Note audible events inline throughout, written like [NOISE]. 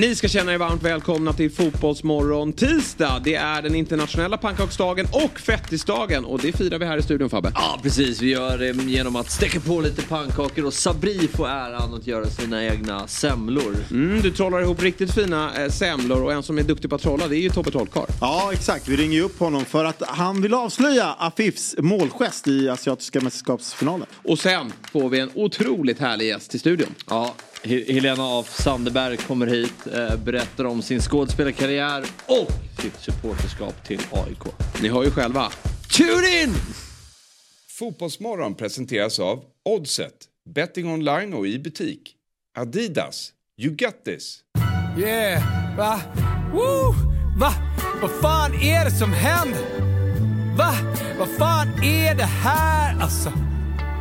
Ni ska känna er varmt välkomna till Fotbollsmorgon tisdag. Det är den internationella pannkaksdagen och fettisdagen och det firar vi här i studion Fabbe. Ja precis, vi gör det genom att steka på lite pannkakor och Sabri får äran att göra sina egna semlor. Mm, du trollar ihop riktigt fina eh, semlor och en som är duktig på att trolla det är ju Tobbe Trollkarl. Ja, exakt. Vi ringer ju upp honom för att han vill avslöja Afifs målgest i Asiatiska mästerskapsfinalen. Och sen får vi en otroligt härlig gäst till studion. Ja, Helena af Sandeberg kommer hit, eh, berättar om sin skådespelarkarriär och sitt supporterskap till AIK. Ni hör ju själva. Tune in! Fotbollsmorgon presenteras av Oddset, betting online och i butik. Adidas, you got this. Yeah, va? Woo! Va? Vad fan är det som händer? Va? Vad fan är det här alltså?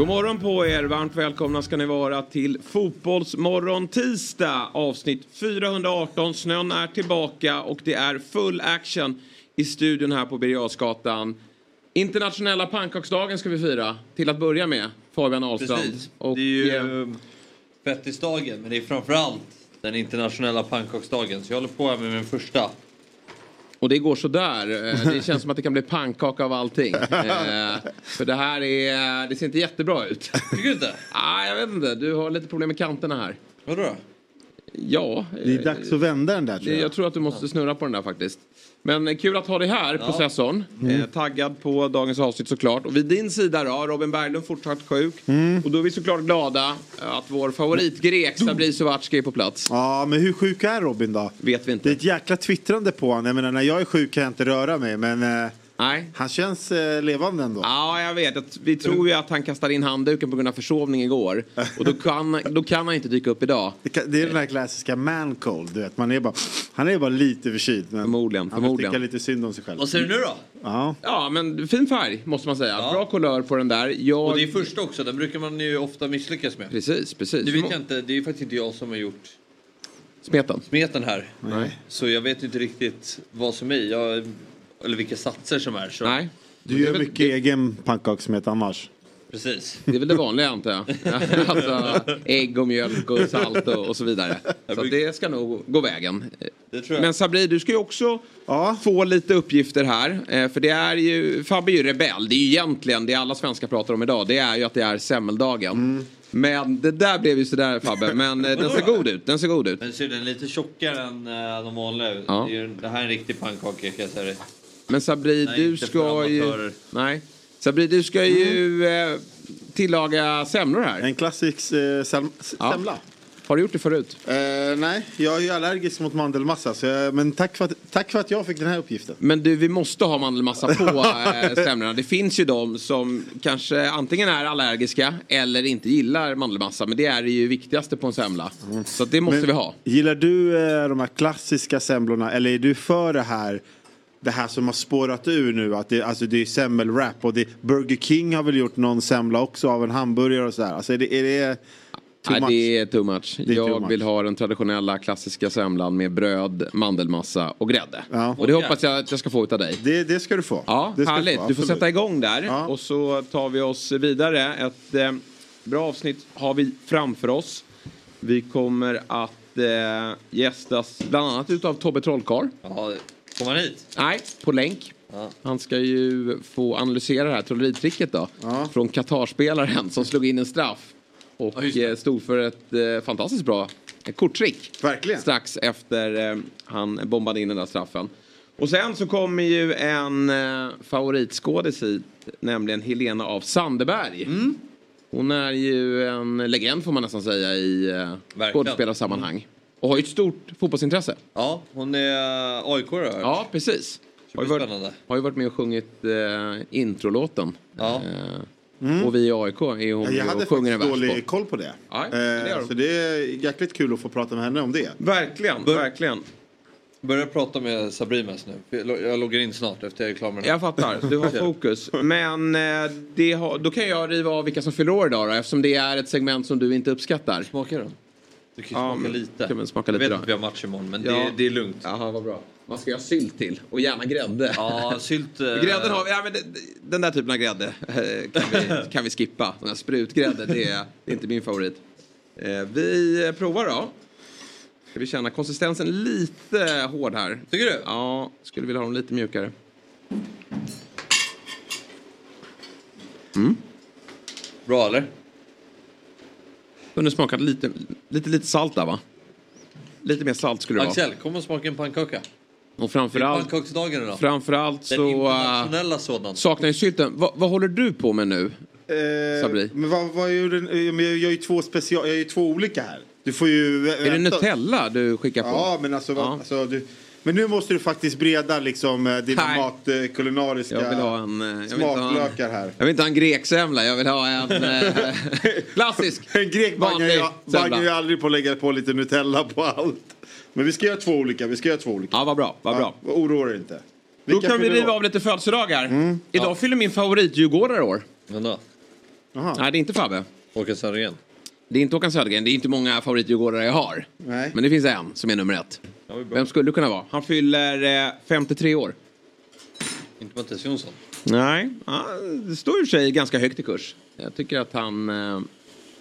God morgon på er, varmt välkomna ska ni vara till Fotbollsmorgon tisdag avsnitt 418. Snön är tillbaka och det är full action i studion här på Birger Internationella pannkaksdagen ska vi fira till att börja med, Fabian Ahlstrand. Precis. Och, det är ju eh, fettisdagen, men det är framförallt den internationella pannkaksdagen. Så jag håller på här med min första. Och det går sådär. Eh, Det känns som att det kan bli pannkaka av allting. [LAUGHS] Eh, För det här är, det ser inte jättebra ut. Tycker du inte? Ah, jag vet inte, du har lite problem med kanterna här. Vadå då? Ja. Det är eh, dags att vända den där tror Det, jag. jag tror att du måste snurra på den där faktiskt. Men kul att ha dig här, processorn. Mm. Eh, taggad på dagens avsnitt såklart. Och vid din sida då, Robin Berglund fortsatt sjuk. Mm. Och då är vi såklart glada att vår favoritgrek Sabri Sovaczki är på plats. Ja, men hur sjuk är Robin då? Vet vi Det är inte. ett jäkla twittrande på honom. Jag menar, när jag är sjuk kan jag inte röra mig, men eh, Nej. han känns eh, levande ändå. Ja, jag vet. Att Vi tror ju att han kastar in handduken på grund av försovning igår. Och då kan, då kan han inte dyka upp idag. Det, kan, det är den här klassiska man cold, du vet. Man är bara, han är bara lite förkyld. Men Förmodligen, Han förmodligen. tycka lite synd om sig själv. Vad säger du nu då? Ja. Ja, men fin färg måste man säga. Ja. Bra kulör på den där. Jag... Och det är första också, den brukar man ju ofta misslyckas med. Precis, precis. Nu vet jag inte, det är ju faktiskt inte jag som har gjort Smeten. smeten här. Nej. Så jag vet inte riktigt vad som är jag, eller vilka satser som är. Så. Nej. Du Det är gör väl- mycket egen pannkakssmet annars. Precis. Det är väl det vanliga antar jag. [LAUGHS] alltså ägg och mjölk och salt och, och så vidare. Så det ska nog gå vägen. Det tror jag. Men Sabri, du ska ju också Ja. få lite uppgifter här. Eh, För det är ju, Fabbe är ju rebell. Det är ju egentligen det alla svenskar pratar om idag. Det är ju att det är semmeldagen. Mm. Men det där blev ju sådär Fabbe. Men eh, den ser god ut. Den ser god ut. Ser den är lite tjockare än uh, de vanliga. Ja. Det, det här är en riktig pannkaka kan jag säga dig. Men Sabri, Nej, du ska ju... Nej. Sabri, du ska ju eh, tillaga semlor här. En klassisk eh, sem Ja. semla. Har du gjort det förut? Eh, nej, jag är ju allergisk mot mandelmassa. Så jag, men tack för, att, tack för att jag fick den här uppgiften. Men du, vi måste ha mandelmassa på äh, [LAUGHS] semlorna. Det finns ju de som kanske antingen är allergiska eller inte gillar mandelmassa. Men det är det ju viktigaste på en semla. Så att det måste Men vi ha. Gillar du eh, de här klassiska semlorna eller är du för det här det här som har spårat ur nu att det, alltså det är semmelwrap och det, Burger King har väl gjort någon semla också av en hamburgare och sådär. Alltså är det, är det too Nej, det är too much. är jag too much. vill ha den traditionella klassiska semlan med bröd, mandelmassa och grädde. Ja. Och det hoppas jag att jag ska få utav dig. Det, det ska du få. Ja, det ska härligt. få, Du får sätta igång där. Ja. Och så tar vi oss vidare. Ett eh, bra avsnitt har vi framför oss. Vi kommer att eh, gästas bland annat utav Tobbe Trollkarl. Ja, kom han hit? Nej, på länk. Ja. Han ska ju få analysera det här trolleritricket då. Ja. Från Qatar-spelaren som slog in en straff. Och Ja, eh, stod för ett eh, fantastiskt bra eh, korttrick. Verkligen. Strax efter eh, han bombade in den där straffen. Och sen så kommer ju en eh, favoritskådis hit, nämligen Helena av Sandeberg. Mm. Hon är ju en legend får man nästan säga i eh, skådespelarsammanhang. Och har ju ett stort fotbollsintresse. Ja, hon är uh, AIK då? Ja, precis. Har ju, varit, har ju varit med och sjungit eh, introlåten. Ja. Eh, Och vi i AIK är hon Ja, Jag hade och sjunger en faktiskt dålig på. koll på det. Ja, Eh, det har så det är jäkligt kul att få prata med henne om det. Verkligen, Bör- verkligen. Börja prata med Sabrimas nu. Jag lo- Jag loggar in snart efter jag är klar med den. Jag fattar, du har [LAUGHS] fokus. Men eh, det har, då kan jag riva av vilka som fyller år idag då, eftersom det är ett segment som du inte uppskattar. Smakar den? Du kan ju Ja, smaka men- lite. kan smaka jag lite vet då. att vi har match imorgon men Ja. det, det är lugnt. Jaha, vad bra. Vad ska jag ha sylt till? Och gärna grädde. Ja, sylt... [LAUGHS] eh, Grädden har vi, ja, men den där typen av grädde eh, kan vi, [LAUGHS] kan vi skippa. Den här sprutgrädde, det är, det är inte min favorit. Eh, vi eh, provar då. Ska vi känna konsistensen lite hård här? Tycker du? Ja, skulle vilja ha dem lite mjukare. Bra eller? Kunde smakat lite, lite, lite salt där va? Lite mer salt skulle det vara. Axel, kom och smaka en pannkaka. Och Det är framförallt, pannkaksdagen idag. framförallt Den så äh, internationella sådan. saknar jag sylten. Va, vad håller du på med nu? Eh, Sabri. Men vad, vad gjorde, eh, men jag gör ju två special, jag gör ju två olika här. Du får ju... Är det Nutella du skickar på? Ja, men alltså, Ja. alltså du, Men nu måste du faktiskt breda liksom eh, dina Nej. mat, eh, kulinariska Jag vill ha en... eh, Jag vill inte ha en, smaklökar här. jag vill inte ha en greksemla, jag vill ha en eh, [LAUGHS] klassisk En grek bangar ju semla. aldrig på att lägga på lite Nutella på allt. Men vi ska göra två olika, vi ska göra två olika. Ja, vad bra, vad bra. Ja, oroa dig inte. Då Vilka kan vi riva av lite födelsedagar. Idag fyller min favoritdjurgårdare år. Men då? Jaha. Nej, det är inte Fabbe. Håkan Sandgren. Det är inte Håkan Södergren. Det är inte många favoritdjurgårdare jag har. Nej. Men det finns en som är nummer ett. Ja, det är. Vem skulle det kunna vara? Han fyller eh, 53 år. Inte Mattias Jonsson. Nej, ja, det står ju i och för sig ganska högt i kurs. Jag tycker att han eh,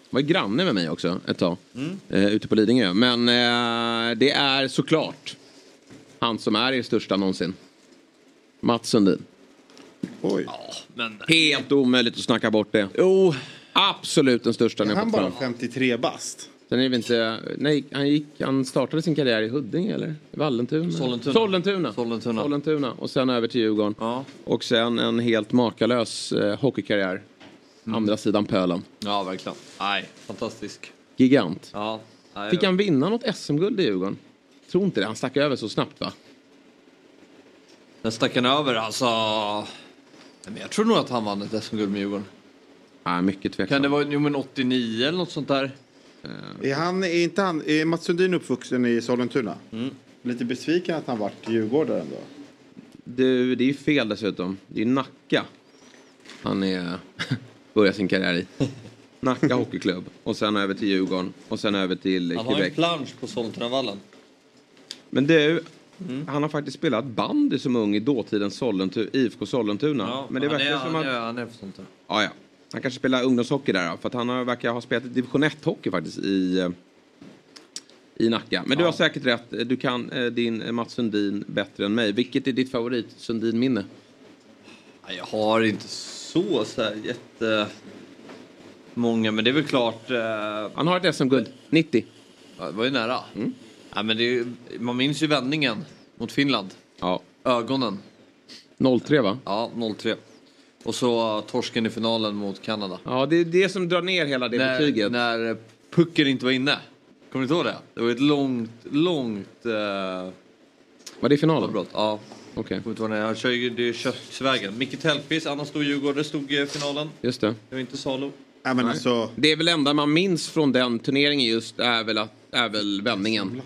var granne med mig också ett tag. Eh, ute på Lidingö. Men eh, det är såklart han som är er största någonsin. Mats Sundin. Oj. Men... Helt omöjligt att snacka bort det. Jo. Absolut den största Är han fått bara fram. 53 bast? Sen är vi inte... Nej, han, gick, han startade sin karriär i Huddinge eller? Vallentuna? Sollentuna. Sollentuna. Sollentuna. Sollentuna. Och sen över till Djurgården. Ja. Och sen en helt makalös eh, hockeykarriär. Andra sidan pölen. Ja, verkligen. Nej, fantastisk. Gigant. Ja. Nej, Fick han vinna något SM-guld i Djurgården? Tror inte det. Han stack över så snabbt va? Den stack han över alltså. Nej, Men jag tror nog att han vann ett SM-guld med Djurgården. Nej, mycket tveksam. Kan det vara jo, men 89 eller något sånt där? Är, han, är inte han, är Mats Sundin uppvuxen i Sollentuna? Mm. Lite besviken att han vart djurgårdare ändå. Du, det är ju fel dessutom. Det är Nacka han är, [LAUGHS] börjar sin karriär i. Nacka Hockeyklubb. Och sen över till Djurgården. Och sen över till Han har en Quebec. plansch på Sollentunavallen. Men du, Mm. han har faktiskt spelat bandy som ung i dåtidens Sollentuna, IFK Sollentuna. men det han, verkar är, som han, att... är, han är för sånt där. Ja, ja. Han kanske spelar ungdomshockey där för att han har, verkar ha spelat division 1-hockey faktiskt i, eh, i Nacka. Men du har säkert rätt, du kan eh, din eh, Mats Sundin bättre än mig. Vilket är ditt favorit Sundin-minne? Jag har inte så, så här jätte... Många, men det är väl klart... Eh, Han har ett SM-guld, 90. ja, det var ju nära. Mm. Ja, men är, man minns ju vändningen mot Finland. Ja. Ögonen. 03 va? Ja, 0-3. Och så torsken i finalen mot Kanada. Ja, det är det som drar ner hela det När, betyget. när pucken inte var inne. Kommer du inte ihåg det? Det var ett långt, långt uh, Var det i finalen? avbrott. Ja. Okej, Kommer inte ihåg när han kör ju, det Köksvägen. Micke Tellqvist, annan stor djurgårdare, stod i finalen. just det. Det var inte Salo. Nej, men alltså, Det är väl enda man minns från den turneringen just är väl, att, är väl vändningen.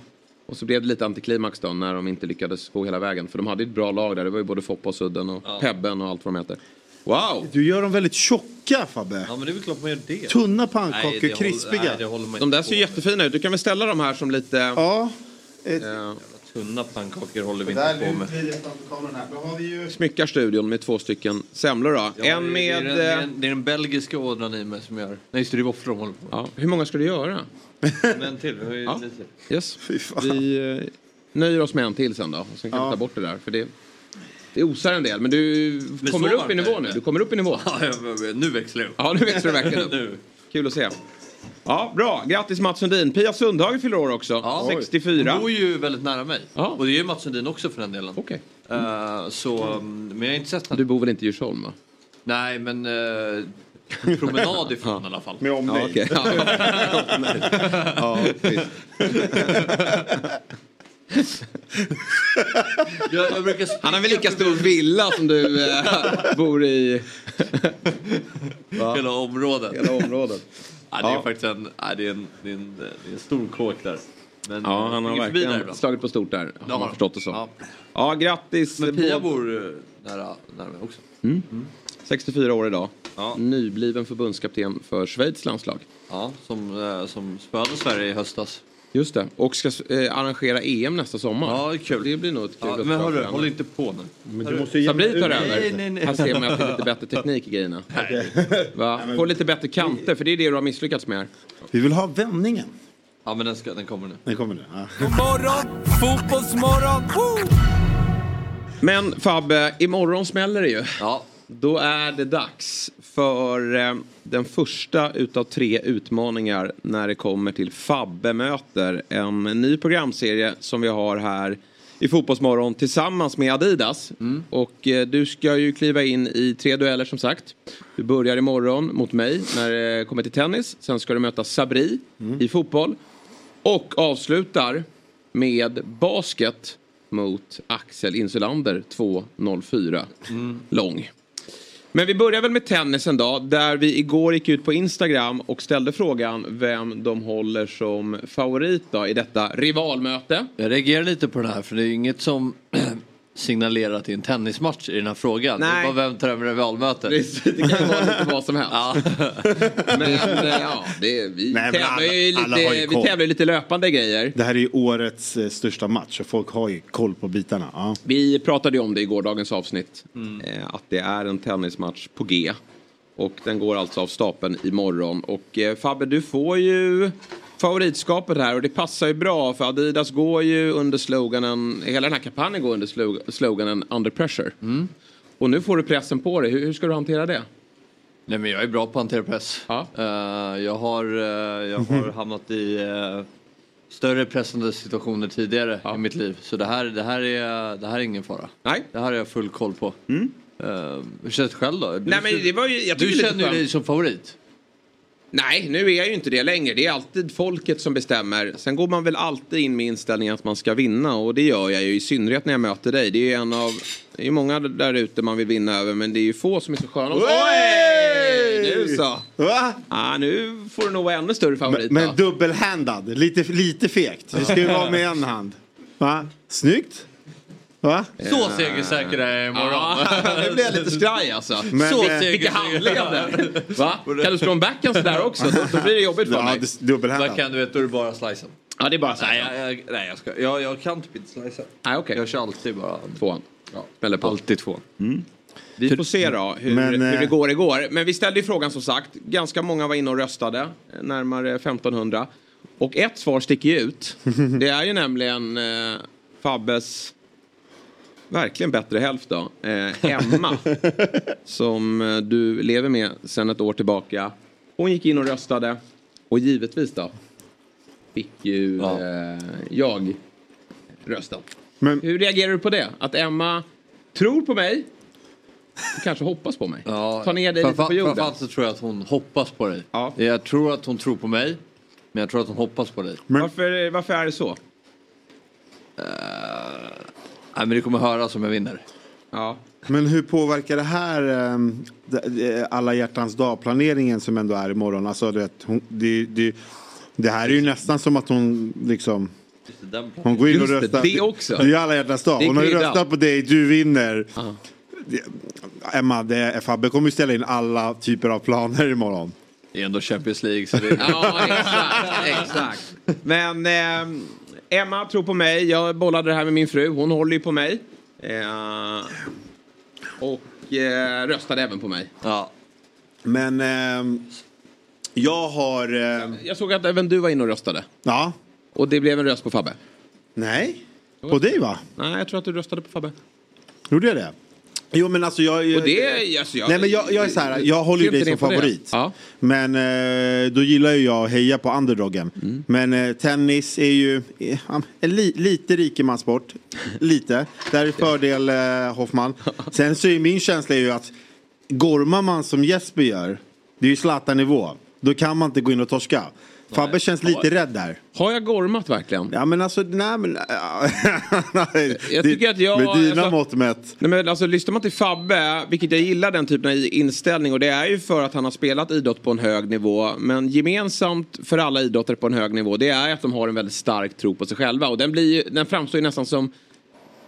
Och så blev det lite antiklimax då när de inte lyckades gå hela vägen. För de hade ett bra lag där. Det var ju både Foppa och Sudden och Pebben och allt vad de heter. Wow! du gör dem väldigt tjocka Fabbe. Ja, men det är väl klart man gör det. Tunna Nej, pannkakor, håller- krispiga. Nej, det håller man De inte där ser på. jättefina ut. Du kan väl ställa de här som lite... Ja. Ett, eh, Tunna pannkakor håller vi inte på med. ju... smyckar studion med två stycken semlor då. Ja, en det, med... Det är, den, det, är eh, den, det är den belgiska ådran i mig som gör... Nej, just det, det är våfflor de håller på Ja, hur många ska du göra? med. [LAUGHS] Men till, vi har ju Ja. lite. Yes. Fy fan. Vi eh, nöjer oss med en till sen då. Och sen kan Ja. vi ta bort det där. För det, det osar en del. Men du kommer så upp i nivå det nu. Du kommer upp i nivå. [LAUGHS] Ja, jag- nu växlar det upp. Ja, nu växer du verkligen upp. [LAUGHS] Nu. Kul att se. Ja, bra. Grattis Mats Sundin. Pia Sundhage fyller år också. Ja, 64. Hon bor ju väldigt nära mig. Ja. Och det är ju Mats Sundin också för den delen. Okej. Eh, så, mm, men jag har inte sett henne. Du bor väl inte i Djursholm va? Nej, men uh, promenad ifrån i alla fall. [LAUGHS] Med omnejd. Ja. Ja. ja, [LAUGHS] Han har väl lika stor villa som du eh, [LAUGHS] bor i [LAUGHS] hela området. hela området. Ja, det är Ja. faktiskt en, ja, det är en, det är en, det är en stor kåk där. Men Ja, han har verkligen slagit på stort där. Har man förstått det så. Ja. Ja, grattis. Men Pia Båda- bor eh, nära, nära mig också. 64 år idag. Ja. Nybliven förbundskapten för Schweiz landslag. Ja, som, eh, som spöade Sverige i höstas. Just det. Och ska eh, arrangera EM nästa sommar. Ja, det är kul. Det blir nog ett kul Ja, men hörru, håll inte på nu. Men du måste ju Sabri tar över. Nej, nej, nej. Här ser man att det är lite bättre teknik i grejerna. [LAUGHS] Va? Få lite bättre kanter, för det är det du har misslyckats med. Vi vill ha vändningen. Ja, men den, ska, den kommer nu. Den kommer nu. Ja. God morgon, fotbollsmorgon! Woo! Men Fabbe, imorgon smäller det ju. Ja, Då är det dags för eh, den första utav tre utmaningar när det kommer till Fabbe möter. En ny programserie som vi har här i Fotbollsmorgon tillsammans med Adidas. Och eh, du ska ju kliva in i tre dueller som sagt. Du börjar imorgon mot mig när det kommer till tennis. Sen ska du möta Sabri i fotboll. Och avslutar med basket mot Axel Insulander 2.04 lång. Men vi börjar väl med tennisen då, där vi igår gick ut på Instagram och ställde frågan vem de håller som favorit då i detta rivalmöte. jag reagerar lite på det här för det är ju inget som [CLEARS THROAT] signalerar till en tennismatch i den här frågan. Det Nej. är bara vem tar över rivalmötet. Det det kan vara lite [LAUGHS] vad som helst. Ja. [LAUGHS] Men eh, ja, det, vi, Nej, men tävlar ju alla- ju lite, vi tävlar lite löpande grejer. Det här är ju årets eh, största match och folk har ju koll på bitarna. Ja. Vi pratade ju om det i gårdagens avsnitt. Eh, att det är en tennismatch på G. Och den går alltså av stapeln imorgon. Och eh, Fabbe, du får ju favoritskapet här och det passar ju bra för Adidas går ju under sloganen, hela den här kampanjen går under slog- sloganen under pressure. Och nu får du pressen på dig, hur, hur ska du hantera det? Nej men jag är bra på att hantera press. Ja. Eh, jag har, eh, jag har [LAUGHS] hamnat i uh, större pressande situationer tidigare i mitt liv. Så det här, det, här är, det här är ingen fara. Nej. Det här har jag full koll på. Eh, hur känns det själv då? Du, Nej men det var ju, jag du känner ju dig som favorit. Nej, nu är jag ju inte det längre. Det är alltid folket som bestämmer. Sen går man väl alltid in med inställningen att man ska vinna och det gör jag ju i synnerhet när jag möter dig. Det är ju en av, det är ju många där ute man vill vinna över men det är ju få som är så sköna. Oj! Nu så. Va? Ah, nu får du nog vara ännu större favorit Men då. dubbelhandad, lite, lite fegt. Vi ska ju vara med en hand. Va? Snyggt. Va? Så segersäker är jag imorgon. Ja, nu blir jag lite skraj alltså. Men, Så eh, Vilka handleder! [LAUGHS] Va? Kan du slå en backhand sådär också? Då, då blir det jobbigt för Ja, mig. dubbelhandad. kan du vet, då är det bara slicen. Ja, det är bara så Nej, jag, jag, nej jag, ska, jag, jag kan typ inte slicea. Nej, okej. Jag kör alltid bara... Tvåan. Ja. Smäller på. Alltid två. Vi får se då hur, Men, hur eh, det går igår. Men vi ställde ju frågan som sagt. Ganska många var inne och röstade. eh, Närmare 1500. Och ett svar sticker ju ut. [LAUGHS] Det är ju nämligen eh, Fabbes verkligen bättre hälft då. Eh, Emma. [LAUGHS] som eh, du lever med sedan ett år tillbaka. Hon gick in och röstade. Och givetvis då. Fick ju Ja. eh, jag rösta. Men, Hur reagerar du på det? Att Emma tror på mig kanske hoppas på mig? Ta ner dig lite på jorden. Framförallt så tror jag att hon hoppas på dig. Ja. Jag tror att hon tror på mig. Men jag tror att hon hoppas på dig. Varför, varför är det så? Nej men det kommer höras om jag vinner. Ja. men hur påverkar det här ehm, det- eh, alla hjärtans dag-planeringen som ändå är imorgon? Alltså, du vet, hon, det, det, det här är ju nästan som att hon liksom... Hon går in och det, röstar. det också. Det är ju alla hjärtans dag. Det Hon har ju röstat på dig, du vinner. Det- Emma, det är, Fabbe kommer ju ställa in alla typer av planer imorgon. Det är ändå Champions League så det Ja, exakt. exakt. Men eh, Emma tror på mig. Jag bollade det här med min fru. Hon håller ju på mig. Eh, och eh, röstade även på mig. Ja. Men ehm, jag har... ehm, Jag såg att även du var inne och röstade. ja, Och det blev en röst på Fabbe. nej. På dig va? Nej, jag tror att du röstade på Fabbe. Gjorde jag det? Jo men alltså jag... Och det, alltså, jag, Nej men jag, jag är så här, jag håller ju dig som favorit. Ja. Men eh, då gillar ju jag att heja på underdogen. Mm. Men eh, tennis är ju eh, en li, lite rikemanssport. Lite. Där är [LAUGHS] fördel eh, Hoffman. Sen så är min känsla är ju att gormar man som Jesper gör, det är ju Zlatan-nivå. Då kan man inte gå in och torska. Fabbe känns lite rädd där. Har jag gormat verkligen? Ja men alltså, nej men... [LAUGHS] Jag tycker att jag- Med dina alltså- mått mätt. Nej, men alltså, lyssnar man till Fabbe, vilket jag gillar den typen av inställning och det är ju för att han har spelat idrott på en hög nivå. Men gemensamt för alla idrottare på en hög nivå det är att de har en väldigt stark tro på sig själva. Och den, blir, ju- den framstår ju nästan som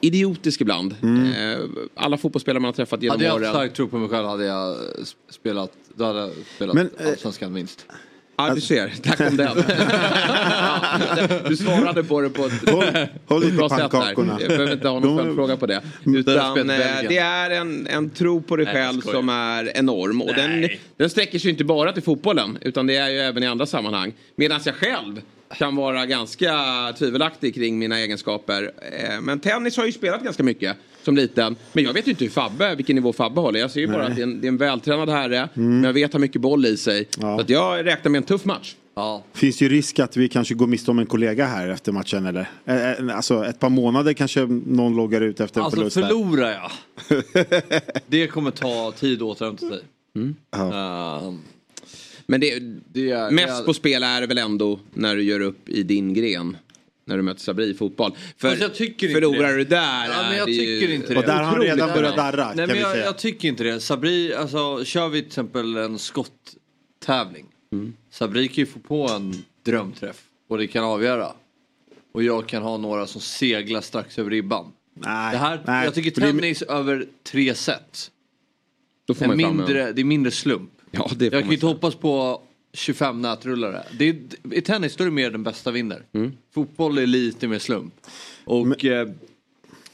idiotisk ibland. Eh, Alla fotbollsspelare man har träffat genom Hade jag haft åren. stark tro på mig själv hade jag sp- spelat, då hade jag spelat Men, eh, Allsvenskan minst. Ja, du ser. Tack om den. [LAUGHS] Du svarade på det på ett Håll, håll ett lite bra sätt där. Jag behöver inte ha någon följdfråga på det. Utan eh, det är en, en tro på dig Nej, själv skojar. som är enorm. Och den, den sträcker sig inte bara till fotbollen. Utan det är ju även i andra sammanhang. Medan jag själv kan vara ganska tvivelaktig kring mina egenskaper. Eh, Men tennis har jag ju spelat ganska mycket som liten. Men jag vet ju inte hur Fabbe, vilken nivå Fabbe håller. Jag ser ju bara att det är en, det är en vältränad herre. Men jag vet har mycket boll i sig. Ja. Så att jag räknar med en tuff match. Ja. Finns ju risk att vi kanske går miste om en kollega här efter matchen eller? Eh, eh, Alltså ett par månader kanske någon loggar ut efter en Alltså förlust. där. förlorar jag. [LAUGHS] det kommer ta tid att återhämta sig. Ja. Ehm, Men det, det är, Mest det på spel är det väl ändå när du gör upp i din gren. När du möter Sabri i fotboll. För jag tycker inte förlorar det. du där Ja, men jag det ju tycker inte det. Och där har han redan börjat darra Nej, kan men vi jag, säga. jag tycker inte det. Sabri, alltså kör vi till exempel en skotttävling. Mm. Sabri kan ju få på en drömträff och det kan avgöra. Och jag kan ha några som seglar strax över ribban. Nej, Det här, nej. jag tycker För det tennis över tre set. Då får man mindre, det är mindre slump. Ja, Jag kan ju inte hoppas på 25 nätrullare. Det är, I tennis då är det mer den bästa vinner. Mm. Fotboll är lite mer slump. Och eh,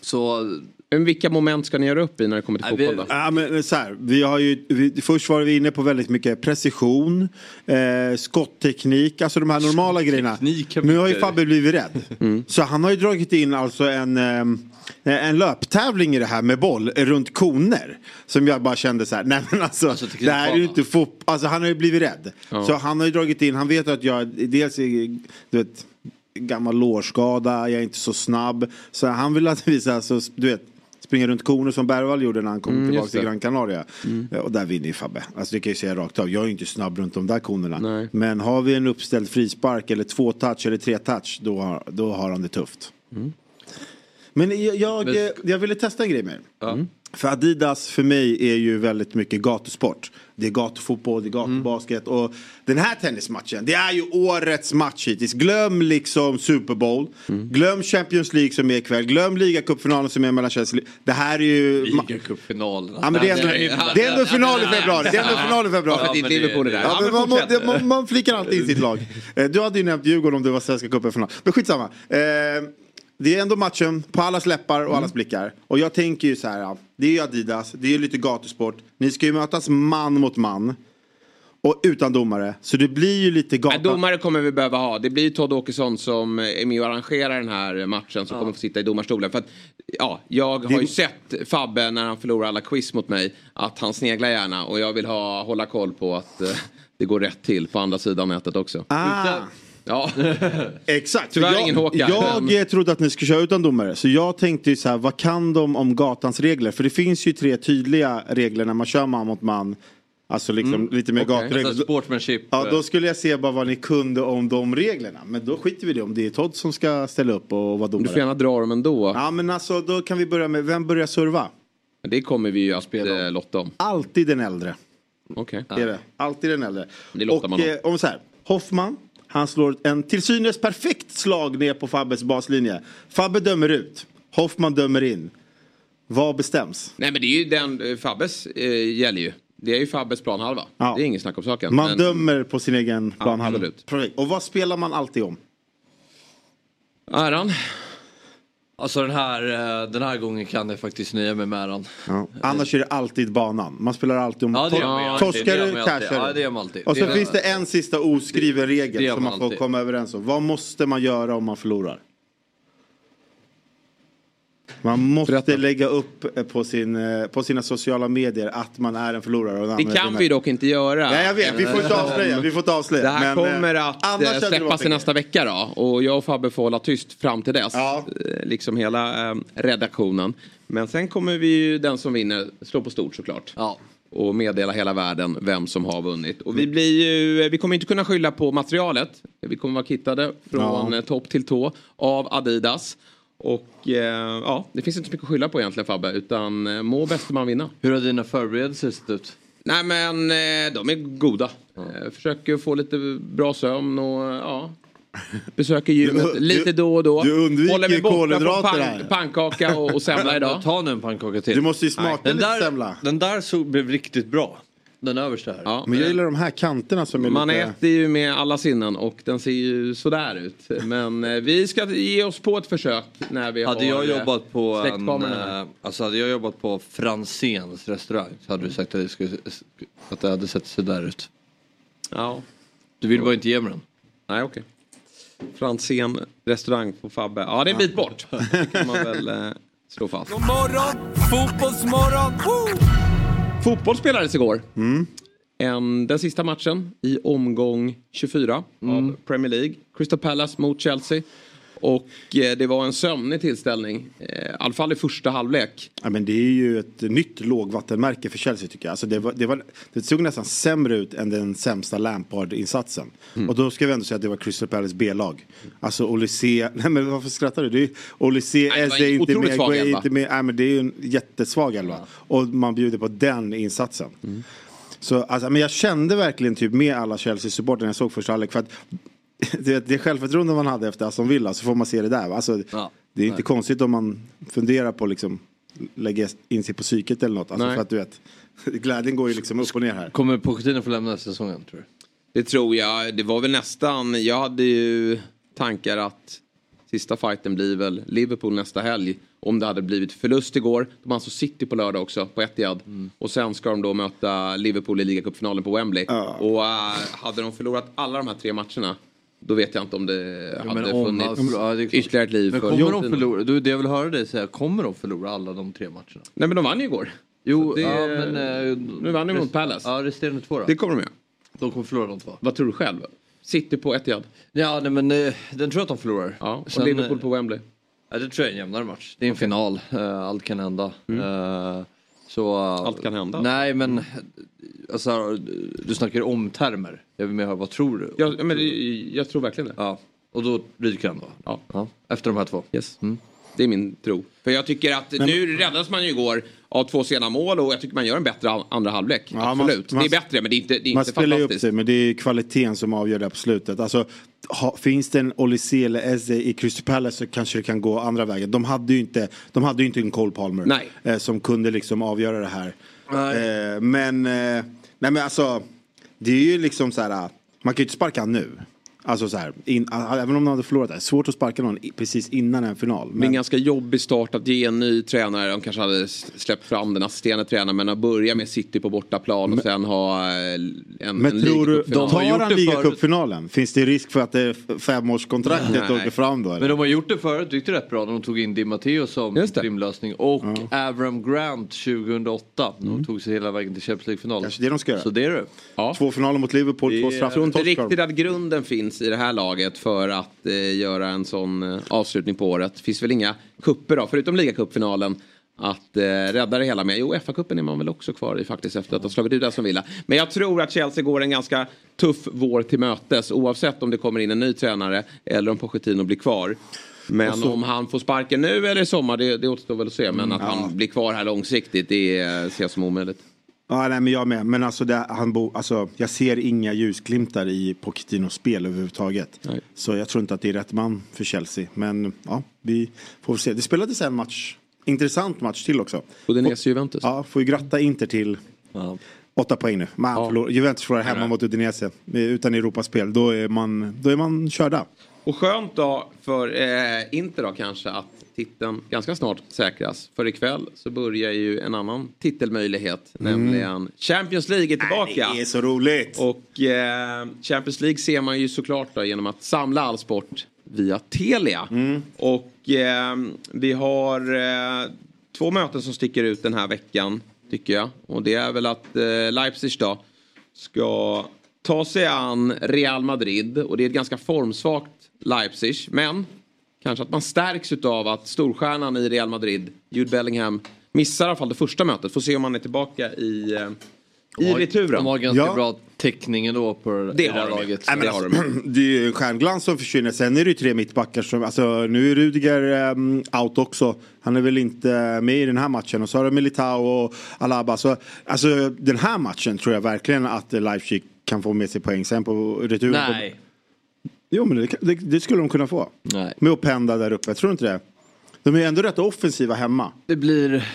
så... Men vilka moment ska ni göra upp i när det kommer till Nej, vi- fotboll då? Ja, men så här, vi har ju, vi, först var vi inne på väldigt mycket precision, eh, skottteknik, alltså de här normala grejerna. Nu har ju vi- Fabbe blivit rädd. Mm. Så han har ju dragit in alltså en, eh, en löptävling i det här med boll runt koner. Som jag bara kände så här, [LAUGHS] nej men alltså, Alltså, det här är ju inte fotboll. Alltså han har ju blivit rädd. Så han har ju dragit in, han vet att jag dels är, du vet, gammal lårskada, jag är inte så snabb. Så han vill att vi så här, så, du vet, springer runt koner som Bergvall gjorde när han kom tillbaka Mm, just till. Gran Canaria. Eh, Och där vinner ju Fabbe. Alltså det kan jag säga rakt av. Jag är ju inte snabb runt de där konerna. Nej. Men har vi en uppställd frispark eller två touch eller tre touch då har, då har han det tufft. Men jag, jag, Men- jag ville testa en grej med er. För Adidas för mig är ju väldigt mycket gatusport. Det är gatufotboll, det är gatubasket och den här tennismatchen, det är ju årets match hittills. Glöm liksom Super Bowl, glöm Champions League som är ikväll, glöm ligacupfinalen som är mellan Chelsea. Det här är ju... Ligacupfinalen. Ja, men det, är ändå, det är ändå final i februari. Det är ändå final i Ja, februari. det- är det- Ja, Ja, men man, det, man, man flikar alltid in sitt lag. Eh, Du hade ju nämnt Djurgården om det var Svenska cupen-final. Men skitsamma. Eh, det är ändå matchen på allas läppar och allas blickar. Och jag tänker ju så här, ja, det är ju Adidas, det är ju lite gatusport. Ni ska ju mötas man mot man. Och utan domare. Så det blir ju lite gata... Nej, domare kommer vi behöva ha. Det blir ju Todd Åkesson som är med och arrangerar den här matchen som kommer få sitta i domarstolen. För att, ja, jag har ju Det- sett Fabbe när han förlorar alla quiz mot mig att han sneglar gärna och jag vill ha, hålla koll på att eh, det går rätt till på andra sidan nätet också. Ah, Ja, [LAUGHS] exakt. Tyvärr jag, ingen Håkan, Jag men- eh, trodde att ni skulle köra utan domare. Så jag tänkte ju så här, vad kan de om gatans regler? För det finns ju tre tydliga regler när man kör man mot man. Alltså liksom lite mer okej. gaturegler. Alltså sportsmanship. Ja, då skulle jag se bara vad ni kunde om de reglerna. Men då skiter vi i det om det är Todd som ska ställa upp och vara du får domare. gärna dra dem ändå. Ja, men alltså då kan vi börja med, vem börjar serva? Det kommer vi ju att eh, lotta om. Alltid den äldre. Okej. Är det. Alltid den äldre. Det lottar och man om. eh, om så här, Hoffman, han slår en till synes perfekt slag ner på Fabbes baslinje. Fabbe dömer ut, Hoffman dömer in. Vad bestäms? Nej men det är ju den, eh, Fabbes eh, gäller ju. Det är ju Fabbes planhalva. Ja. Det är inget snack om saken. Man Men- dömer på sin egen planhalva. absolut. Och vad spelar man alltid om? Äran. Alltså den här, eh, den här gången kan jag faktiskt nöja mig med den. Ja. Annars är det alltid banan. Man spelar alltid om Ja, tor- torskar du, cashar du. Och så Det- finns det en sista oskriven regel som man man får alltid. komma överens om. Vad måste man göra om man förlorar? Man måste Berätta. lägga upp eh, på, sin, eh, på sina sociala medier att man är en förlorare. Och Det kan vi dock inte göra. Ja, jag vet, vi får inte avslöja. Vi får inte avslöja. Det här Men, eh, kommer att släppas i nästa vecka då. Och jag och Fabbe får hålla tyst fram till dess. Ja. Liksom hela eh, redaktionen. Men sen kommer vi ju den som vinner slå på stort såklart. Ja. och meddela hela världen vem som har vunnit. Och vi, blir ju, vi kommer inte kunna skylla på materialet. Vi kommer vara kittade från Ja. topp till tå av Adidas. Och eh, ja, det finns inte så mycket att skylla på egentligen Fabbe, utan eh, må bäste man vinna. Hur har dina förberedelser sett ut? Nej men eh, de är goda. Eh, försöker få lite bra sömn och eh, ja. Besöker gymmet Du- lite då och då. du undviker Håller mig borta från pan- pannkaka och, och semla [LAUGHS] idag. Ta nu en pannkaka till. Du måste ju smaka Den lite där, semla. den där så blev riktigt bra. Den översta här. Ja, Men jag gillar de här kanterna som är Man lite... äter ju med alla sinnen och den ser ju sådär ut. Men eh, vi ska ge oss på ett försök när vi Hade har jag eh, jobbat på en, eh, alltså hade jag jobbat på Franzéns restaurang så hade du sagt att det, skulle, att det hade sett så där ut. Ja, Du vill bara inte ge mig den. nej okej. Franzén restaurang på Fabbe. Ja, det är en bit bort. Det [LAUGHS] kan man väl eh, slå fast. God morgon, fotbollsmorgon! Woo! Fotboll spelades igår. En, den sista matchen i omgång 24 av Premier League. Crystal Palace mot Chelsea. Och eh, det var en sömnig tillställning. Eh, I alla fall i första halvlek. Ja, men det är ju ett nytt lågvattenmärke för Chelsea tycker jag. Alltså det, var, det, var, det såg nästan sämre ut än den sämsta Lampard-insatsen. Mm. Och då ska vi ändå säga att det var Crystal Palace B-lag. Alltså Olysee, [LAUGHS] nej men varför skrattar du? Det är Olysee, Nej, det en inte med, svag inte med. Nej men det är ju en jättesvag elva. Och man bjuder på den insatsen. Mm. Så alltså, men jag kände verkligen typ med alla Chelsea-supportrar när jag såg första halvlek. För att [LAUGHS] det, det självförtroende man hade efter Aston Villa så får man se det där. va? Alltså, Ja. det är inte konstigt om man funderar på liksom lägga in sig på psyket eller något. Alltså Nej. för att du vet, [LAUGHS] glädjen går ju liksom upp och ner här. Kommer Pochettino få lämna säsongen tror du? Det tror jag. Det var väl nästan. Jag hade ju tankar att sista fighten blir väl Liverpool nästa helg. Om det hade blivit förlust igår. De har alltså City på lördag också på Etihad. Och sen ska de då möta Liverpool i ligacupfinalen på Wembley. Ja. Och äh, hade de förlorat alla de här tre matcherna. Då vet jag inte om det hade men om funnits förlorar- ja, det ytterligare ett liv Men för kommer de Pochettino. förlora? Du, det jag vill höra dig säga, kommer de förlora alla de tre matcherna? Nej men de vann ju igår. Jo, det- ja, men... eh, Nu vann de mot Palace. Ja, resterande två då? Det kommer de göra. De kommer förlora de två. Vad tror du själv? City på Etihad. Ja, nej, men eh, den tror jag att de förlorar. Ja, och Sen, Liverpool eh, på Wembley. Ja, det tror jag är en jämnare match. Det är en final. Eh, allt kan hända. Eh, så, Mm. Allt kan hända. Nej, men alltså, du snackar om termer. Jag vill mer höra, vad tror du? Jag, men jag tror verkligen det. Ja, och då ryker han då? Ja. Ja, efter de här två? Yes. Det är min tro. För jag tycker att nu räddades man ju igår av två sena mål och jag tycker man gör en bättre an- andra halvlek. Ja, man- Absolut. man- det är bättre men det är inte, det är Man inte spelar ju upp fantastiskt. sig men det är kvaliteten som avgör det på slutet. Alltså, ha, finns det en Olysee eller Eze i Crystal Palace så kanske det kan gå andra vägen. De hade ju inte, de hade inte en Cole Palmer eh, som kunde liksom avgöra det här. Eh, men, eh, nej men alltså, det är ju liksom så här, man kan ju inte sparka nu. Alltså så här, in, även om de hade förlorat det. Svårt att sparka någon precis innan en final. Det är en Men, ganska jobbig start att ge en ny tränare. De kanske hade släppt fram den assisterande tränaren men att börja med City på bortaplan och sen ha eh, en, en men tror du, har gjort tar han det ligacupfinalen? Finns det risk för att det femårskontraktet åker fram då? Eller? Men de har gjort det förut, det gick det rätt bra när de tog in Di Matteo som det. rimlösning och Avram Grant 2008. De tog sig hela vägen till Champions League-final. Kanske det de ska göra. Så det är det. Ja. Två finaler mot Liverpool, två Jag tror straffar. inte torskar de. riktigt att grunden finns i det här laget för att eh, göra en sån eh, avslutning på året. Det finns väl inga kupper då, förutom ligacupfinalen att eh, rädda det hela med. Jo, FA-cupen är man väl också kvar i faktiskt efter att ha slagit ut Aston Villa. Men jag tror att Chelsea går en ganska tuff vår till mötes oavsett om det kommer in en ny tränare eller om Pochettino blir kvar. Men om han får sparken nu eller i sommar, det, det återstår väl att se. Men att han blir kvar här långsiktigt, det eh, ser jag som omöjligt. Ja, nej, men jag med. Men alltså, det, han bo, alltså, jag ser inga ljusglimtar i Pochettinos spel överhuvudtaget. Nej. Så jag tror inte att det är rätt man för Chelsea. Men ja, vi får se. Det spelades en match, intressant match till också. Udinese-Juventus. Ja, får ju gratta Inter till Ja. åtta poäng nu. Man Ja. förlor, Juventus förlorar hemma mot Udinese eh, utan Europaspel. Då är man, då är man körda. Och skönt då för eh, Inter då kanske att titeln ganska snart säkras. För ikväll så börjar ju en annan titelmöjlighet. Nämligen Champions League är tillbaka. Det är så roligt! Och eh, Champions League ser man ju såklart då genom att samla all sport via Telia. Och eh, vi har eh, två möten som sticker ut den här veckan tycker jag. Och det är väl att eh, Leipzig då ska ta sig an Real Madrid. Och det är ett ganska formsvagt Leipzig. Men kanske att man stärks av att storstjärnan i Real Madrid, Jude Bellingham, missar i alla fall det första mötet. Får se om han är tillbaka i, eh, i De har- returen. De har ganska Ja. bra täckning ändå på det, här de laget. Nej, Det alltså- har de. [CLEARS THROAT] Det är ju en stjärnglans som försvinner. Sen är det ju tre mittbackar som, alltså nu är Rudiger um, out också. Han är väl inte med i den här matchen. Och så har du Militao och Alaba. Så, alltså den här matchen tror jag verkligen att Leipzig kan få med sig poäng. Sen på returen. Nej. Jo men det, det, det skulle de kunna få. Nej. Med att penda där uppe. Jag tror inte det. De är ju ändå rätt offensiva hemma. Det blir...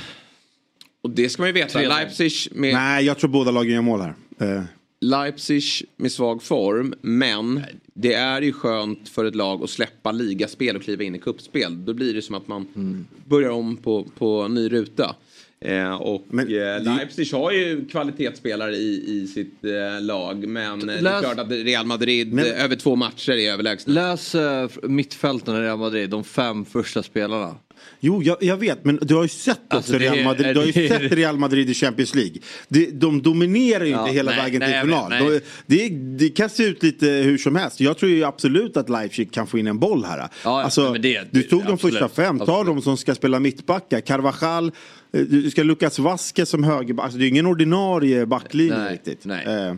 Och det ska man ju veta. 3-0. Leipzig med, Nej, jag tror båda lagen gör mål här. Eh, Leipzig med svag form. Men det är ju skönt för ett lag att släppa ligaspel och kliva in i kuppspel. Då blir det som att man Mm. börjar om på, på ny ruta. Eh, och Men eh, Leipzig har ju kvalitetsspelare i, i sitt eh, lag. Men eh, det är klart att Real Madrid Men- eh, över två matcher är överlägsna. Läs uh, mittfälten i Real Madrid, de fem första spelarna. Jo, jag, jag vet, men du har ju sett också Alltså, det Real är- Madrid. Du har ju det sett Real Madrid i Champions League. De, de dominerar ju Ja, inte hela nej, vägen nej, till jag final. vet, nej. De, det, det kan se ut lite hur som helst. Jag tror ju absolut att Leipzig kan få in en boll här. ja, alltså, men det- du det- tog de absolut, första fem, ta de som ska spela mittbackar. Carvajal, eh, du ska Lucas Vasquez som högerback. Alltså, det är ingen ordinarie backlinje Nej, riktigt. nej. Eh,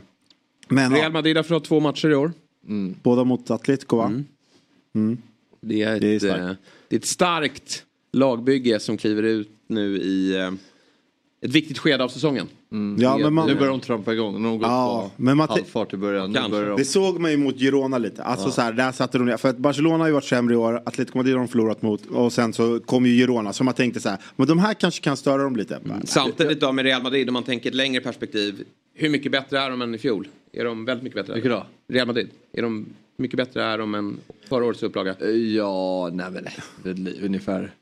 men Real Madrid har förlorat två matcher i år. båda mot Atletico va? Mm. Det är, ett, Det är starkt. eh, det är ett starkt lagbygge som kliver ut nu i eh, ett viktigt skede av säsongen. Ja, men man, Nu börjar de trampa igång. De har gått Ja, på men man- halvfart i början. Nu Kanske. börjar de... Det såg man ju mot Girona lite. Alltså så här, där satte de ner. För att Barcelona har ju varit sämre i år. Atletico Madrid har de förlorat mot. Och sen så kom ju Girona. Så man tänkte så här. Men de här kanske kan störa dem lite. Mm. Samtidigt då med Real Madrid om man tänker ett längre perspektiv. Hur mycket bättre är de än i fjol? Är de väldigt mycket bättre? Vilka då? Real Madrid. Är de mycket bättre är de än förra årets upplaga? Ja, nej men det är li- ungefär.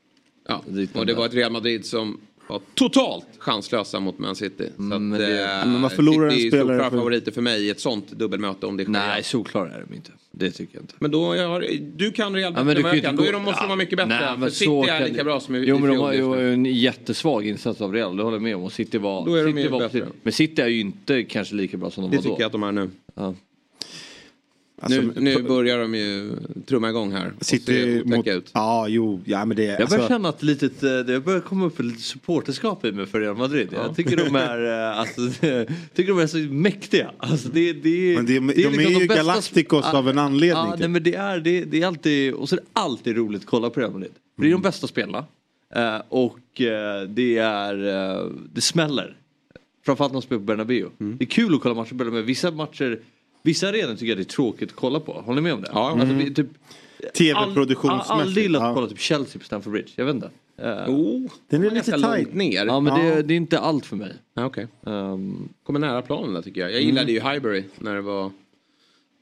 Ja. Och det var ett Real Madrid som var totalt chanslösa mot Man City. Så Mm, att, men det- eh, men man förlorar en City är spelare solklara för- favoriter för mig i ett sånt dubbelmöte om det sker. Nej, solklara är de inte. Det tycker jag inte. Men då har, du kan Real Ja, bättre men kan. Då är de, måste de Ja, vara mycket bättre. nej, för men City är kan lika det- bra som i, Jo men de har ju en jättesvag insats av Real, det håller jag med om. Och City var, Då är de City var bättre. Men City är ju inte kanske lika bra som de Det var tycker då. jag att de är nu. Ja. Alltså, nu, nu börjar de ju trumma igång här. Och City mot... ut. Ja, jo. Ja, men det... Jag börjar Alltså, känna att litet, eh, det börjar komma upp lite supporterskap i mig för Real Madrid. Jag tycker de är, [LAUGHS] eh, alltså, [LAUGHS] tycker de är så mäktiga. Alltså, det, det, Men det- de liksom är ju bästa- Galacticos av en anledning, Ja, typ. nej, men det är, det, det är alltid, och så är det alltid roligt att kolla på Real Madrid. Det är de bästa spelarna. Eh, och det är, det smäller. Framförallt när de spelar på Bernabéu. Det är kul att kolla matcher på Bernabéu. Vissa matcher, vissa arenor tycker jag det är tråkigt att kolla på. Håller ni med om det? Ja. Alltså, vi, typ, TV-produktionsmässigt, All- Aldrig gillat ja. att kolla typ Chelsea på Stamford Bridge. Jag vet inte. Eh, Oh, Den är lite tight. långt ner. Ja men Ja. Det, det är inte allt för mig. Ja, okej. Um, Kommer nära planen där tycker jag. Jag gillade ju Highbury när det var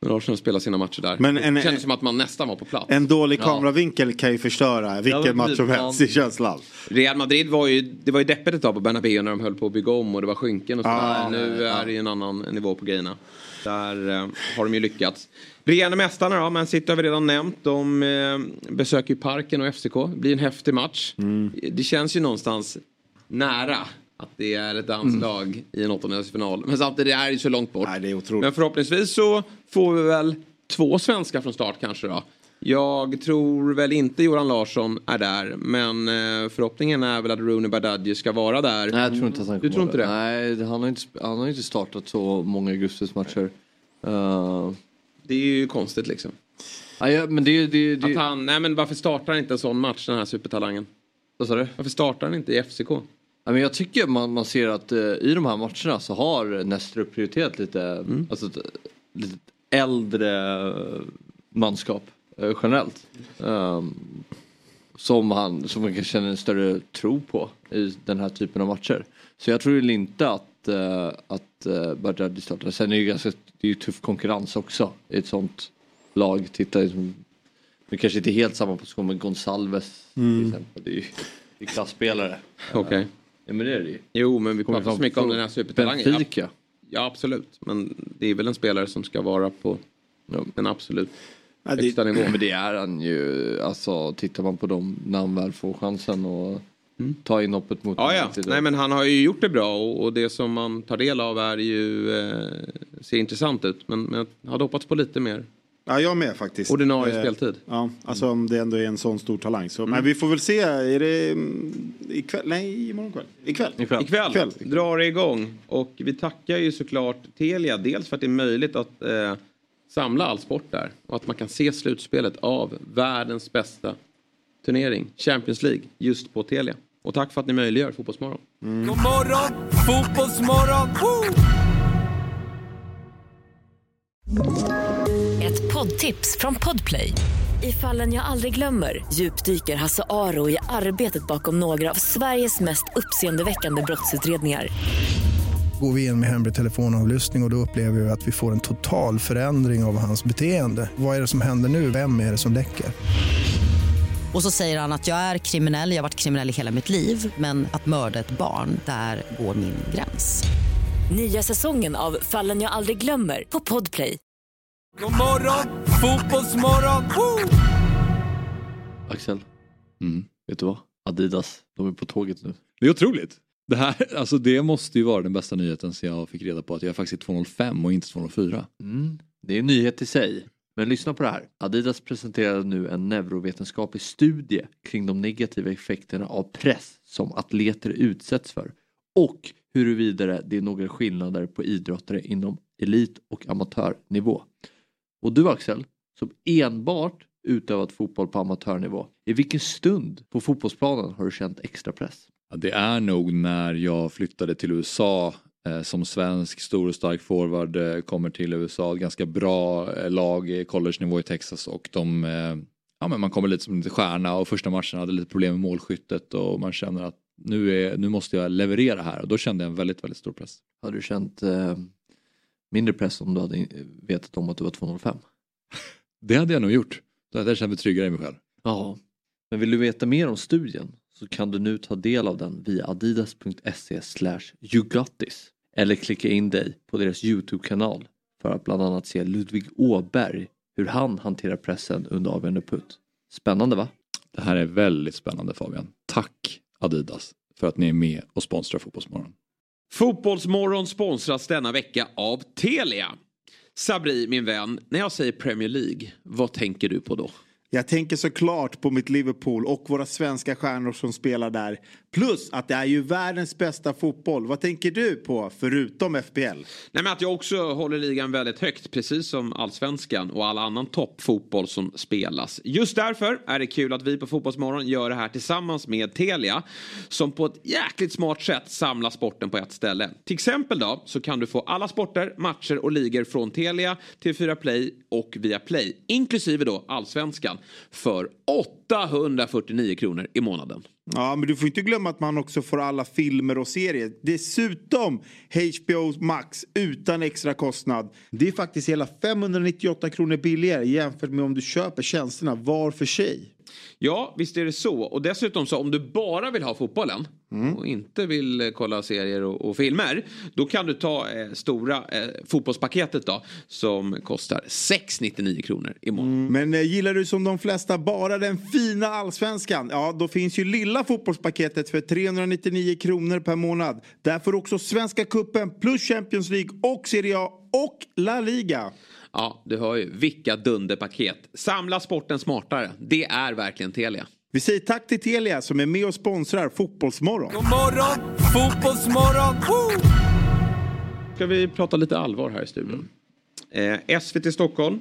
när Arsenal spelade sina matcher där. Men det en- kändes en- som att man nästan var på plats. En dålig Ja. kameravinkel kan ju förstöra vilken men match som helst ja. i känslan. Real Madrid var ju, det var ju deppigt ett tag på Bernabéu när de höll på att bygga om och det var skynken och sådär. Ja, nu är det ju en annan nivå på grejerna. Där eh, har de ju lyckats. Regerande mästarna då, Man City har vi redan nämnt. De eh, besöker ju Parken och FCK. Det blir en häftig match. Mm. Det känns ju någonstans nära att det är ett danslag i en åttondelsfinal. Men samtidigt är det ju så långt bort. Nej, det är otroligt. Men förhoppningsvis så får vi väl två svenskar från start kanske då. Jag tror väl inte Johan Larsson är där. Men eh, förhoppningen är väl att Rooney Badaji ska vara där. nej jag tror inte att han Du tror inte det? Nej han har inte, han har inte startat så många augustismatcher. Uh, Det är ju konstigt liksom. ja, men det, det, det, Att han, nej men varför startar han inte en sån match den här supertalangen? Vad sa du? Varför startar han inte i FCK? Ja, men jag tycker man, man ser att eh, i de här matcherna så har Nestor prioriterat lite, Mm. alltså, lite äldre eh, manskap eh, generellt. Ehm, som, han, som man kan känna en större tro på i den här typen av matcher. Så jag tror väl inte att, uh, att uh, Bajadi startar. Sen är det ju ganska, det är ju tuff konkurrens också i ett sånt lag. Titta liksom, det kanske inte är helt samma position med Gonsalves till exempel. Det är ju det är klasspelare. Okej. Ja men det är det ju. Jo men vi Kommer pratar så mycket om den här supertalangen. Ja, Benfica. ja absolut. Men det är väl en spelare som ska vara på den absolut Ja, det- högsta nivån. Men det är han ju. Alltså tittar man på dem när han väl får chansen och ta inhoppet mot Ja, ja. Nej, men han har ju gjort det bra och, och det som man tar del av är ju, eh, ser intressant ut. Men, men jag hade hoppats på lite mer Ja, jag med faktiskt. Ordinarie Eh, speltid. Ja, alltså om det ändå är en sån stor talang. Så, Men vi får väl se, är det mm, ikväll? Nej, imorgon kväll. Ikväll. Ikväll. Ikväll, Ikväll. drar det igång. Och vi tackar ju såklart Telia. Dels för att det är möjligt att eh, samla all sport där. Och att man kan se slutspelet av världens bästa turnering, Champions League, just på Telia. Och tack för att ni möjliggör Fotbollsmorgon. God morgon, fotbollsmorgon! Woo! Ett poddtips från Podplay. I fallen jag aldrig glömmer djupdyker Hasse Aro i arbetet bakom några av Sveriges mest uppseendeväckande brottsutredningar. Går vi in med hemlig telefonavlyssning och, och då upplever vi att vi får en total förändring av hans beteende. Vad är det som händer nu? Vem är det som läcker? Och så säger han att jag är kriminell, jag har varit kriminell i hela mitt liv men att mörda ett barn, där går min gräns. Nya säsongen av Fallen jag aldrig glömmer på Podplay. God morgon, fotbollsmorgon! Woo! Axel, vet du vad? Adidas, de är på tåget nu. Det är otroligt. Det, här, [LAUGHS] alltså det måste ju vara den bästa nyheten sen jag fick reda på att jag faktiskt är 205 och inte 204. Mm. Det är en nyhet i sig. Men lyssna på det här. Adidas presenterade nu en neurovetenskaplig studie kring de negativa effekterna av press som atleter utsätts för. Och huruvida det är några skillnader på idrottare inom elit och amatörnivå. Och du Axel, som enbart utövat fotboll på amatörnivå. I vilken stund på fotbollsplanen har du känt extra press? Ja, det är nog när jag flyttade till USA eh, som svensk stor och stark forward eh, kommer till USA. Ett ganska bra eh, lag i college-nivå i Texas och de Ja men man kommer lite som lite stjärna och första matchen hade lite problem med målskyttet och man känner att nu, är, nu måste jag leverera här och då kände jag en väldigt, väldigt stor press. Hade du känt eh, mindre press om du hade vetat om att du var 205? [LAUGHS] Det hade jag nog gjort. Då hade jag mig tryggare i mig själv. Ja. Men vill du veta mer om studien så kan du nu ta del av den via adidas.se slash yougotthis eller klicka in dig på deras Youtube-kanal för att bland annat se Ludvig Åberg hur han hanterar pressen under avgörande putt. Spännande va? Det här är väldigt spännande Fabian. Tack Adidas för att ni är med och sponsrar Fotbollsmorgon. Fotbollsmorgon sponsras denna vecka av Telia. Sabri, min vän, när jag säger Premier League, vad tänker du på då? Jag tänker såklart på mitt Liverpool och våra svenska stjärnor som spelar där. Plus att det är ju världens bästa fotboll. Vad tänker du på förutom FBL? Nej, men att jag också håller ligan väldigt högt, precis som allsvenskan och all annan toppfotboll som spelas. Just därför är det kul att vi på Fotbollsmorgon gör det här tillsammans med Telia som på ett jäkligt smart sätt samlar sporten på ett ställe. Till exempel då så kan du få alla sporter, matcher och ligor från Telia, TV4 Play och via Play, inklusive då allsvenskan, för 849 kronor i månaden. Ja, men du får inte glömma att man också får alla filmer och serier. Dessutom HBO Max utan extra kostnad. Det är faktiskt hela 598 kronor billigare jämfört med om du köper tjänsterna var för sig. Ja, visst är det så. Och dessutom så om du bara vill ha fotbollen och inte vill eh, kolla serier och, och filmer. Då kan du ta eh, stora eh, fotbollspaketet då som kostar 699 kronor i månaden. Men eh, gillar du som de flesta bara den fina allsvenskan? Ja, då finns ju lilla fotbollspaketet för 399 kronor per månad. Där får du också Svenska Cupen plus Champions League och Serie A och La Liga. Ja, du hör ju. Vilka dunderpaket. Samla sporten smartare. Det är verkligen Telia. Vi säger tack till Telia som är med och sponsrar Fotbollsmorgon. God morgon, fotbollsmorgon! Woo! Ska vi prata lite allvar här i studion. Eh, SVT Stockholm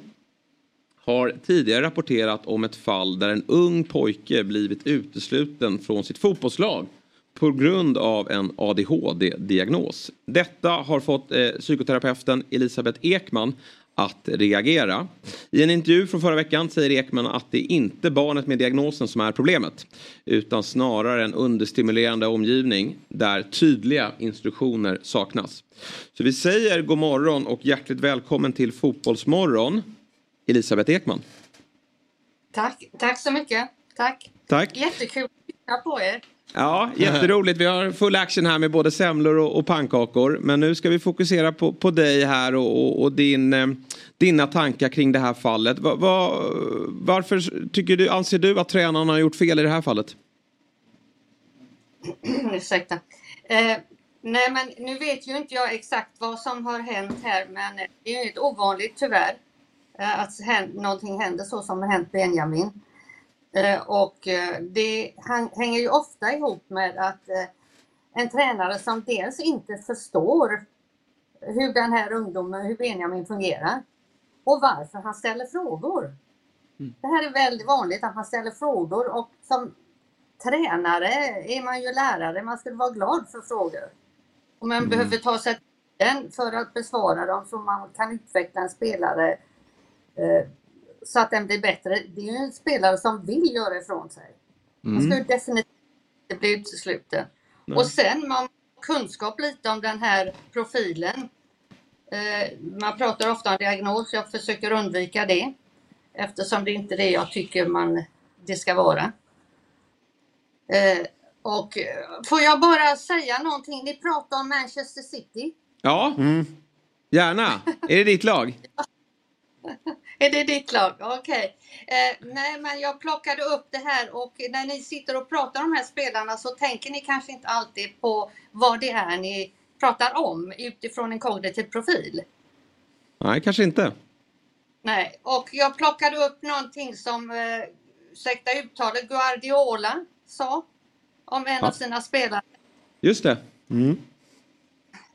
har tidigare rapporterat om ett fall där en ung pojke blivit utesluten från sitt fotbollslag på grund av en ADHD-diagnos. Detta har fått eh, psykoterapeuten Elisabeth Ekman att reagera. I en intervju från förra veckan säger Ekman att det inte är barnet med diagnosen som är problemet utan snarare en understimulerande omgivning där tydliga instruktioner saknas. Så vi säger god morgon och hjärtligt välkommen till Fotbollsmorgon Elisabeth Ekman. Tack, tack så mycket. Tack. Tack. Jättekul att lyssna på er. Ja, jätteroligt. Vi har full action här med både semlor och, och pannkakor. Men nu ska vi fokusera på, på dig här och, och, och din, eh, dina tankar kring det här fallet. Va, va, varför tycker du, anser du att tränaren har gjort fel i det här fallet? [CLEARS THROAT] Ursäkta. Eh, nej, men nu vet ju inte jag exakt vad som har hänt här, men det är ju inget ovanligt tyvärr. Eh, att någonting händer så som har hänt Benjamin. Eh, Och eh, det hänger ju ofta ihop med att eh, en tränare som dels inte förstår hur den här ungdomen, hur Benjamin fungerar och varför han ställer frågor. Det här är väldigt vanligt att man ställer frågor och som tränare är man ju lärare, man skulle vara glad för frågor. Och man behöver ta sig tiden för att besvara dem så man kan utveckla en spelare eh, så att den blir bättre. Det är ju en spelare som vill göra ifrån sig. Man ska ju definitivt inte bli utesluten. Nej. Och sen man kunskap lite om den här profilen. Eh, man pratar ofta om diagnos, jag försöker undvika det eftersom det inte är det jag tycker man, det ska vara. Eh, och eh, får jag bara säga någonting? Ni pratar om Manchester City. Ja, gärna. Är det ditt lag? [LAUGHS] Är det ditt lag? Okej. Eh, nej, men jag plockade upp det här och när ni sitter och pratar om de här spelarna så tänker ni kanske inte alltid på vad det är ni pratar om utifrån en kognitiv profil. Nej, kanske inte. Nej, och jag plockade upp någonting som, eh, ursäkta uttalet, Guardiola sa om en Ja. av sina spelare. Just det.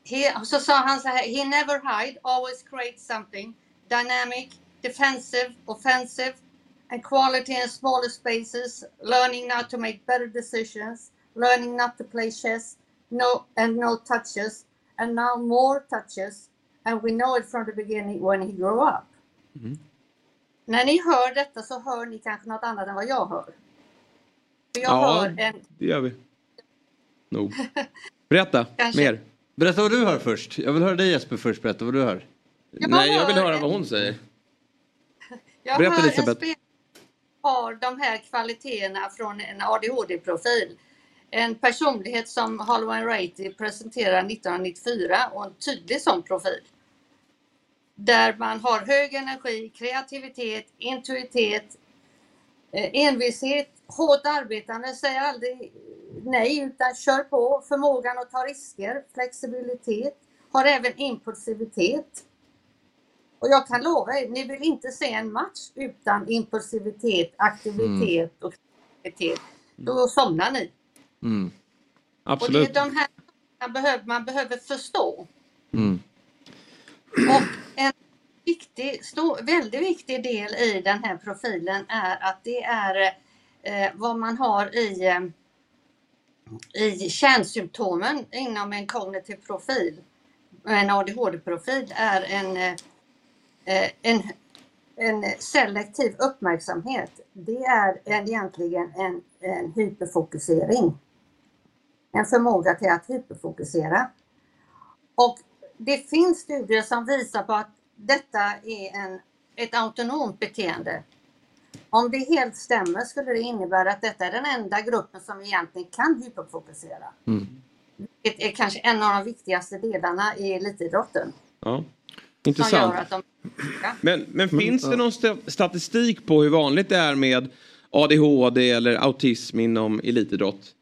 He, så sa han så här, he never hide, always create something, dynamic, defensive, offensive, and quality in smaller spaces, learning now to make better decisions, learning not to play chess, no and no touches, and now more touches, and we know it from the beginning when he grew up. När ni hör detta så hör ni kanske något annat än vad jag hör. För jag Ja. hör en Det gör vi. Nog. Berätta [LAUGHS] mer. Berätta vad du hör först. Jag vill höra dig Jesper först berätta vad du hör. Jag Nej, jag vill hör höra en- vad hon säger. Jag Berätta, hör Elisabeth. en spelare har de här kvaliteterna från en ADHD-profil. En personlighet som Holloway Ratey presenterade 1994 och en tydlig sån profil. Där man har hög energi, kreativitet, intuitet, eh, envishet, hårt arbetande, säger aldrig nej utan kör på, förmågan att ta risker, flexibilitet, har även impulsivitet. Och jag kan lova er, ni vill inte se en match utan impulsivitet, aktivitet och kreativitet. Då somnar ni. Mm. Och det Absolut. är de här man behöver, man behöver förstå. Mm. Och en viktig, stor, väldigt viktig del i den här profilen är att det är eh, vad man har i, eh, i kärnsymptomen inom en kognitiv profil. En ADHD-profil är en, eh, en, en selektiv uppmärksamhet. Det är en, egentligen en, en hyperfokusering. En förmåga till att hyperfokusera. Och det finns studier som visar på att detta är en, ett autonomt beteende. Om det helt stämmer skulle det innebära att detta är den enda gruppen som egentligen kan hyperfokusera. Mm. Det är kanske en av de viktigaste delarna i elitidrotten. Ja. Som Intressant. gör att de... Ja. Men, men finns det någon sta- statistik på hur vanligt det är med ADHD eller autism inom elitidrott?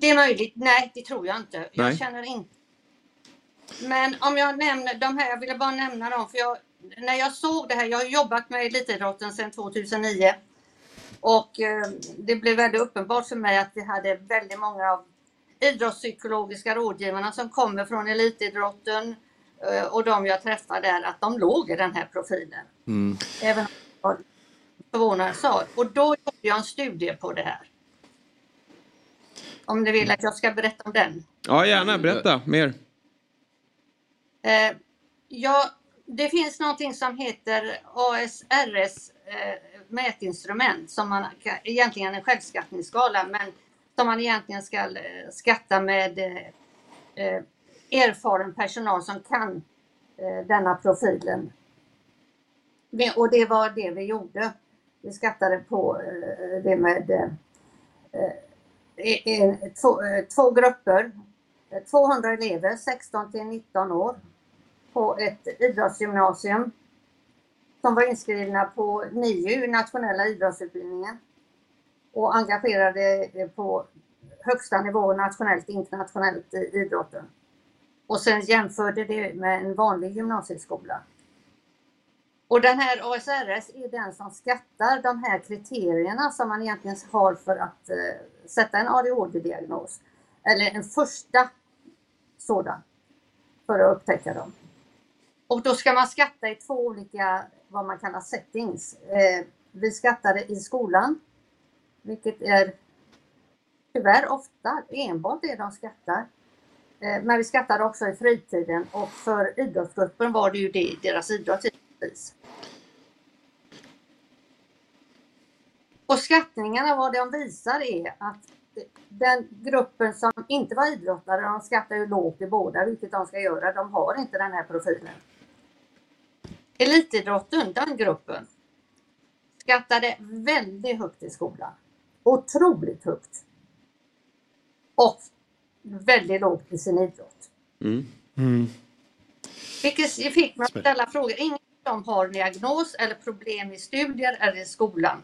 Det är möjligt. Nej, det tror jag inte. Jag Nej. känner inte. Men om jag nämner de här, jag ville bara nämna dem för jag, när jag såg det här, jag har jobbat med elitidrotten sedan 2009 och eh, det blev väldigt uppenbart för mig att vi hade väldigt många av idrottspsykologiska rådgivarna som kommer från elitidrotten eh, och de jag träffade där, att de låg i den här profilen. Mm. Även om förvånad sa. Och då gjorde jag en studie på det här. Om ni vill att jag ska berätta om den. Ja, gärna. Berätta mer. Eh, ja, det finns någonting som heter ASRS eh, mätinstrument som man kan, egentligen är en självskattningsskala men som man egentligen ska eh, skatta med eh, eh, erfaren personal som kan eh, denna profilen. Och det var det vi gjorde. Vi skattade på eh, det med eh, eh två, eh, två grupper, eh, 200 elever, 16 till 19 år, på ett idrottsgymnasium som var inskrivna på NIU, nationella idrottsutbildningen, och engagerade på högsta nivå nationellt internationellt i idrotten. Och sen jämförde det med en vanlig gymnasieskola. Och den här ASRS är den som skattar de här kriterierna som man egentligen har för att eh, sätta en ADHD-diagnos. Eller en första sådan för att upptäcka dem. Och då ska man skatta i två olika, vad man kallar settings. Eh, vi skattar det i skolan, vilket är tyvärr ofta enbart det de skattar. Eh, men vi skattade också i fritiden och för idrottsgruppen var det ju det, deras idrott givetvis. Och skattningarna, vad de visar är att den gruppen som inte var idrottare, de skattar ju lågt i båda, vilket de ska göra. De har inte den här profilen. Elitidrotten, den gruppen, skattade väldigt högt i skolan. Otroligt högt. Och väldigt lågt i sin idrott. Mm. Mm. Vilket fick mig att ställa frågor. Ingen av dem har diagnos eller problem i studier eller i skolan.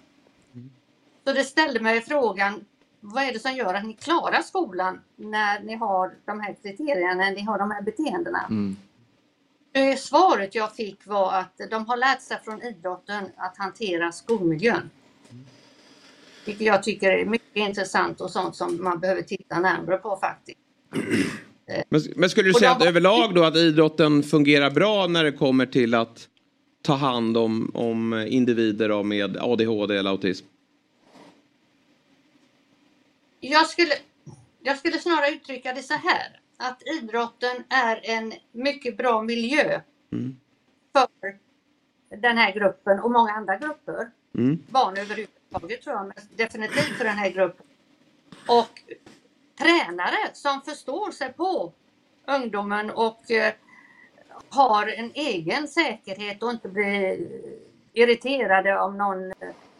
Så det ställde mig frågan, vad är det som gör att ni klarar skolan när ni har de här kriterierna, när ni har de här beteendena? Mm. Det svaret jag fick var att de har lärt sig från idrotten att hantera skolmiljön. Vilket jag tycker är mycket intressant och sånt som man behöver titta närmare på faktiskt. [CLEARS THROAT] Men, men skulle du säga att överlag då att idrotten fungerar bra när det kommer till att ta hand om, om individer då med ADHD eller autism? Jag skulle, jag skulle snarare uttrycka det så här. Att idrotten är en mycket bra miljö Mm. för den här gruppen och många andra grupper. Mm. Barn överhuvudtaget tror jag, men definitivt för den här gruppen. Och tränare som förstår sig på ungdomen och eh, har en egen säkerhet och inte blir irriterade om någon eh,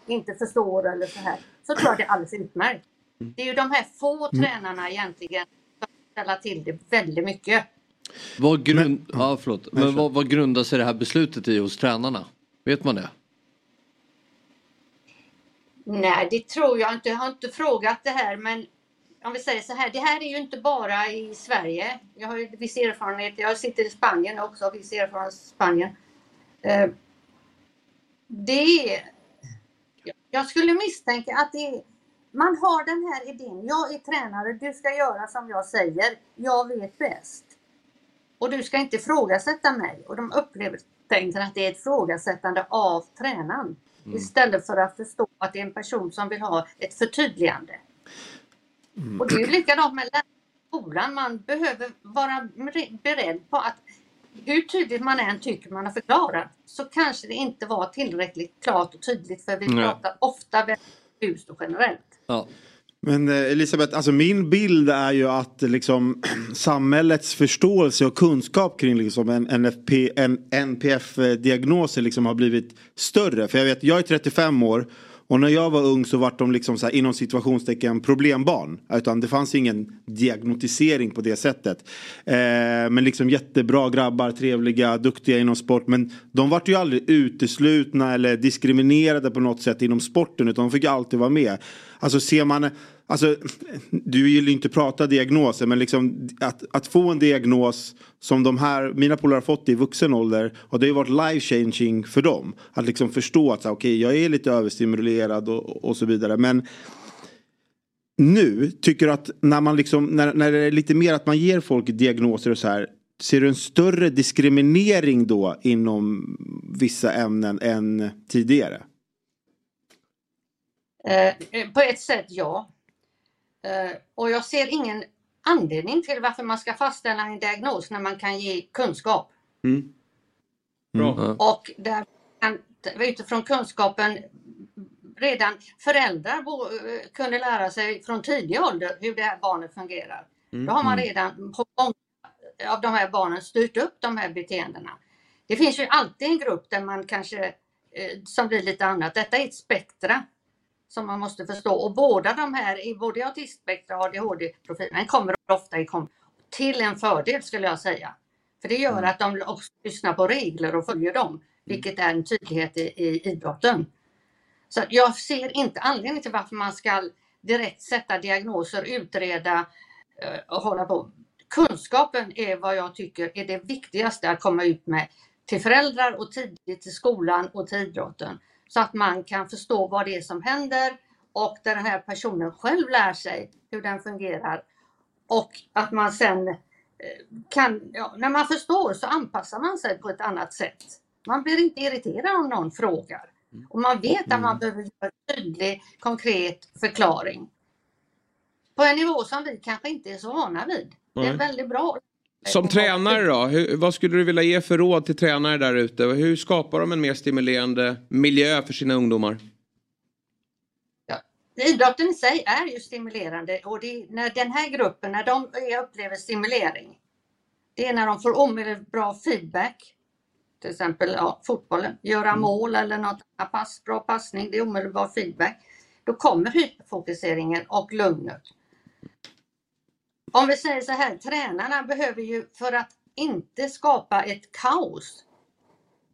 inte förstår eller så här. Så tror jag det är alldeles utmärkt. Det är ju de här få tränarna egentligen som ställer till det väldigt mycket. Vad, grund... ja, förlåt. Men vad, vad grundar sig det här beslutet i hos tränarna? Vet man det? Nej, det tror jag inte. Jag har inte frågat det här, men om vi säger så här, det här är ju inte bara i Sverige. Jag har ju viss erfarenhet. Jag sitter i Spanien också, har viss erfarenhet i Spanien. Eh, det är, jag skulle misstänka att det är, man har den här idén. Jag är tränare, du ska göra som jag säger. Jag vet bäst. Och du ska inte ifrågasätta mig. Och de upplever tänker att det är ett ifrågasättande av tränaren. Istället för att förstå att det är en person som vill ha ett förtydligande. Och det är ju likadant med skolan. Man behöver vara beredd på att hur tydligt man än tycker man har förklarat så kanske det inte var tillräckligt klart och tydligt för vi Nej. pratar ofta väldigt diffust och generellt. Ja. Men eh, Elisabeth, alltså min bild är ju att liksom, [CLEARS THROAT] samhällets förståelse och kunskap kring liksom, en, NFP, en NPF-diagnos eh, liksom, har blivit större. För jag vet, jag är 35 år och när jag var ung så var de liksom så här, inom situationstecken problembarn. Utan det fanns ingen diagnotisering på det sättet. Eh, men liksom jättebra grabbar, trevliga, duktiga inom sport. Men de vart ju aldrig uteslutna eller diskriminerade på något sätt inom sporten. Utan de fick ju alltid vara med. Alltså ser man, alltså du vill ju inte prata diagnoser men liksom att, att få en diagnos som de här, mina polare har fått i vuxen ålder och det har ju varit life changing för dem. Att liksom förstå att så här, okej jag är lite överstimulerad och, och så vidare men nu tycker du att när man liksom, när, när det är lite mer att man ger folk diagnoser och så här Ser du en större diskriminering då inom vissa ämnen än tidigare? Eh, på ett sätt ja. Eh, och jag ser ingen anledning till varför man ska fastställa en diagnos när man kan ge kunskap. Mm. Ja. Och där kan, utifrån kunskapen redan föräldrar bo, kunde lära sig från tidig ålder hur det här barnet fungerar. Då har man redan på många av de här barnen styrt upp de här beteendena. Det finns ju alltid en grupp där man kanske eh, som blir lite annat. Detta är ett spektra som man måste förstå och båda de här, både autistspektra och ADHD-profilen kommer ofta i kom till en fördel skulle jag säga. För det gör att de också lyssnar på regler och följer dem, vilket är en tydlighet i, i idrotten. Så jag ser inte anledning till varför man ska direkt sätta diagnoser, utreda eh, och hålla på. Kunskapen är vad jag tycker är det viktigaste att komma ut med till föräldrar och tidigt till skolan och till idrotten. Så att man kan förstå vad det är som händer och där den här personen själv lär sig hur den fungerar. Och att man sen eh, kan, ja, när man förstår så anpassar man sig på ett annat sätt. Man blir inte irriterad om någon frågar. Och man vet att man behöver göra en tydlig, konkret förklaring. På en nivå som vi kanske inte är så vana vid. Det är väldigt bra. Som tränare då, hur, vad skulle du vilja ge för råd till tränare där ute? Hur skapar de en mer stimulerande miljö för sina ungdomar? Idrotten i sig är ju stimulerande och det, när den här gruppen, när de upplever stimulering, det är när de får omedelbar feedback. Till exempel ja, fotbollen, göra mål eller något pass, bra passning, det är omedelbar feedback. Då kommer hyperfokuseringen och lugnet. Om vi säger så här, tränarna behöver ju för att inte skapa ett kaos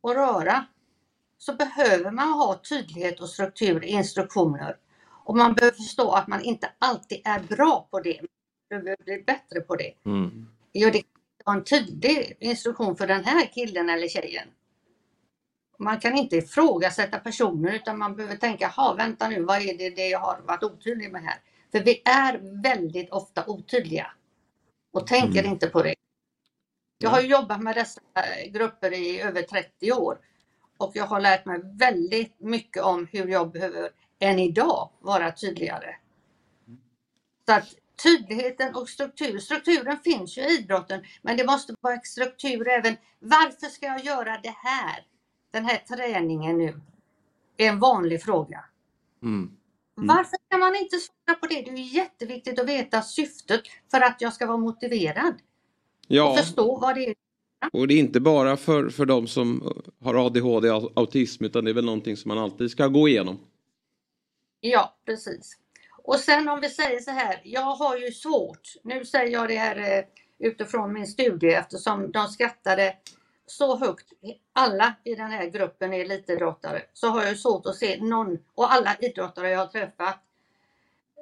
och röra så behöver man ha tydlighet och struktur i instruktioner. Och man behöver förstå att man inte alltid är bra på det. Man behöver bli bättre på det. Mm. Jo, det kan vara en tydlig instruktion för den här killen eller tjejen. Man kan inte ifrågasätta personer utan man behöver tänka, ha vänta nu, vad är det, det jag har varit otydlig med här? För vi är väldigt ofta otydliga och tänker inte på det. Jag har ju jobbat med dessa grupper i över 30 år och jag har lärt mig väldigt mycket om hur jag behöver än idag vara tydligare. Så att tydligheten och struktur, strukturen finns ju i idrotten men det måste vara struktur även. Varför ska jag göra det här? Den här träningen nu är en vanlig fråga. Mm. Varför kan man inte svara på det? Det är jätteviktigt att veta syftet för att jag ska vara motiverad Ja, och förstå vad det är. och det är inte bara för, för de som har ADHD och autism utan det är väl någonting som man alltid ska gå igenom. Ja, precis. Och sen om vi säger så här, jag har ju svårt, nu säger jag det här eh, utifrån min studie eftersom de skrattade så högt, alla i den här gruppen är elitidrottare, så har jag svårt att se någon, och alla idrottare jag har träffat,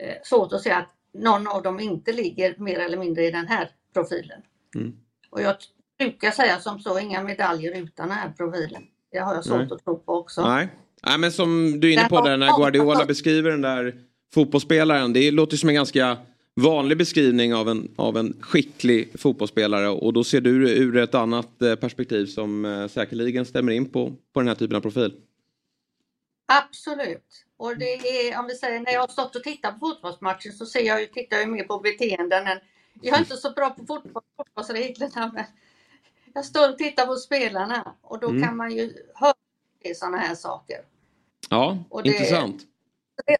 eh, svårt att se att någon av dem inte ligger mer eller mindre i den här profilen. Mm. Och jag brukar säga som så, inga medaljer utan den här profilen. Det har jag svårt Nej. att tro på också. Nej. Nej, men som du är inne på där när Guardiola beskriver den där fotbollsspelaren. Det låter som en ganska vanlig beskrivning av en, av en skicklig fotbollsspelare och då ser du det ur ett annat eh, perspektiv som eh, säkerligen stämmer in på, på den här typen av profil. Absolut. Och det är, om vi säger, när jag har stått och tittat på fotbollsmatcher så ser jag ju, tittar jag ju mer på beteenden än, jag är inte så bra på fotboll, fotbollsreglerna men jag står och tittar på spelarna och då Mm. kan man ju höra sådana här saker. Ja, Och det- intressant. Det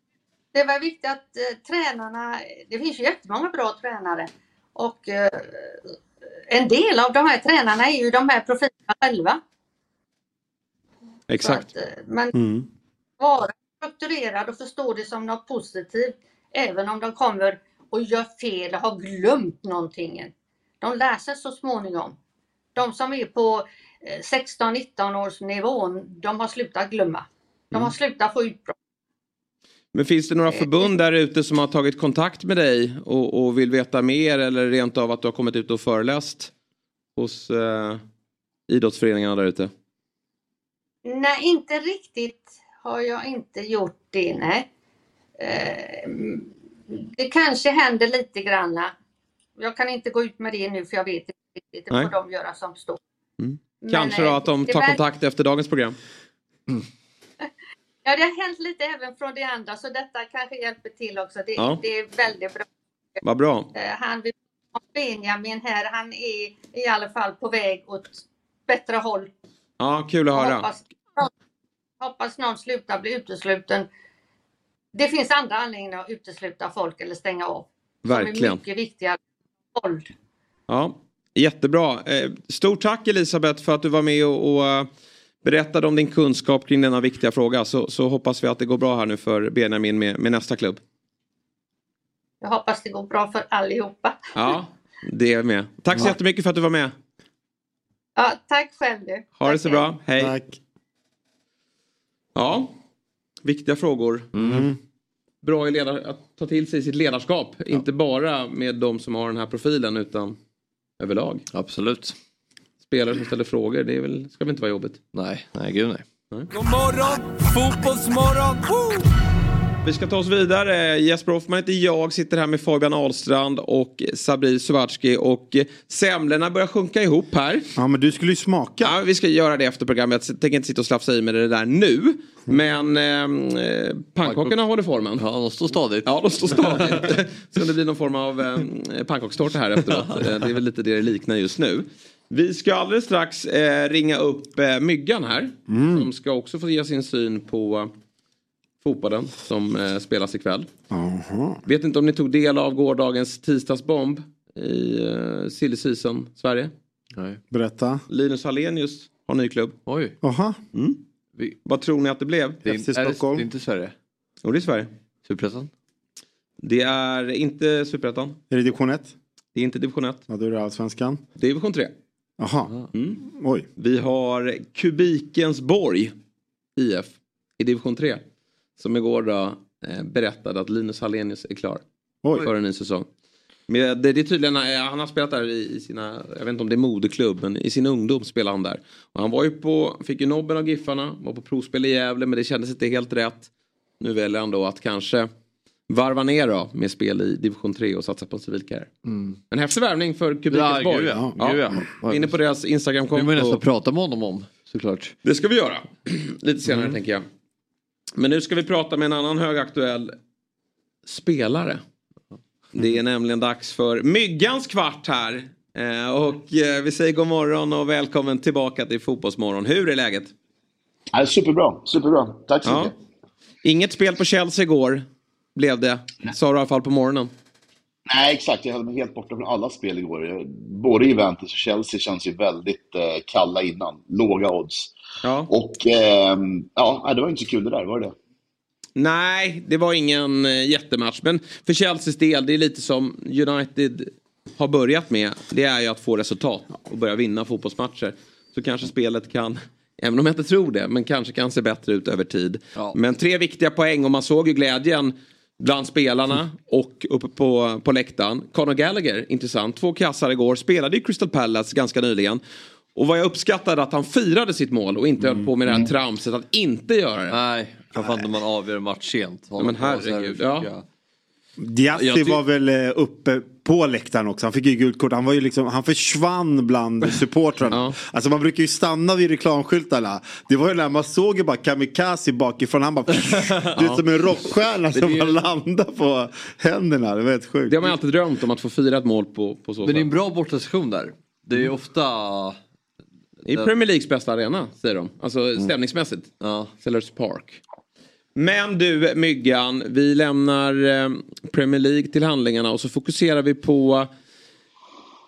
var viktigt att eh, tränarna, det finns ju jättemånga bra tränare och eh, en del av de här tränarna är ju de här profilerna själva. Exakt. Att, eh, men Mm. vara strukturerad och förstå det som något positivt. Även om de kommer och gör fel och har glömt någonting. De lär sig så småningom. De som är på eh, 16-19 års nivån, de har slutat glömma. De har slutat få ut bra. Men finns det några förbund där ute som har tagit kontakt med dig och, och vill veta mer eller rent av att du har kommit ut och föreläst hos eh, idrottsföreningarna där ute? Nej, inte riktigt har jag inte gjort det. Nej. Eh, det kanske händer lite granna. Jag kan inte gå ut med det nu för jag vet inte riktigt. Det Nej. får de göra som står. Mm. Men, Kanske då eh, att de tar kontakt efter dagens program. Ja, det har hänt lite även från de andra så detta kanske hjälper till också. Det, Ja. det är väldigt bra. Vad bra. Eh, Han, Benjamin här, han är i alla fall på väg åt bättre håll. Ja, kul att höra. Hoppas, hoppas någon slutar bli utesluten. Det finns andra anledningar att utesluta folk eller stänga av. Som är Verkligen. mycket viktigare än våld. Ja, jättebra. Eh, Stort tack Elisabeth för att du var med och, och eh, berättade om din kunskap kring denna viktiga fråga. Så, så hoppas vi att det går bra här nu för Benjamin med, med nästa klubb. Jag hoppas det går bra för allihopa. Ja, det är med. Tack så Ja. jättemycket för att du var med. Ja, tack själv du. Ha det Tack så själv. bra. Hej. Tack. Ja, viktiga frågor. Mm. Bra i ledar- att ta till sig sitt ledarskap. Inte bara med de som har den här profilen utan överlag. Absolut. Spelare som ställer frågor. Det är väl, ska väl inte vara jobbigt? Nej, nej gud nej. God morgon, fotbollsmorgon! Woo! Vi ska ta oss vidare. Jesper Hoffman heter jag, sitter här med Fabian Ahlstrand och Sabri Suvatski och eh, semlorna börjar sjunka ihop här. Ja men du skulle ju smaka. Ja, vi ska göra det efter programmet. Jag tänker inte sitta och slafsa i med det där nu. Men eh, pannkakorna håller formen. Ja, de står stadigt. Ja, de står stadigt. [LAUGHS] Ska det bli någon form av eh, pannkakstårta här efteråt? [LAUGHS] Eh, det är väl lite det det liknar just nu. Vi ska alldeles strax eh, ringa upp eh, Myggan här. Som ska också få ge sin syn på fotbollen som eh, spelas ikväll. Jaha. Vet inte om ni tog del av gårdagens tisdagsbomb i eh, Silly Season Sverige? Nej. Berätta. Linus Hallenius har ny klubb. Oj. Jaha. Vi, Vad tror ni att det blev? det, är, FC är det, Stockholm. det är inte Sverige? Jo, det är Sverige. Superettan? Det är inte Superettan. Är det division 1? Det är inte division 1. Ja då är det allsvenskan. Division 3. Jaha. Mm. Oj. Vi har Kubikens Borg IF i division 3. Som igår då eh, berättade att Linus Hallenius är klar Oj. för en ny säsong. Men det, det är tydligen, eh, han har spelat där i, i sina, jag vet inte om det är moderklubb, men i sin ungdom spelade han där. Och han var ju på, fick ju nobben av Giffarna, var på provspel i Gävle men det kändes inte helt rätt. Nu väljer han då att kanske varva ner då med spel i division 3 och satsa på en civilkarriär. En häftig värvning för Kubikens Ja, ja. Gud ja. Inne på deras Det vill man ju nästan Instagramkonto. prata med honom om såklart. Det ska vi göra. [CLEARS THROAT] Lite senare tänker jag. Men nu ska vi prata med en annan högaktuell spelare. Det är nämligen dags för Myggans kvart här. Eh, och eh, vi säger god morgon och välkommen tillbaka till Fotbollsmorgon. Hur är läget? Ja, superbra, superbra. Tack så Ja. mycket. Inget spel på Chelsea igår blev det. Sa du i alla fall på morgonen. Nej, exakt. Jag höll mig helt borta från alla spel igår. Både Juventus och Chelsea känns ju väldigt eh, kalla innan. Låga odds. Ja. Och ehm, ja, det var inte så kul det där, var det Nej, det var ingen eh, jättematch. Men för Chelseas del, det är lite som United har börjat med. Det är ju att få resultat och börja vinna fotbollsmatcher. Så kanske spelet kan, [LAUGHS] även om jag inte tror det, men kanske kan se bättre ut över tid. Ja. Men tre viktiga poäng och man såg ju glädjen bland spelarna och uppe på, på läktaren. Conor Gallagher, intressant. Två kassar igår, spelade i Crystal Palace ganska nyligen. Och vad jag uppskattade att han firade sitt mål och inte höll på med det här tramset att inte göra det. Nej, framförallt när man avgör en match sent. Ja, men herregud, ja. Ty- var väl eh, uppe på läktaren också. Han fick ju gult kort. Han, var ju liksom, han försvann bland [LAUGHS] supportrarna. Ja. Alltså man brukar ju stanna vid reklamskyltarna. Det var ju när man såg ju bara kamikaze bakifrån. Han bara... [LAUGHS] [LAUGHS] Du vet som en rockstjärna som är ju- bara landade på händerna. Det var helt sjukt. Det har man alltid drömt om att få fira ett mål på, på så Men det är en bra bortasession där. Det är ju ofta... I Premier Leagues bästa arena, säger de. Alltså Mm. stämningsmässigt. Ja. Sellers Park. Men du, Myggan, vi lämnar eh, Premier League till handlingarna och så fokuserar vi på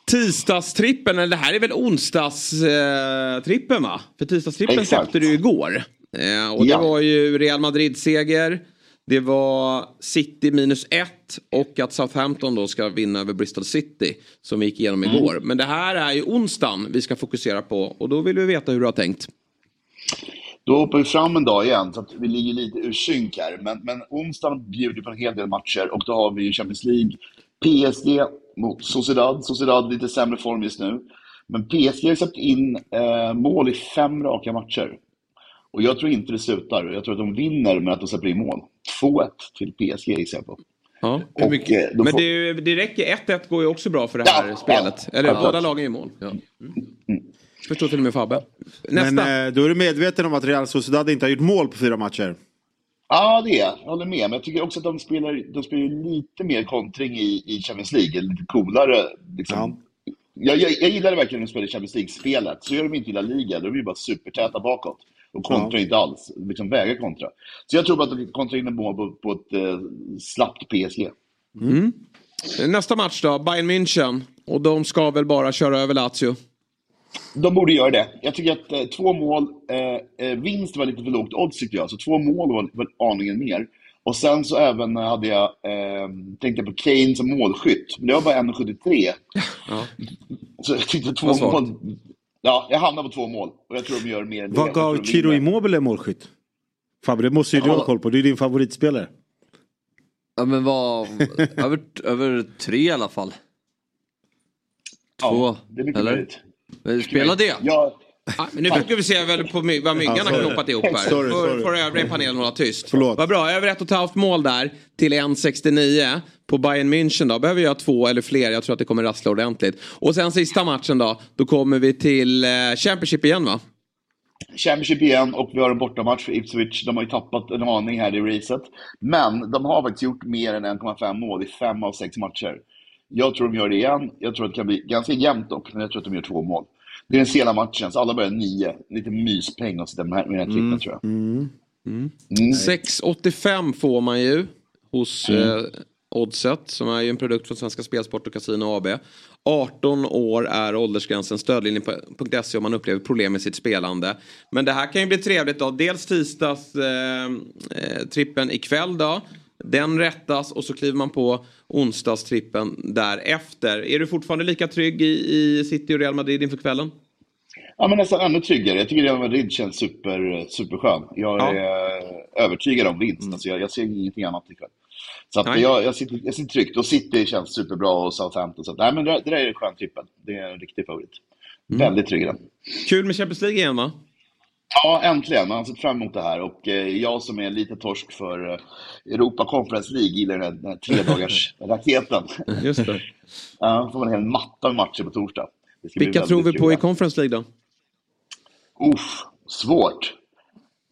tisdagstrippen. Eller det här är väl onsdagstrippen, trippen, va? För tisdagstrippen släppte du igår. Eh, och det Ja. var ju Real Madrid-seger. Det var City minus ett och att Southampton då ska vinna över Bristol City som vi gick igenom Mm. igår. Men det här är ju onsdagen vi ska fokusera på och då vill vi veta hur du har tänkt. Då hoppar vi fram en dag igen, så att vi ligger lite ur synk här. Men, men onsdagen bjuder på en hel del matcher och då har vi ju Champions League. PSG mot Sociedad. Sociedad lite sämre form just nu. Men PSG har släppt in eh, mål i fem raka matcher. Och jag tror inte det slutar. Jag tror att de vinner med att de släpper in mål. 2-1 till PSG gissar jag på. Ja. Och, eh, då Men får- det, det räcker, 1-1 går ju också bra för det här Ja, spelet. ja. Eller Ja. båda lagen gör mål. Ja. Mm. Förstår till och med Fabbe. Nästa. Men eh, då är du medveten om att Real Sociedad inte har gjort mål på fyra matcher. Ja, det är jag. Håller med. Men jag tycker också att de spelar, de spelar lite mer kontring i, i Champions League. Lite coolare. Liksom. Jag, jag, jag gillar verkligen när de spelar Champions League-spelet. Så gör de inte i La Liga. Då är de ju bara supertäta bakåt. Och kontrar inte alls. Liksom vägrar kontra. Så jag tror bara att de kontrar in en mål på, på ett eh, slappt PSG. Mm. Nästa match då, Bayern München. Och de ska väl bara köra över Lazio. De borde göra det. Jag tycker att eh, två mål, eh, eh, vinst var lite för lågt odds tyckte jag. Så två mål var, var aningen mer. Och sen så även hade jag, eh, tänkte jag på Kane som målskytt. Men det var bara 1,73. Ja. Så jag tyckte två Vad mål. Ja, jag hamnar på två mål. Och jag tror de gör mer än det. Vad Jag tror gav Chiro. Immobile målskytt? Fabbe, det måste ju du Ja. ha koll på. Det är din favoritspelare. Ja men vad, över, över tre i alla fall. Två. Ja, det är mycket eller? möjligt. Spela det. Ja, Ah, nu fokuserar vi väl på my- vad myggan har knoppat ihop här. Sorry, får, sorry. får övriga i panelen hålla tyst. Förlåt. Vad bra, över ett och ett halvt mål där till 1,69 på Bayern München då. Behöver jag två eller fler, jag tror att det kommer rassla ordentligt. Och sen sista matchen då, då kommer vi till eh, Championship igen va? Championship igen och vi har en bortamatch för Ipswich. De har ju tappat en aning här i racet. Men de har faktiskt gjort mer än 1,5 mål i fem av sex matcher. Jag tror de gör det igen. Jag tror att det kan bli ganska jämnt dock, men jag tror att de gör två mål. Det är den sena matchen, så alla börjar nio. Lite myspeng att sitta med med den här trippen tror jag. Mm. Mm. 6,85 får man ju hos Mm. eh, Oddset som är ju en produkt från Svenska Spelsport och Casino AB. 18 år är åldersgränsen stödlinjen.se om man upplever problem med sitt spelande. Men det här kan ju bli trevligt då. Dels tisdags eh, eh, trippen ikväll då. Den rättas och så kliver man på onsdagstrippen därefter. Är du fortfarande lika trygg i, i City och Real Madrid inför kvällen? Ja, men nästan ännu tryggare. Jag tycker Real Madrid känns super, superskön. Jag Ja. är övertygad om vinst. Alltså, jag, jag ser ingenting annat ikväll. Så att Nej. jag, jag, sitter, jag sitter tryggt. Och City känns superbra och Southampton. Så att, nej, men det, det där är en skön trippel. Det är en riktig favorit. Väldigt trygg i den. Kul med Champions League igen va? Ja, äntligen. Man har sett fram emot det här. Och eh, jag som är lite torsk för eh, Europa Conference League gillar den här, den här tredagars raketen. [LAUGHS] Just det. Ja, får man en hel matta med matcher på torsdag. Vilka tror vi på i Conference League då? Uff, svårt.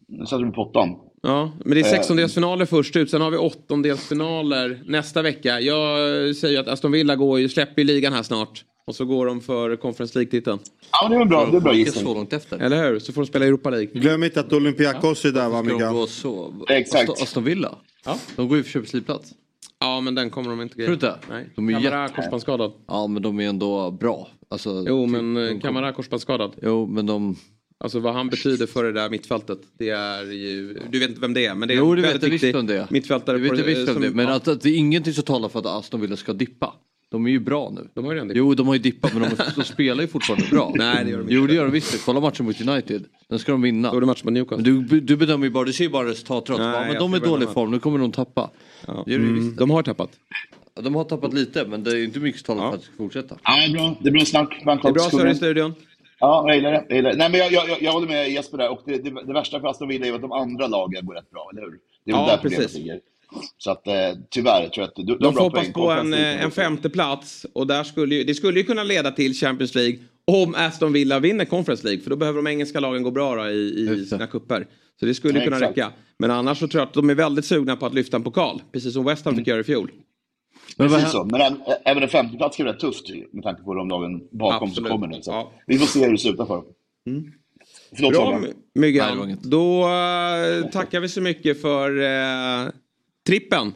Nu satte du på pottan. Ja, men det är Eh. sextondelsfinaler först ut. Sen har vi åttondelsfinaler nästa vecka. Jag säger att Aston Villa går ju, släpper ligan här snart. Och så går de för Conference League-titeln. Ja, det är en bra, det är en bra gissning. Så långt efter. Eller hur? Så får de spela Europa League. Glöm inte att Olympiakos är där va så? Exakt. Aston, Villa? Ja. De går ju för Champions League-plats. Ja, men den kommer de inte Tror du inte? Nej. De är Kamara jätte- korsbandsskadad. Ja, men de är ändå bra. Alltså, Jo, typ, men de eh, Kamara korsbandsskadad. Jo, men de... Alltså vad han betyder för det där mittfältet. Det är ju... Du vet inte vem det är, men det är Jo, en det vet väldigt viktig visst om det är. mittfältare. Jag vet jag visst om som- det. Men ja, att, att det är ingenting som talar för att Aston Villa ska dippa. De är ju bra nu. De har ju redan dippat. Jo, de har ju dippat men de, de spelar ju fortfarande bra. [LAUGHS] Nej, det gör de inte. Jo, det gör de visst. Kolla matchen mot United. Den ska de vinna. Då är det match mot Newcastle. Men du, du bedömer ju bara, du ser ju bara resultatet. Nej, Ja, men de är i dålig de- form, nu kommer de tappa. Ja. Det de Mm, de har tappat. Ja, De har tappat lite, men det är inte mycket som talar för att det ska fortsätta. Ja, det är bra. Det är bra snack. Det är bra surr i studion. Ja, jag gillar det. Jag, gillar det. Nej, men jag, jag, jag, jag håller med Jesper där. Och det, det, det värsta för Aston Villa är att de andra lagen går rätt bra, eller hur? Det är Ja, där problemet precis. Så att eh, tyvärr tror jag att du, du har De får bra hoppas på en, eh, en femte plats och där skulle ju, det skulle ju kunna leda till Champions League om Aston Villa vinner Conference League för då behöver de engelska lagen gå bra då, i, i sina kupper. Så det skulle Ja, kunna exakt. räcka. Men annars så tror jag att de är väldigt sugna på att lyfta en pokal. Precis som West Ham fick göra i fjol. Men Precis så. Men även, även en femteplats kan bli rätt tufft med tanke på de lagen bakom Absolut. som kommer nu. Så Ja. Vi får se hur det slutar för dem. Förlåt, Bra Myggan. Då eh, tackar vi så mycket för eh, trippen.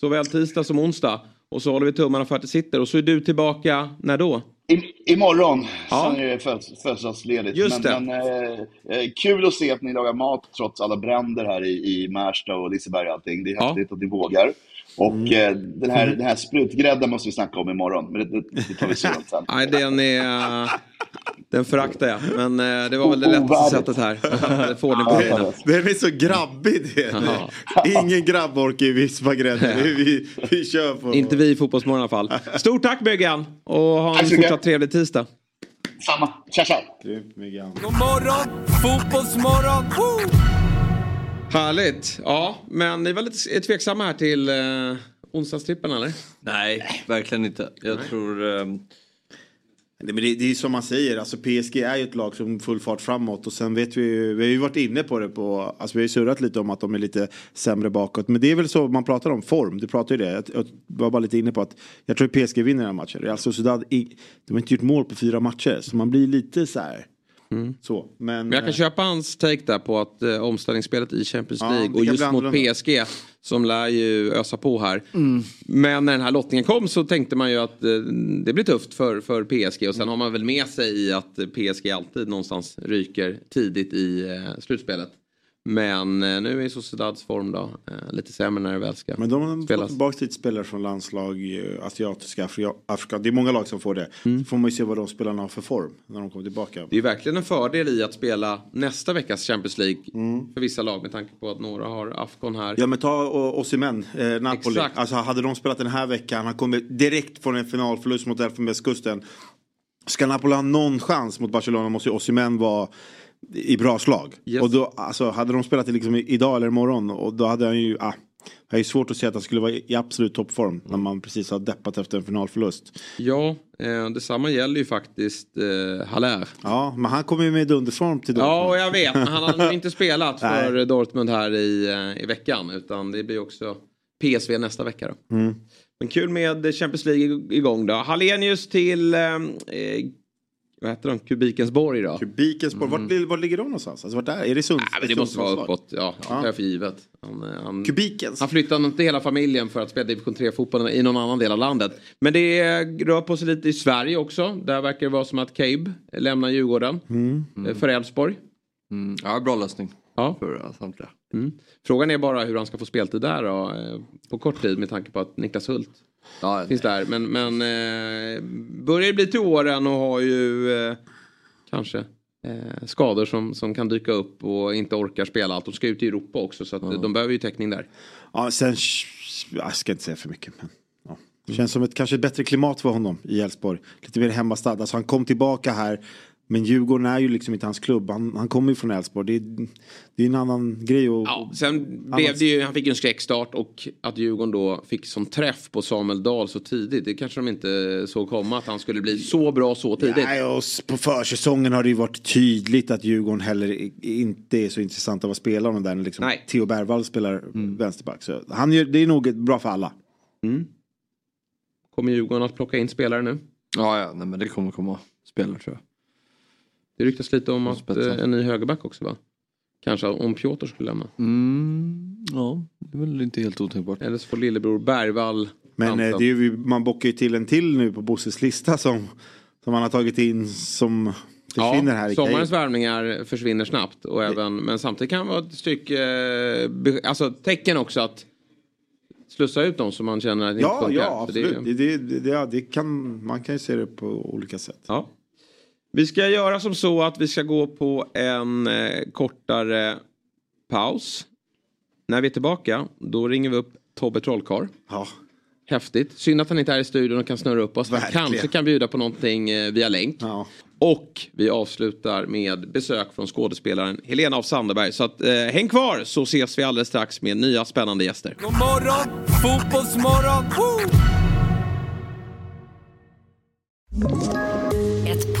Såväl tisdag som onsdag. Och så håller vi tummarna för att det sitter. Och så är du tillbaka när då? I, imorgon, Ja. sen är det födelsedagsledigt. Just det. men, men eh, eh, kul att se att ni lagar mat trots alla bränder här i, i Märsta och Liseberg och allting. Det är Ja. häftigt att ni vågar. Och eh, den, här, den här sprutgrädden måste vi snacka om imorgon, men det, det, det tar vi sent sen. [LAUGHS] Nej, den är... eh, Den föraktar jag. Men eh, det var väl det lättaste sättet här. [LAUGHS] Få ordning på grejerna. Den är så grabbig det. Ingen grabbork i Vispagrädde. [LAUGHS] Vi, vi kör på. Inte vi i Fotbollsmorgon i alla fall. [LAUGHS] Stort tack Byggan! Och ha en fortsatt trevlig tisdag. Samma. Tja, tja. Grymt, Myggan. God morgon, fotbollsmorgon! Woo! Härligt! Ja, men ni var lite tveksamma här till eh, onsdagstrippen eller? Nej, verkligen inte. Jag tror... ehm, Nej, men det, det är som man säger, alltså PSG är ju ett lag som full fart framåt och sen vet vi ju, vi har ju varit inne på det på, alltså vi har ju surrat lite om att de är lite sämre bakåt. Men det är väl så man pratar om, form, du pratar ju det. Jag, jag var bara lite inne på att jag tror PSG vinner den här matchen. Real Sociedad, de har inte gjort mål på fyra matcher så man blir lite så här. Så, men, Men jag kan eh, köpa hans take där på att eh, omställningsspelet i Champions Ja, League och just mot. PSG som lär ju ösa på här. Men när den här lottningen kom så tänkte man ju att eh, det blir tufft för, för PSG och sen har man väl med sig i att PSG alltid någonstans ryker tidigt i eh, slutspelet. Men eh, nu är Sociedads form då eh, lite sämre när det väl ska Men de har fått spelas. tillbaka lite spelare från landslag, eh, asiatiska, Afri- Afrika. Det är många lag som får det. Så får man ju se vad de spelarna har för form när de kommer tillbaka. Det är verkligen en fördel i att spela nästa veckas Champions League för vissa lag med tanke på att några har Afcon här. Ja men ta Osimhen, eh, Napoli. Exakt. Alltså hade de spelat den här veckan, han kommer direkt från en finalförlust mot Elfenbenskusten. Ska Napoli ha någon chans mot Barcelona måste ju Osimhen vara i bra slag. Yes. Och då, alltså, hade de spelat liksom idag eller imorgon och då hade han ju, ah, jag är ju svårt att säga att han skulle vara i absolut toppform när man precis har deppat efter en finalförlust. Ja, eh, detsamma gäller ju faktiskt eh, Haller. Ja, men han kommer ju med dunderform till Dortmund. Ja, och jag vet. Men han har inte spelat [LAUGHS] för. Dortmund här i, eh, i veckan. Utan det blir också PSV nästa vecka då. Mm. Men kul med Champions League ig- igång då. Hallenius till, eh, eh, vad heter de, Kubikensborg då? Kubikensborg, vart, li- vart ligger de någonstans? Alltså, vart är, är det Sunds? Men det måste vara uppåt, ja. Det tar jag för givet. Han, eh, han, Kubikens? han flyttade inte hela familjen för att spela division 3-fotboll i någon annan del av landet. Men det eh, rör på sig lite i Sverige också. Där verkar det vara som att Cabe lämnar Djurgården Mm. eh, för Elfsborg. Mm, ja, bra lösning. Ja. För uh, samtliga. Mm. Frågan är bara hur han ska få speltid där då, eh, på kort tid med tanke på att Niklas Hult Ja, finns där. Men, men eh, börjar bli till åren och har ju eh, kanske eh, skador som, som kan dyka upp och inte orkar spela allt. De ska ut i Europa också så att eh, de behöver ju täckning där. Ja, sen, jag ska inte säga för mycket. Men, ja. Det känns som ett kanske ett bättre klimat för honom i Elfsborg. Lite mer hemmastad. Alltså han kom tillbaka här. Men Djurgården är ju liksom inte hans klubb. Han, han kommer ju från Elfsborg. Det, är- det är en annan grej. Och, Ja, sen blev det ju, han fick ju en skräckstart och att Djurgården då fick som träff på Samuel Dahl så tidigt. Det kanske de inte såg komma att han skulle bli så bra så tidigt. Nej, och på försäsongen har det ju varit tydligt att Djurgården heller inte är så intressant av att spela honom där när liksom Nej. Theo Bergvall spelar vänsterback. Så han gör, det är nog ett bra för alla. Kommer Djurgården att plocka in spelare nu? Ja, ja nej, men det kommer komma spelare tror jag. Det ryktas lite om att Spetsen. eh, en ny högerback också va? Kanske om Piotr skulle lämna. Mm, ja, det är väl inte helt otänkbart. Eller så får lillebror Bergvall Men eh, det är ju, man bockar ju till en till nu på Bosses lista som, som han har tagit in som försvinner här i sommarens värvningar försvinner snabbt. Och även, men samtidigt kan det vara ett stycke, eh, alltså tecken också att slussa ut dem som man känner att det Ja, inte funkar. ja det ju- absolut. Det, det, det, ja, det kan, man kan ju se det på olika sätt. Ja. Vi ska göra som så att vi ska gå på en eh, kortare paus. När vi är tillbaka, då ringer vi upp Tobbe Trollkarl. Ja. Häftigt. Synd att han inte är i studion och kan snurra upp oss. Han Verkligen. kanske kan bjuda på någonting eh, via länk. Ja. Och vi avslutar med besök från skådespelaren Helena af Sandeberg. Så att, eh, häng kvar så ses vi alldeles strax med nya spännande gäster. God morgon, fotbollsmorgon! Woo!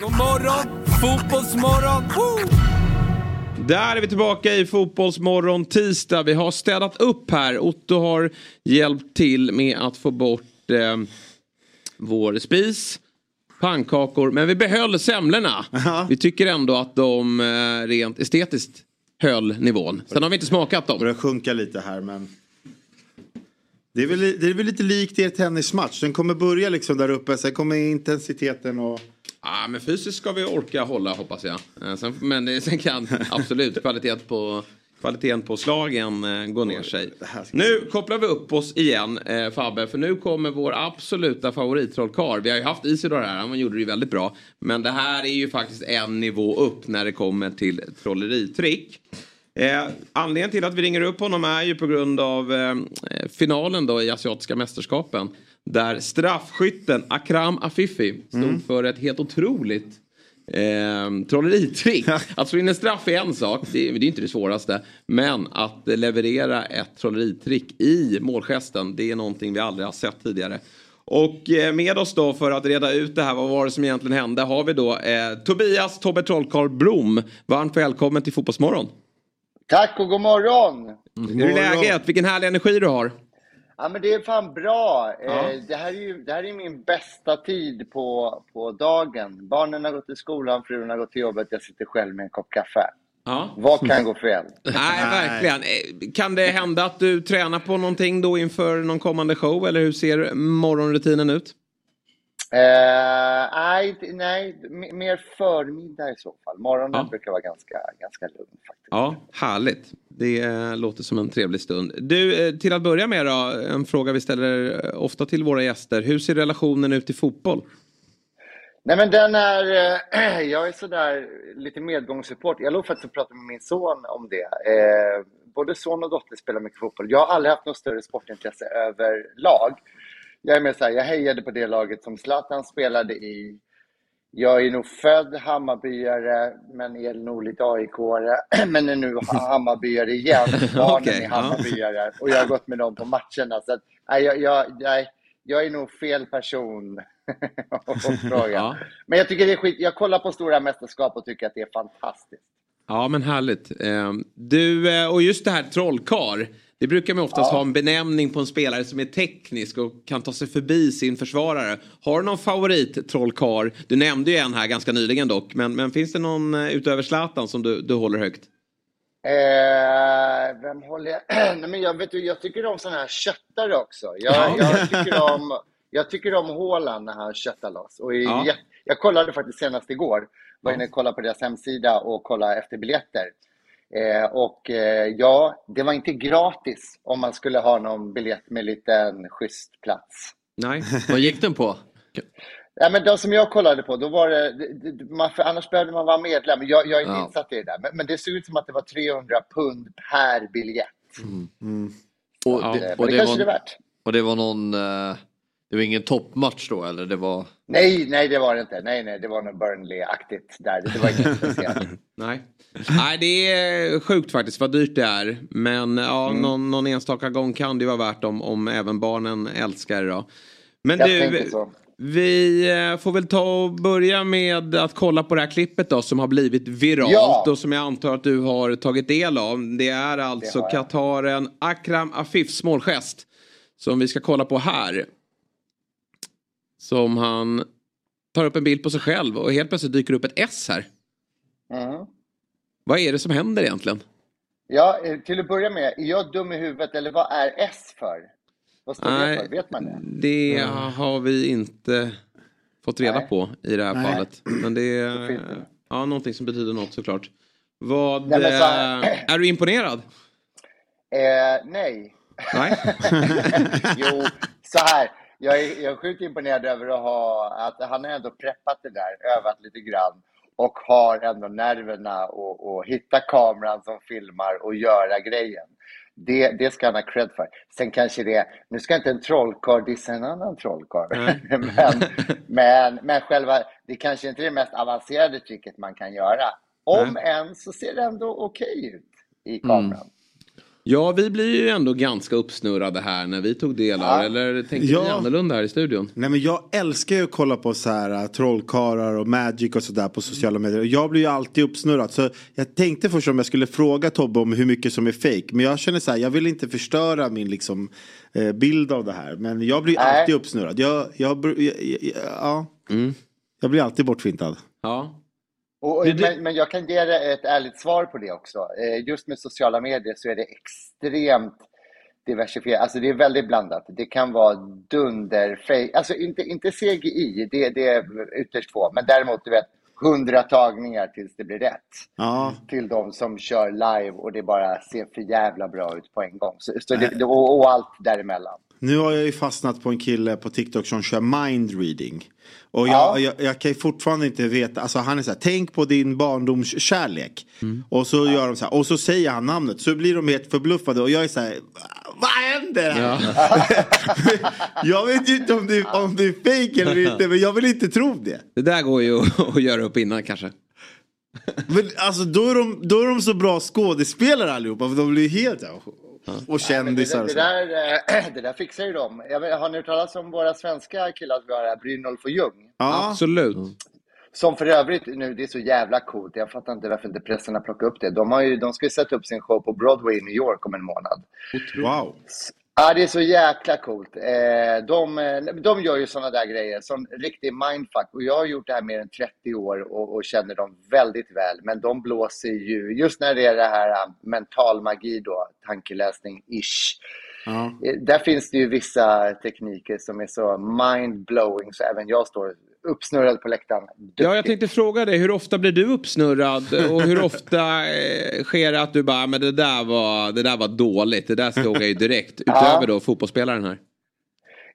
God morgon, fotbollsmorgon! Woo! Där är vi tillbaka i Fotbollsmorgon tisdag. Vi har städat upp här. Otto har hjälpt till med att få bort eh, vår spis, pannkakor, men vi behöll semlorna. Vi tycker ändå att de eh, rent estetiskt höll nivån. Sen har vi inte smakat dem. börjar sjunka lite här men det är, väl, det är väl lite likt er tennismatch. Den kommer börja liksom där uppe, sen kommer intensiteten och... Ja, men fysiskt ska vi orka hålla hoppas jag. Eh, Sen, men sen kan absolut kvaliteten på, kvaliteten på slagen eh, gå ner sig. Nu kopplar vi upp oss igen eh, Fabbe, för nu kommer vår absoluta favorittrollkarl. Vi har ju haft Isidor här, han gjorde det ju väldigt bra. Men det här är ju faktiskt en nivå upp när det kommer till trolleritrick. Eh, anledningen till att vi ringer upp honom är ju på grund av eh, finalen då i Asiatiska mästerskapen. Där straffskytten Akram Afifi stod Mm. för ett helt otroligt eh, trolleritrick. Att slå in en straff är en sak, det, är- det är inte det svåraste. Men att leverera ett trolleritrick i målgesten, det är någonting vi aldrig har sett tidigare. Och eh, med oss då för att reda ut det här, vad var det som egentligen hände, har vi då eh, Tobias Tobbe Trollkarl Blom. Varmt välkommen till Fotbollsmorgon. Tack och god morgon! Hur är läget? Vilken härlig energi du har. Ja men det är fan bra. Ja. Eh, det, här är ju, det här är min bästa tid på, på dagen. Barnen har gått till skolan, frun har gått till jobbet, jag sitter själv med en kopp kaffe. Ja. Vad kan gå fel? [LAUGHS] Nej, verkligen. Eh, Kan det hända att du tränar på någonting då inför någon kommande show? Eller hur ser morgonrutinen ut? Eh, nej, nej, mer förmiddag i så fall. Morgonen Ja. brukar vara ganska, ganska lugn. faktiskt. Ja, härligt. Det eh, låter som en trevlig stund. Du, eh, till att börja med då, en fråga vi ställer eh, ofta till våra gäster. Hur ser relationen ut i fotboll? Nej men den är, eh, [CLEARS THROAT] jag är sådär lite medgångssupport. Jag låg faktiskt och pratade med min son om det. Eh, både son och dotter spelar mycket fotboll. Jag har aldrig haft något större sportintresse överlag. Jag är mer såhär, jag hejade på det laget som Zlatan spelade i. Jag är nog född Hammarbyare, men är nog lite AIK-are. [CLEARS THROAT] Men är nu Hammarbyare igen. [LAUGHS] Barnen Okej, är. Hammarbyare. Och jag har gått med dem på matcherna. Så att, nej, jag, jag, nej, jag är nog fel person [LAUGHS] att fråga. Ja. Men jag tycker det är skit. Jag kollar på stora mästerskap och tycker att det är fantastiskt. Ja, men härligt. Eh, Du, eh, och just det här trollkar. Det brukar man oftast ha en benämning på en spelare som är teknisk och kan ta sig förbi sin försvarare. Har du någon favorit trollkar? Du nämnde ju en här ganska nyligen dock. Men, men finns det någon eh, utöver Zlatan som du, du håller högt? Eh, vem håller jag? [CLEARS THROAT] Nej, men jag, vet, jag tycker om sådana här köttare också. Jag, Ja. jag, [LAUGHS] tycker om, jag tycker om Haaland när han köttar loss. Och Ja. jag, jag kollade faktiskt senast igår. Var inne och kollade på deras hemsida och kollade efter biljetter. Eh, och eh, ja, det var inte gratis om man skulle ha någon biljett med liten schysst plats. Nej. [LAUGHS] Vad gick den på? Ja, men de som jag kollade på, då var det, man, för annars behövde man vara medlem. Jag, jag är inte Ja. insatt i det där. Men, men det såg ut som att det var 300 pund per biljett. Och, Ja. det, Men och, det det kanske det är var, värt. och det var någon... eh, Det var ingen toppmatch då eller? Det var... Nej, nej det var det inte. Nej, nej, det var nog Burnley-aktigt där. Det var inget speciellt. [LAUGHS] Nej. Nej, det är sjukt faktiskt vad dyrt det är. Men ja, Mm. någon, någon enstaka gång kan det vara värt om, om även barnen älskar det. Då. Men Jag du, vi eh, får väl ta och börja med att kolla på det här klippet då som har blivit viralt Ja. och som jag antar att du har tagit del av. Det är alltså Det. Kataren Akram Afifs målgest som vi ska kolla på här. Som han tar upp en bild på sig själv och helt plötsligt dyker upp ett S här. Mm. Vad är det som händer egentligen? Ja, eh, till att börja med, är jag dum i huvudet eller vad är S för? Vad står det Nej. för? Vet man det? Det har vi inte fått reda Nej. på i det här Nej. fallet. Men det är Det det. ja, någonting som betyder något såklart. Vad, Nej, så eh, är du imponerad? Eh, nej. Nej. [LAUGHS] jo, så här. Jag är, jag är sjukt imponerad över att ha, att han har ändå preppat det där, övat lite grann och har ändå nerverna och, och hitta kameran som filmar och göra grejen. Det, det ska han ha cred för. Sen kanske det, nu ska inte en trollkarl dissa en annan trollkarl, Nej. [LAUGHS] men, men, men själva, det kanske inte är det mest avancerade tricket man kan göra. Om än så ser det ändå okej ut i kameran. Ja, vi blir ju ändå ganska uppsnurrade här när vi tog del av Ja. Eller tänkte Ja. ni annorlunda här i studion? Nej men jag älskar ju att kolla på så här uh, trollkarlar och magic och sådär på sociala medier. Jag blir ju alltid uppsnurrad. Så jag tänkte först om jag skulle fråga Tobbe om hur mycket som är fake. Men jag känner så här, jag vill inte förstöra min liksom eh, bild av det här. Men jag blir Nej. alltid uppsnurrad. Jag, jag, jag, jag, ja. Mm. jag blir alltid bortfintad. Ja. Och, Det- men, men jag kan ge dig ett ärligt svar på det också. Eh, Just med sociala medier så är det extremt diversifierat. Alltså det är väldigt blandat. Det kan vara dunder, alltså inte, inte CGI, det, det är ytterst få. Men däremot, du vet, hundra tagningar tills det blir rätt. Ja. Till de som kör live och det bara ser för jävla bra ut på en gång. Så, så det- och, och allt däremellan. Nu har jag ju fastnat på en kille på TikTok som kör mind reading. Och jag, Ja. jag, jag kan ju fortfarande inte veta, alltså han är så här, tänk på din barndomskärlek. Och så gör de så här, och så säger han namnet, så blir de helt förbluffade och jag är så här, vad händer här? [LAUGHS] jag vet ju inte om det, om det är fake eller inte, men jag vill inte tro det. Det där går ju att göra upp innan kanske. Men alltså då är de, då är de så bra skådespelare allihopa, för de blir helt, och kändisar Det, och det, så. där, eh, [CLEARS THROAT] det där fixar ju de. Jag vet, har ni hört talas om våra svenska killar vi har här, Brynolf och Ljung? Ja, Absolut. Som för övrigt nu, det är så jävla coolt. Jag fattar inte varför inte pressen har plockat upp det. De, har ju, de ska ju sätta upp sin show på Broadway i New York om en månad. wow. Ja, det är så jäkla coolt. Eh, de, eh, de gör ju sådana där grejer, som riktig mindfuck. Och jag har gjort det här mer än 30 år och, och känner dem väldigt väl. Men de blåser ju, just när det är det här eh, mental magi då, tankeläsning-ish. eh, där finns det ju vissa tekniker som är så mind-blowing så även jag står uppsnurrad på läktaren. Ja, jag tänkte fråga dig, hur ofta blir du uppsnurrad och hur ofta eh, sker det att du bara, men det där var, det där var dåligt, det där såg jag ju direkt, [LAUGHS] utöver då fotbollsspelaren här?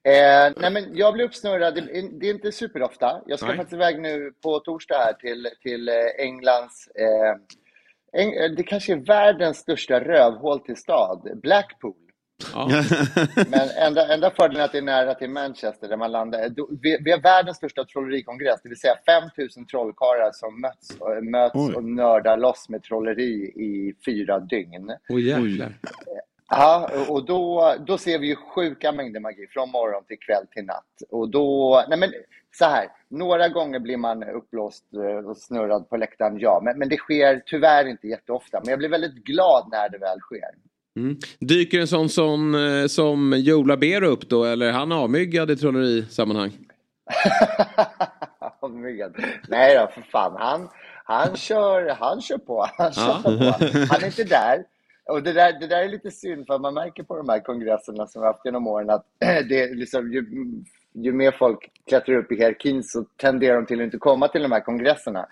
Eh, nej men jag blir uppsnurrad, det, det är inte superofta. Jag ska Nej. faktiskt iväg nu på torsdag här till, till eh, Englands, eh, eh, det kanske är världens största rövhål till stad, Blackpool. [LAUGHS] Men enda, enda fördelen är att det är nära till Manchester där man landar. Vi, vi har världens största trollerikongress, det vill säga 5000 trollkarlar som möts, och- möts Oj. och nördar loss med trolleri i fyra dygn. Oj jäklar. Ja, och då, då ser vi ju sjuka mängder magi från morgon till kväll till natt. Och då, nej men så här, några gånger blir man uppblåst eh, och snurrad på läktaren, ja. Men, men det sker tyvärr inte jätteofta. Men jag blir väldigt glad när det väl sker. Mm. Dyker en sån som, eh, som Joe Labero upp då, eller är han avmyggad i trollerisammanhang? [LAUGHS] Avmyggad. Nej då, för fan. Han, han, kör, han kör på. [LAUGHS] Han, kör på. han är inte där. Och det där, det där är lite synd, för man märker på de här kongresserna som vi haft genom åren att [CLEARS THROAT] det liksom, ju, ju mer folk klättrar upp i hierarkin så tenderar de till att inte komma till de här kongresserna.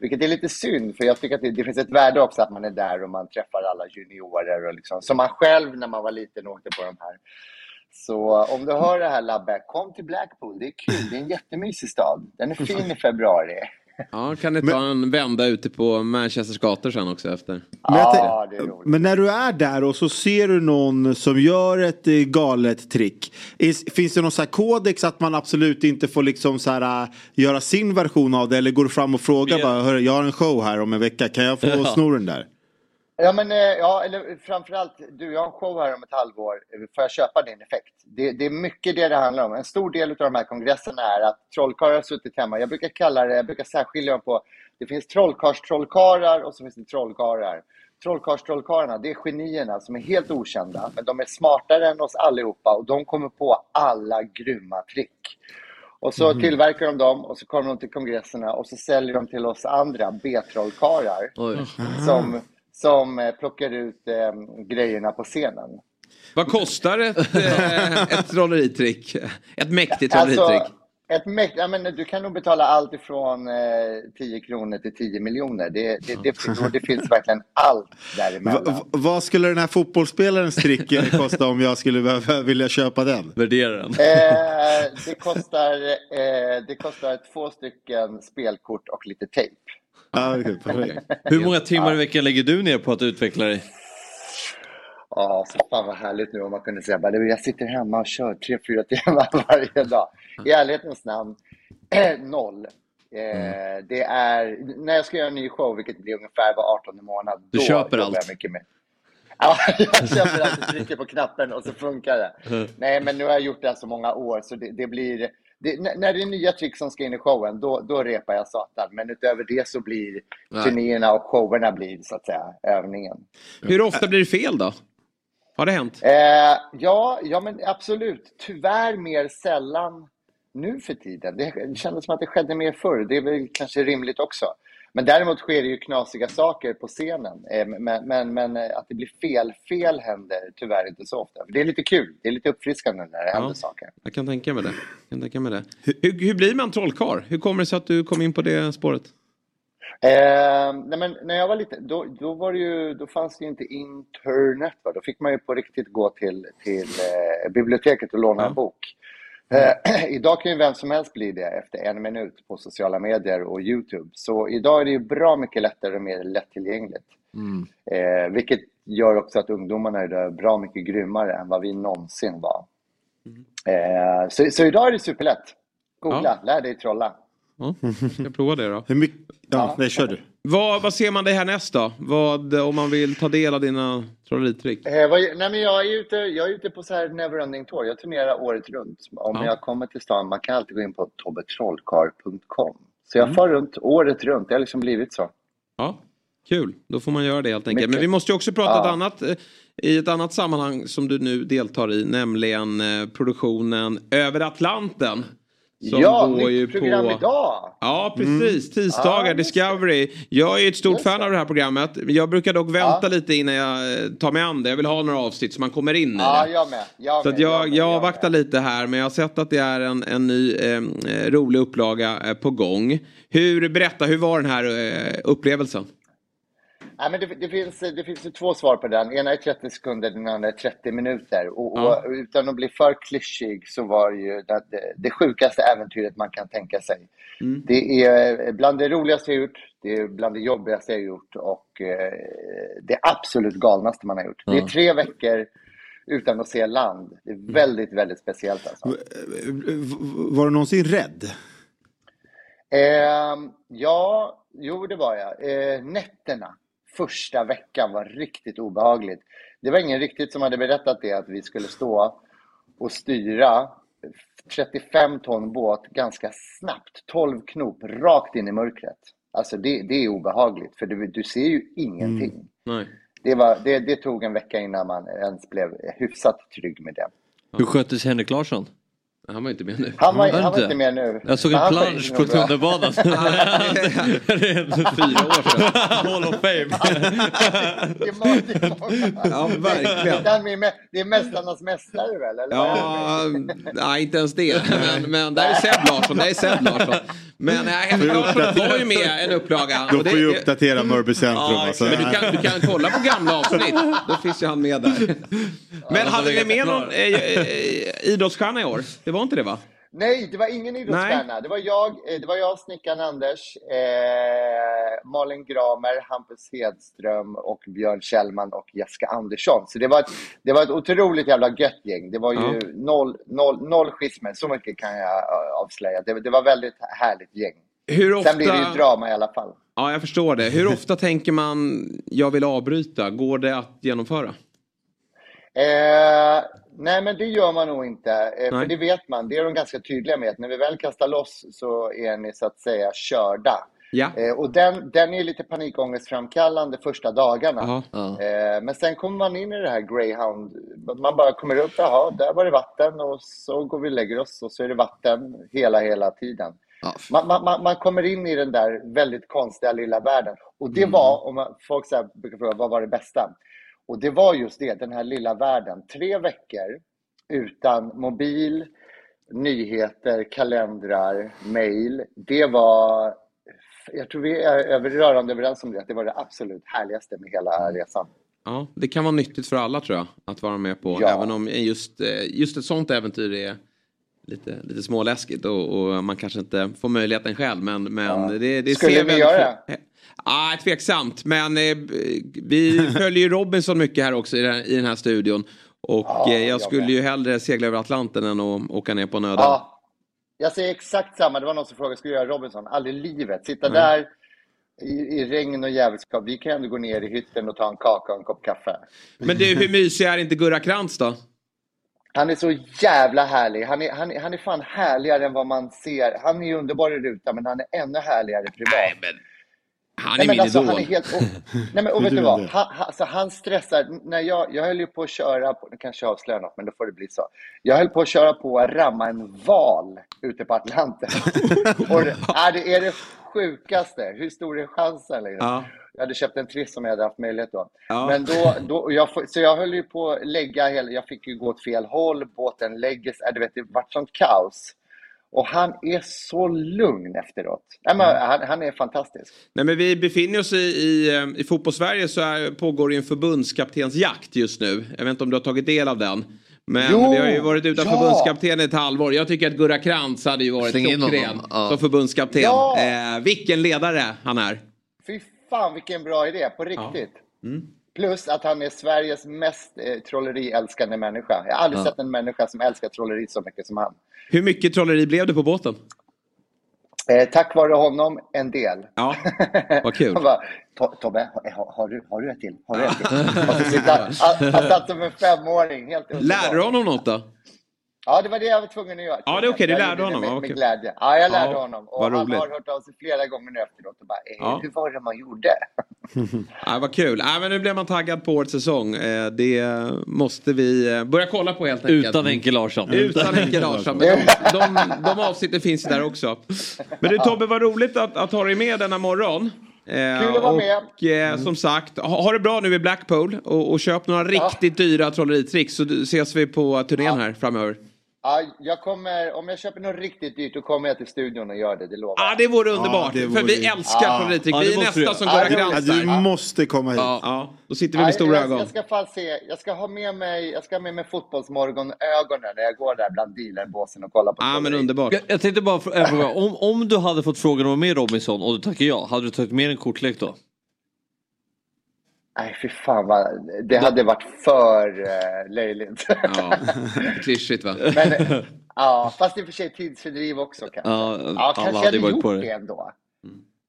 Vilket är lite synd, för jag tycker att det, det finns ett värde också att man är där och man träffar alla juniorer och liksom, som man själv när man var liten åkte på de här. Så om du hör det här Labbe, kom till Blackpool. Det är kul, det är en jättemysig stad. Den är fin i februari. [LAUGHS] Ja, kan ni ta en vända ute på Manchesters gator sen också efter? Men, jag tänk- Ja, det är roligt. men när du är där och så ser du någon som gör ett eh, galet trick. Is, finns det någon så här kodex att man absolut inte får liksom så här, äh, göra sin version av det? Eller går du fram och frågar Ja. bara, "Hörru, jag har en show här om en vecka, kan jag få [LAUGHS] Ja. sno den där? Ja, men eh, ja, eller framförallt, du, jag har en show här om ett halvår. Får jag köpa din effekt? Det, det är mycket det det handlar om. En stor del av de här kongresserna är att trollkarlar har suttit hemma. Jag brukar kalla det, jag brukar särskilja dem på, det finns trollkarls-trollkarlar och så finns det trollkarlar. Trollkarls-trollkarlarna, det är genierna som är helt okända, men de är smartare än oss allihopa och de kommer på alla grymma trick. Och så Mhm. tillverkar de dem och så kommer de till kongresserna och så säljer de till oss andra B-trollkarlar som, som eh, plockar ut eh, grejerna på scenen. Vad kostar ett, eh, ett trolleritrick? Ett mäktigt trolleritrick? Alltså, ett mäkt, ja, men du kan nog betala allt ifrån eh, 10 kronor till 10 miljoner. Det, det, det, det finns verkligen allt däremellan. va, vad skulle den här fotbollsspelarens trick kosta om jag skulle behöva, vilja köpa den? Värdera den. Eh, det, kostar, eh, det kostar två stycken spelkort och lite tejp. Ja, okej, perfekt. Hur många timmar i veckan lägger du ner på att utveckla dig? Ja, så fan vad härligt nu om man kunde säga bara, "Du, jag sitter hemma och kör tre, fyra timmar [LAUGHS] varje dag. I ärlighetens namn, [CLEARS THROAT] noll. Eh, det är, när jag ska göra en ny show, vilket blir ungefär var 18 månad, Du då köper allt. jag mycket med. [LAUGHS] Ja, jag köper allt, trycker på knappen och så funkar det. [LAUGHS] Nej, men nu har jag gjort det här så många år så det, det blir... Det, när det är nya trick som ska in i showen, då, då repar jag satan. Men utöver det så blir Nej. turnéerna och showerna blir så att säga övningen. Hur ofta blir det fel då? Har det hänt? Eh, ja, ja, men absolut. Tyvärr mer sällan nu för tiden. Det kändes som att det skedde mer förr. Det är väl kanske rimligt också. Men däremot sker det ju knasiga saker på scenen. Eh, men, men, men eh, att det blir fel, fel händer tyvärr inte så ofta. Det är lite kul. Det är lite uppfriskande när det händer saker. Jag kan tänka mig det. Jag kan tänka mig det. Hur, hur, blir man trollkarl? Hur kommer det sig att du kom in på det spåret? Eh, nej men när jag var liten, då, då, var det ju, då fanns det ju inte internet. Va? Då fick man ju på riktigt gå till, till eh, biblioteket och låna en bok. Eh, [CLEARS THROAT] idag kan ju vem som helst bli det efter en minut på sociala medier och Youtube. Så idag är det ju bra mycket lättare och mer lättillgängligt. Eh, vilket gör också att ungdomarna idag är bra mycket grymmare än vad vi någonsin var. Eh, så, så idag är det superlätt. Googla, lär dig trolla. Ja, ska jag prova det då. Hur mycket? Ja, nej, kör du. Vad, vad ser man dig härnäst då? Vad, om man vill ta del av dina trolleritrick? Eh, vad, nej men jag, är ute, jag är ute på så här neverending tour. Jag turnerar året runt. Om Ja. jag kommer till stan, man kan alltid gå in på tobbetrollkarl.com. Så jag Mm. far runt året runt. Det har liksom blivit så. Ja, kul. Då får man göra det helt enkelt. Mycket. Men vi måste ju också prata Ja. ett annat, eh, i ett annat sammanhang som du nu deltar i, nämligen eh, produktionen Över Atlanten. Som Ja, går nytt program på... idag. Ja, precis. Tisdagar, Ja, Discovery. Jag är ett stort fan av det här programmet. Jag brukar dock vänta Ja. lite innan jag eh, tar mig an det. Jag vill ha några avsnitt så man kommer in i Ja, det. jag med. Jag Så med, jag, jag med, jag avvaktar lite här men jag har sett att det är en, en ny eh, rolig upplaga eh, på gång. Hur, berätta, hur var den här eh, upplevelsen? Nej, men det, det, finns, det finns ju två svar på den. Ena är 30 sekunder, den andra är 30 minuter. Och, Ja. och utan att bli för klyschig så var det ju det, det, sjukaste äventyret man kan tänka sig. Mm. Det är bland det roligaste jag gjort, det är bland det jobbigaste jag gjort och eh, det absolut galnaste man har gjort. Det är Ja. tre veckor utan att se land. Det är väldigt, väldigt speciellt alltså. Var du någonsin rädd? Ehm, ja, jo det var jag. Eh, nätterna första veckan var riktigt obehagligt. Det var ingen riktigt som hade berättat det att vi skulle stå och styra 35 ton båt ganska snabbt, 12 knop, rakt in i mörkret. Alltså det, det är obehagligt för du, du ser ju ingenting. Nej. Det, var, det, det tog en vecka innan man ens blev hyfsat trygg med det. Hur sköttes Henrik Larsson? Han var inte med nu. Han var, han var inte med nu. Jag såg en plansch på nog bra. tunnelbanan. [LAUGHS] Fyra år sedan. Hall of fame. Det är det är. Ja, verkligen. Det är Det är Mästarnas Mästare väl? Eller är det? Ja, nej inte ens det. Men, men där är Seb Larsson. Där är Seb Larsson. Men Henrik Larsson var ju med en upplaga. Då det- får ju det- uppdatera Mörby centrum. Ja, alltså. men du kan, du kan kolla på gamla avsnitt. Då finns ju han med där. Men hade ni med någon eh, eh, idrottsstjärna i år? Det var inte det va? Nej, det var ingen idrottsstjärna. Det var jag, eh, det var jag snickaren Anders, eh, Malin Gramer, Hampus Hedström och Björn Kjellman och Jessica Andersson. Så det var ett, det var ett otroligt jävla gött gäng. Det var ju Ja. noll, noll, noll schismer, så mycket kan jag eh, avslöja. Det, det var väldigt härligt gäng. Hur ofta... Sen blir det ju drama i alla fall. Ja, jag förstår det. Hur ofta [LAUGHS] tänker man jag vill avbryta? Går det att genomföra? Eh, nej, men det gör man nog inte. Eh, Nej. för det vet man. Det är de ganska tydliga med. Att när vi väl kastar loss så är ni så att säga körda. Ja. Eh, och den, den är lite panikångestframkallande första dagarna. Jaha. Eh, men sen kommer man in i det här greyhound. Man bara kommer upp, jaha, där var det vatten och så går vi och lägger oss och så är det vatten hela, hela tiden. Man, man, man- man kommer in i den där väldigt konstiga lilla världen. Och det var, om man, folk så här brukar fråga, vad var det bästa? Och det var just det, den här lilla världen. Tre veckor utan mobil, nyheter, kalendrar, mail. Det var, jag tror vi är rörande överens om det, att det var det absolut härligaste med hela resan. Ja, det kan vara nyttigt för alla tror jag. Att vara med på. Ja. Även om just, eh, just ett sånt äventyr är lite, lite småläskigt och, och man kanske inte får möjligheten själv. Men, men det, det Skulle ser ni väldigt- göra Ja, tveksamt. Men eh, vi följer ju Robinson mycket här också i den, i den här studion. Och Ja, eh, jag jag skulle med. ju hellre segla över Atlanten än att åka ner på nöden. Ja, jag säger exakt samma. Det var någon som frågade, skulle jag göra Robinson? Aldrig i livet. Sitta Nej. där i, i regn och jävelskap. Vi kan ändå gå ner i hytten och ta en kaka och en kopp kaffe. Men du, hur mysig är inte Gurra Krantz då? Han är så jävla härlig. Han är, han, han är fan härligare än vad man ser. Han är ju underbar i rutan, men han är ännu härligare privat. Nej, men han Nej, är men min alltså, idol. han är helt... [LAUGHS] Nej, men och vet du vad? Han, han, alltså, han stressar. När jag, jag höll ju på att köra, på, nu kanske jag avslöjar något, men då får det bli så. Jag höll på att köra på att ramma en val ute på Atlanten. [LAUGHS] och det, är det är det sjukaste. Hur stor är chansen? Liksom? Ja. Jag hade köpt en Triss som jag hade haft möjlighet då. Ja. Men då, då jag, så jag höll ju på att lägga hela, jag fick ju gå åt fel håll, båten lägger äh, du vet, det vart sånt kaos. Och han är så lugn efteråt. Nej, men Mm. han, han är fantastisk. Nej, men vi befinner oss i, i, eh, i fotbollssverige så är, pågår en förbundskaptensjakt just nu. Jag vet inte om du har tagit del av den. Men Jo, vi har ju varit utan ja. förbundskapten i ett halvår. Jag tycker att Gurra Krantz hade ju varit klockren ja. som förbundskapten. Ja. Eh, vilken ledare han är. Fy fan vilken bra idé, på riktigt. Mm. Plus att han är Sveriges mest eh, trolleriälskande människa. Jag har aldrig Ja. sett en människa som älskar trolleri så mycket som han. Hur mycket trolleri blev det på båten? Eh, tack vare honom, en del. Ja, vad kul. [LAUGHS] Han bara, "To- Tobbe, har, har, du, har du ett till? Har du ett till? Han, satt som en femåring. Helt. Lärde du honom något då? Ja, det var det jag var tvungen att göra. Ja, det är okej, du Jag lärde honom, Med, ja, med glädje. Ja, jag lärde Ja, honom. Och han roligt. har hört av sig flera gånger nu efteråt och bara, eh, Ja. hur var det man gjorde? [LAUGHS] Ja, vad kul. Ja, men nu blev man taggad på årets säsong. Eh, Det måste vi eh, börja kolla på helt enkelt. Utan Henke Larsson. Utan Henke Larsson. Men de, de, de avsnitten finns där också. Men du Tobbe, vad roligt att, att ha dig med denna morgon. Eh, Kul att vara med. och eh, som sagt, ha, ha det bra nu i Blackpool och, och köp några riktigt dyra trolleritricks så du- ses vi på turnén här framöver. Ja, jag kommer, om jag köper något riktigt dyrt då kommer jag till studion och gör det, det lovar Ja, det vore underbart. det För vore- vi älskar Ja. trolleritrick. Ja, vi det är du nästa göra. som Ja, går det grans Ja, du måste komma hit. Ja, ja, då sitter vi med stora jag, ögon. Jag ska fan se, jag ska ha med mig, jag ska ha med mig fotbollsmorgon-ögonen när jag går där bland dealerbåsen och kollar på Ja, men underbart. Jag, jag tänkte bara fr- fråga, om, om du hade fått frågan att vara med Robinson och du tackar ja, hade du tagit med en kortlek då? Nej, fy fan vad, det hade varit för uh, löjligt. Ja, [LAUGHS] klyschigt va? Men, ja, fast i och för sig tidsfördriv också kanske. Ja, Ja, kanske jag hade gjort på det, det. ändå.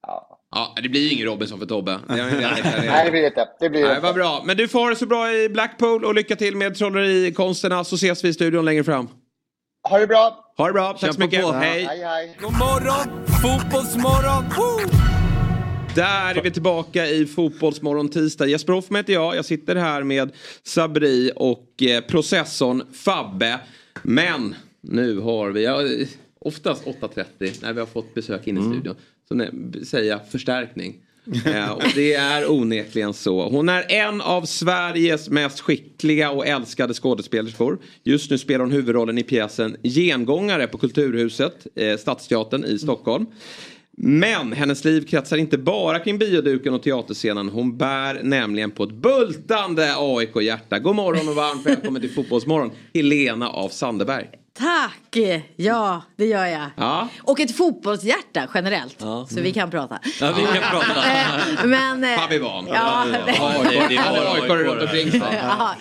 Ja. Ja, det blir ju ingen Robinson för Tobbe. Nej, det blir det inte. Det blir Nej, vad bra. Men du får ha det så bra i Blackpool och lycka till med trollerikonsterna så ses vi i studion längre fram. Ha det bra! Ha det bra, tack så Kämpa mycket. på. Hej! Hej, hej! God morgon, fotbollsmorgon! Woo! Där är vi tillbaka i Fotbollsmorgon tisdag. Jesper Hoffman heter jag. Jag sitter här med Sabri och eh, processorn Fabbe. Men nu har vi, ja, oftast 8.30 när vi har fått besök in i studion. Så ne- säger jag förstärkning. Eh, och det är onekligen så. Hon är en av Sveriges mest skickliga och älskade skådespelerskor. Just nu spelar hon huvudrollen i pjäsen Gengångare på Kulturhuset, eh, Stadsteatern i Stockholm. Men hennes liv kretsar inte bara kring bioduken och teaterscenen. Hon bär nämligen på ett bultande AIK-hjärta. God morgon och varmt välkommen till Fotbollsmorgon. Helena av Sandeberg. Tack! Ja, det gör jag. Ja. Och ett fotbollshjärta generellt. Ja. Så vi kan prata. Ja, vi kan prata. [LAUGHS] Eh, Men... eh, Fabbe van. Ja, Ja, det, det Alla var AIK runt omkring sig. Ja.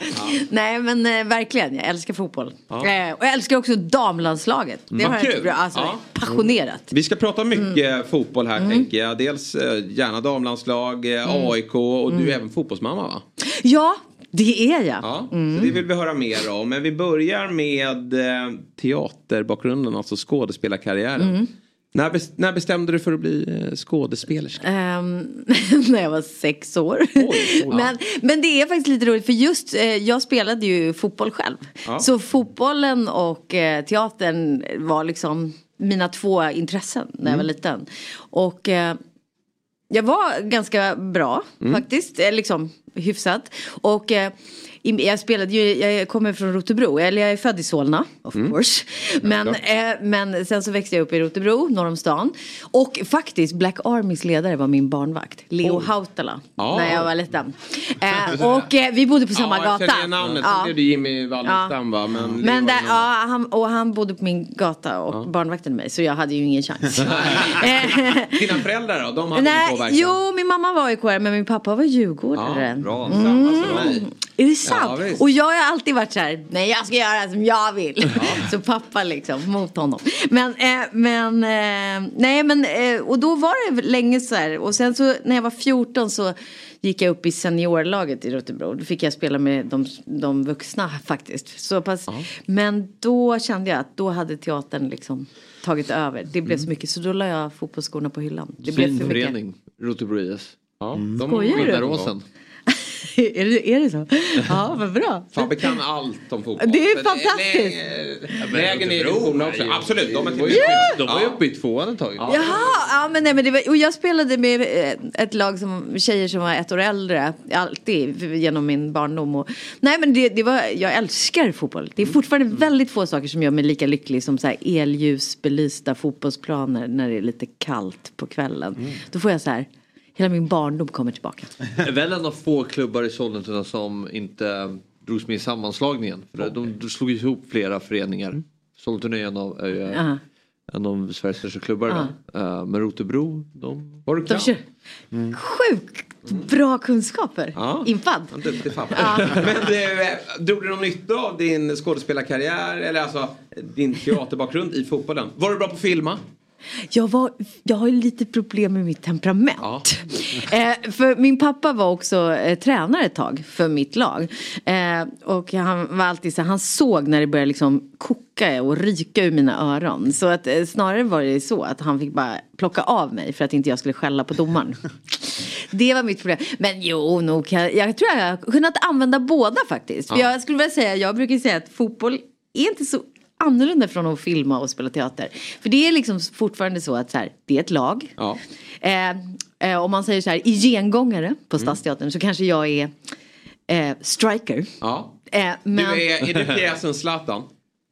Nej men eh, verkligen, jag älskar fotboll. Och jag älskar också damlandslaget. Det Vad har jag bra, alltså, Ja. passionerat. Vi ska prata mycket Mm. fotboll här tänker jag. Dels gärna damlandslag, Mm. AIK och du är även fotbollsmamma va? Ja, det är jag. Ja, Mm. så det vill vi höra mer om. Men vi börjar med eh, teaterbakgrunden, alltså skådespelarkarriären. Mm. När, bes- när bestämde du för att bli eh, skådespelerska? Ehm, [LAUGHS] när jag var sex år. [LAUGHS] men, men det är faktiskt lite roligt för just eh, jag spelade ju fotboll själv. Ja. Så fotbollen och eh, teatern var liksom mina två intressen när jag var Mm. liten. Och eh, jag var ganska bra Mm. faktiskt, eh, liksom hyfsat. Och eh, jag spelade ju, jag kommer från Rotebro, eller jag är född i Solna of Mm. course. Men, eh, men sen så växte jag upp i Rotebro, norr om stan. Och faktiskt Black Armys ledare var min barnvakt, Leo Oj. Hautala. Ja. När jag var liten. [LAUGHS] Eh, och eh, vi bodde på samma ja, gata. Jag känner namnet, Ja. sen blev det Jimmy Wallenstam va? Men, Men där, ja, han, och han bodde på min gata och barnvaktade mig så jag hade ju ingen chans. [LAUGHS] Dina föräldrar då? De hade Nej, påverkan? jo, min mamma var IK men min pappa var djurgårdare. Ja, bra. Mm. Är det sant? Ja, och jag har alltid varit så här, nej jag ska göra som jag vill. [LAUGHS] så pappa liksom, mot honom. Men, eh, men, eh, nej men, eh, och då var det länge så här. Och sen så när jag var 14 så gick jag upp i seniorlaget i Rotebro. Då fick jag spela med de, de vuxna faktiskt. Så pass, Men då kände jag att då hade teatern liksom tagit över. Det blev så mycket så då la jag fotbollsskorna på hyllan. Det blev för mycket. Synförening, Rotebro IS. Ja, de Skojar du? [LAUGHS] Är, det, är det så? Ja, vad bra. Fabbe kan allt om fotboll. Det är fantastiskt. lä- Lägen i divisionerna också. Absolut, de är till De var ju uppe i tvåan ett tag. Jaha, ja, men, nej, men det var, och jag spelade med eh, ett lag som tjejer som var ett år äldre. Alltid genom min barndom. Och, nej men det, det var, jag älskar fotboll. Det är fortfarande väldigt få saker som gör mig lika lycklig som så här elljusbelysta fotbollsplaner när det är lite kallt på kvällen. Då får jag så här, hela min barndom kommer tillbaka. Väl en av få klubbar i Sollentuna som inte drogs med i sammanslagningen. För de, slog ihop flera föreningar. Sollentuna är en av, är ju Ja. en av Sveriges största klubbar idag. Eh, Men Rotebro, de... Var du De kör sjukt bra kunskaper. Ja. Infad. Duktig Fabbe. [LAUGHS] Men du, drog du någon nytta av din skådespelarkarriär eller alltså din teaterbakgrund i fotbollen? Var du bra på att filma? Jag, var, jag har ju lite problem med mitt temperament. [LAUGHS] Eh, för min pappa var också eh, tränare ett tag för mitt lag. Eh, och han var alltid så han såg när det började liksom koka och ryka ur mina öron. Så att eh, snarare var det så att han fick bara plocka av mig för att inte jag skulle skälla på domaren. [LAUGHS] Det var mitt problem. Men jo, nog kan, jag jag tror jag har kunnat använda båda faktiskt. Ja. jag skulle vilja säga, jag brukar säga att fotboll är inte så annorlunda från att filma och spela teater. För det är liksom fortfarande så att så här, det är ett lag. Ja. Eh, eh, om man säger så här, i gengångare på Mm. Stadsteatern så kanske jag är eh, striker. Ja. Eh, men, Du är, är du pjäsen Zlatan?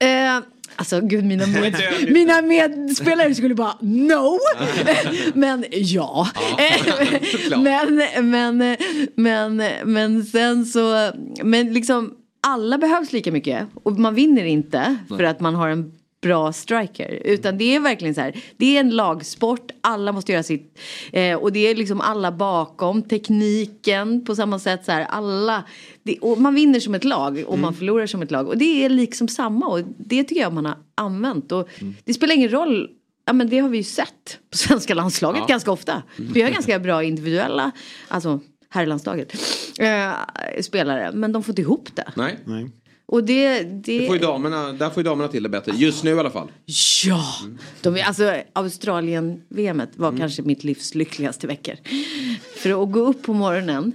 Eh, alltså gud mina, [LAUGHS] med, mina medspelare skulle bara no. [LAUGHS] men ja. [LAUGHS] såklart. men, men, men, men sen så, men liksom alla behövs lika mycket och man vinner inte för Nej. att man har en bra striker. Utan det är verkligen så här, det är en lagsport, alla måste göra sitt. Eh, och det är liksom alla bakom, tekniken på samma sätt så här, alla. Det, man vinner som ett lag och man förlorar som ett lag. Och det är liksom samma och det tycker jag man har använt. Och det spelar ingen roll Ja men det har vi ju sett på svenska landslaget Ja. ganska ofta. Vi har ganska bra individuella, alltså herrlandslaget, eh, spelare. Men de får inte ihop det. Nej. Och det, det... Det får ju damerna, där får ju damerna till det bättre. Just nu i alla fall. Ja! De är, alltså Australien-VMet var Mm. kanske mitt livs lyckligaste veckor. För att gå upp på morgonen,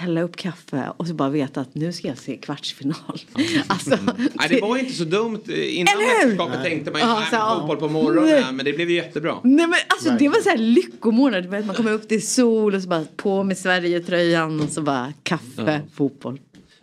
hälla upp kaffe och så bara veta att nu ska jag se kvartsfinal. [LAUGHS] Alltså, Nej, det var inte så dumt. Innan Eller hur? mästerskapet tänkte man ju Ja, nej, så, ja. fotboll på morgonen. Nej. Men det blev ju jättebra. Nej men alltså det var så här vet, Man kommer upp till sol och så bara på med Sverige-tröjan och så bara kaffe, fotboll.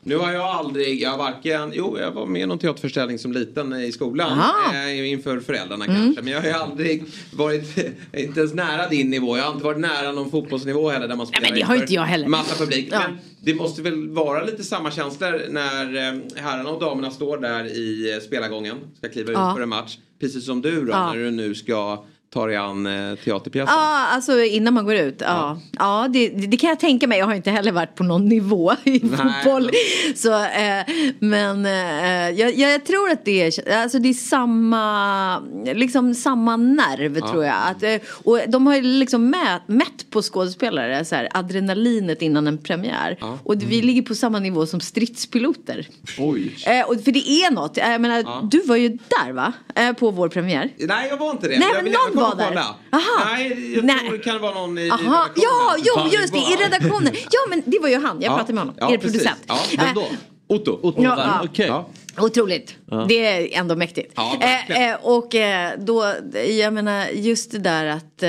Nu har jag aldrig, jag varken, jo jag var med i någon teaterförställning som liten i skolan. Eh, inför föräldrarna Mm. kanske. Men jag har ju aldrig varit, [LAUGHS] inte ens nära din nivå. Jag har inte varit nära någon fotbollsnivå heller där man spelar men det har inte jag heller. Massa publik. Ja. Men det måste väl vara lite samma känslor när eh, herrarna och damerna står där i eh, spelargången. Ska kliva ut Ja. för en match. Precis som du då Ja. när du nu ska ta dig an eh, teaterpjäsen. Ja, alltså innan man går ut. Ja, ja. det, det kan jag tänka mig. Jag har inte heller varit på någon nivå [LAUGHS] i fotboll. Så, eh, men eh, jag, jag tror att det är, alltså det är samma, liksom samma nerv Ja. tror jag. Att, eh, och de har ju liksom mät, mätt på skådespelare, så här, adrenalinet innan en premiär. Ja. Och vi ligger på samma nivå som stridspiloter. Oj. Eh, och för det är något. Jag menar, Ja. du var ju där va? På vår premiär. Nej jag var inte det. Nej, men vill någon komma var där. kolla. Aha. Nej jag Nej. tror det kan vara någon i, i redaktionen. ja, jo, just det, i redaktionen. [LAUGHS] Ja, men det var ju han, jag Ja. pratade med honom, Ja, er precis. producent. Ja, vem då? Eh, Otto. Otto Ja, där. ja. Otroligt. Ja. Det är ändå mäktigt. Ja, eh, eh, och eh, då, jag menar just det där att,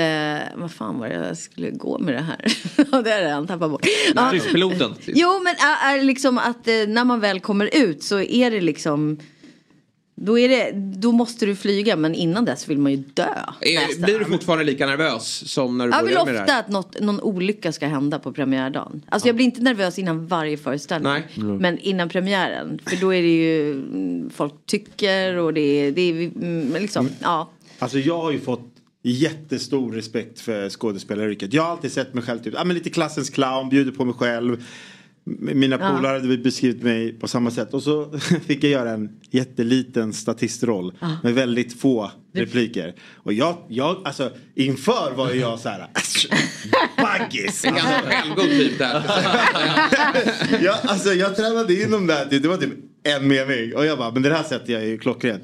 vad fan var det jag skulle gå med det här? [LAUGHS] Det är det, han tappar bort. Ja. Stridspiloten. Jo men är, är liksom att när man väl kommer ut så är det liksom då, är det, då måste du flyga men innan dess vill man ju dö. Är, blir du fortfarande lika nervös som när du Jag vill började med det ofta här? att något, någon olycka ska hända på premiärdagen. Alltså jag blir inte nervös innan varje föreställning. Nej. Mm. Men innan premiären. För då är det ju mm, folk tycker och det är, det är mm, liksom, ja. Alltså jag har ju fått jättestor respekt för skådespelaryrket. Jag har alltid sett mig själv typ, ja, men lite klassens clown, bjuder på mig själv. Mina Ja. polare hade beskrivit mig på samma sätt. Och så [LAUGHS] fick jag göra en jätteliten statistroll Ja. med väldigt få repliker. Och jag, jag alltså inför var ju jag så här, baggis. Självgod typ där. [LAUGHS] jag, alltså, jag tränade in dem där, det var typ en mening. Och jag bara, men det här sätter jag ju klockrent.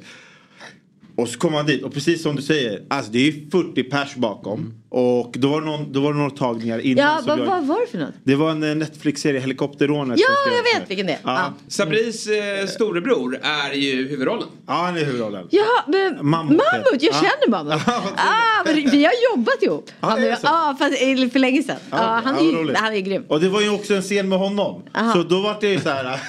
Och så kom han dit och precis som du säger, alltså det är ju 40 pers bakom. Och då var det, någon, då var det några tagningar innan. Ja, vad, vad var det för något? Det var en eh, Netflix-serie, Helikopterrånet. Ja, jag vet vilken det är. Ja. Ja. Sabris eh, storebror är ju huvudrollen. Ja, han är huvudrollen. Ja, men Mammut. Mammut, jag Ja. känner Mammut. [LAUGHS] ah, men vi har jobbat ihop. Ja, Han är är, det så? ja, fast för länge sedan. Ja, han, ja, är, ju- han är grym. Och det var ju också en scen med honom. Aha. Så då var det ju så här.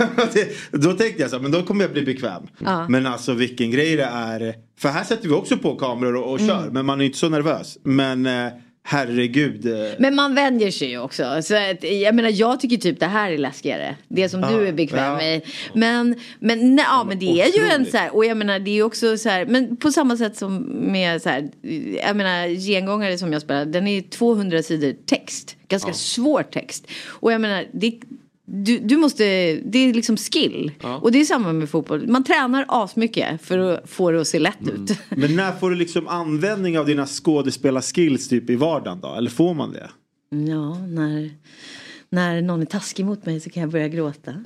[LAUGHS] då tänkte jag så här, men då kommer jag bli bekväm. Ja. Men alltså vilken grej det är. För här sätter vi också på kameror och, och Mm. kör. Men man är inte så nervös. Men eh, herregud. Men man vänjer sig ju också. Så att, jag menar jag tycker typ det här är läskigare. Det som Ja, du är bekväm ja. med. Men, men, nej, ja, men det är ju en otroligt. så här. Och jag menar det är också så här. Men på samma sätt som med så här. Jag menar gengångare som jag spelar. Den är ju 200 sidor text. Ganska svår text. Och jag menar det du, du måste, det är liksom skill. Ja. Och det är samma med fotboll. Man tränar asmycket för att få det att se lätt Mm. ut. [LAUGHS] Men när får du liksom användning av dina skådespelarskills typ i vardagen då? Eller får man det? Ja, när, när någon är taskig mot mig så kan jag börja gråta. [LAUGHS]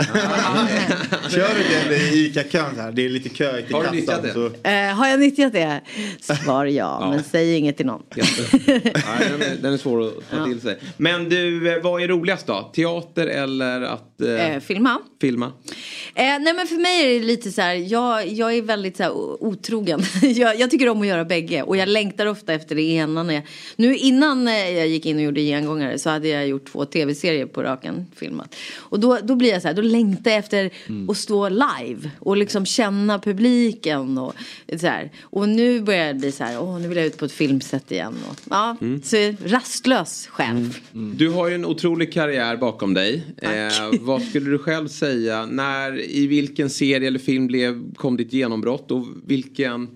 Kör du det i ICA-kön här? Det är lite kö till Har du kassan. nyttjat det? Så... Eh, har jag nyttjat det? Svar ja, men säg inget till någon. Nej, den, är, den är svår att ta Ja. till sig. Men du, eh, vad är roligast då? Teater eller att eh, Eh, filma. filma? Eh, nej men för mig är det lite så här, jag, jag är väldigt så här, otrogen. [LAUGHS] jag, jag tycker om att göra bägge och jag längtar ofta efter det ena. När jag, nu innan eh, jag gick in och gjorde gengångare så hade jag gjort två tv-serier på raken filmat. Och då, då blir jag så här, då längtar jag efter att stå live och liksom känna publiken och så här. Och nu börjar det bli så här, åh nu vill jag ut på ett filmset igen. Och, ja, Mm. så rastlös själv. Du har ju en otrolig karriär bakom dig. Eh, vad skulle du själv säga? När, I vilken serie eller film blev, kom ditt genombrott och vilken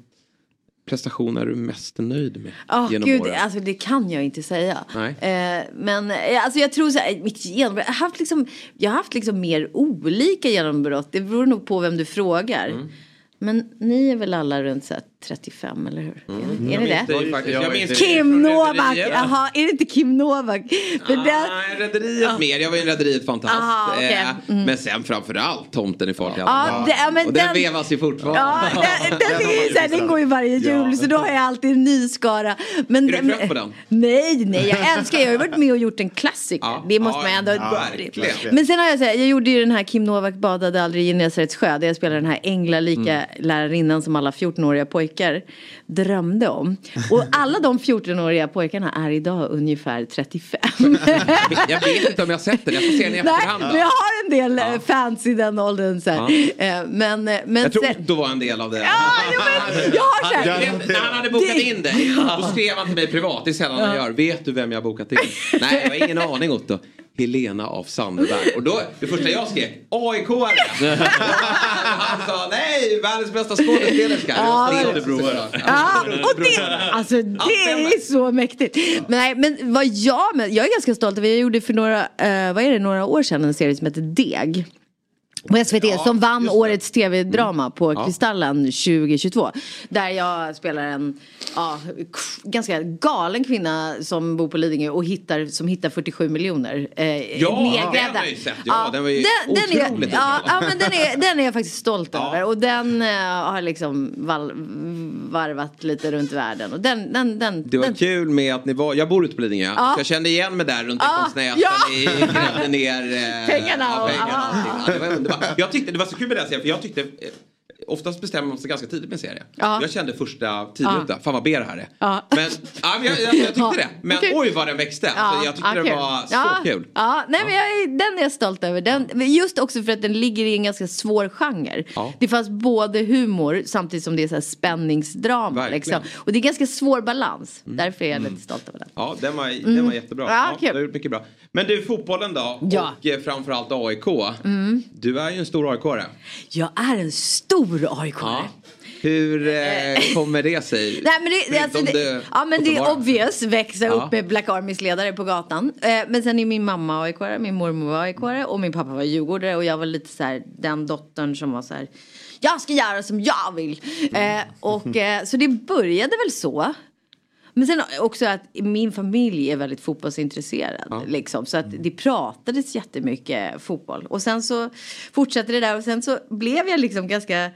prestation är du mest nöjd med Ja, genom gud, åren? alltså det kan jag inte säga. Eh, men eh, alltså jag tror så här, mitt genombrott, jag har haft liksom, jag har haft liksom mer olika genombrott. Det beror nog på vem du frågar. Mm. Men ni är väl alla runt så här 35 eller hur? Mm. Är, är ni minns det? dig faktiskt. Jag minns dig Kim Novak, jaha, är det inte Kim Novak? För den, Nej, Rederiet mer. Jag var ju en Rederiet fantast. Aha, okej. Eh, Mm. Men sen framförallt Tomten i. Ja, det- ja, men och den, den- vevas ju fortfarande. Ja, den, den, [LAUGHS] är ju så här, den går ju varje jul så då har jag alltid en ny skara. Men, Är du trött på den? Nej, nej, jag älskar, jag har ju varit med och gjort en klassiker. Ja, det måste ja, man ändå... ja, verkligen. Men sen har jag så här, jag gjorde ju den här Kim Novak badade aldrig i Genesarets sjö. Där jag spelade den här änglalika Mm. lärarinnan som alla 14-åriga pojkar drömde om. Och alla de 14-åriga pojkarna är idag ungefär 35. [LAUGHS] Jag vet inte om jag har sett den. Jag får se den i Nej, efterhand. jag har en del eh, fans i den åldern. Så här. Eh, Men, eh, men Jag tror sen- Otto var en del av det. Ja, jag har så här- Han- När han hade bokat Det- in dig, då skrev han till mig privat. Det är sällan han gör. Vet du vem jag har bokat in? [LAUGHS] Nej, jag har ingen aning Otto. Helena av Sandberg. Och då, det första jag skrek, AIK-are. [LAUGHS] Han sa, nej, världens bästa skådespelerska. Ja, Det är. Ja, och det, alltså, det är så mäktigt. Men, nej, men vad jag, men jag är ganska stolt över, jag gjorde för några, eh, vad är det, några år sedan en serie som heter Deg. På SVT som vann årets tv-drama på Kristallen 2022. Där jag spelar en ja, ganska galen kvinna som bor på Lidingö och hittar, som hittar 47 miljoner. Eh, Ja, nedgrävda. den har jag sett. Ja, den var ju den, den är, otroligt ja, ja, men den är, den är jag faktiskt stolt över. Och den eh, har liksom val, varvat lite runt världen. Och den, den, den, Det var den, kul med att ni var, jag bor ute på Lidingö. Ja. Jag kände igen mig där runt Ja, inkomstnäten. ja. Ni grävde ner eh, Pengarna ja, och- pengarna och ja. allting. Ja, det var underbart. Jag tyckte det var så kul med den scenen för jag tyckte Oftast bestämmer man sig ganska tidigt med en serie. Ja. Jag kände första tio Ja. minuter, fan vad B det här är. Ja. Men ja, men jag, jag, jag tyckte det. Men okej. oj vad den växte. Alltså, jag tyckte ja, det var så ja, kul. Ja, nej, men jag den är jag stolt över. Den, Just också för att den ligger i en ganska svår genre. Det fanns både humor samtidigt som det är så här spänningsdrama. Liksom. Och det är ganska svår balans. Därför är jag lite stolt över den. Ja, den var, Mm. den var jättebra. Ja, Ja, gjort mycket bra. Men du, fotbollen då? Ja. Och eh, framförallt AIK. Mm. Du är ju en stor AIK-are. Jag är en stor aik Ja. Hur eh, kommer det sig? [LAUGHS] Nej, men det, alltså, det, det ja, men det är obvious, växa Ja. upp med Black Armys ledare på gatan. Eh, men sen är min mamma aik min mormor var aik och min pappa var djurgårdare och jag var lite så här den dottern som var så här jag ska göra som jag vill. Eh, och, eh, så det började väl så. Men sen också att min familj är väldigt fotbollsintresserad. Liksom, så att det pratades jättemycket fotboll. Och sen så fortsatte det där och sen så blev jag liksom ganska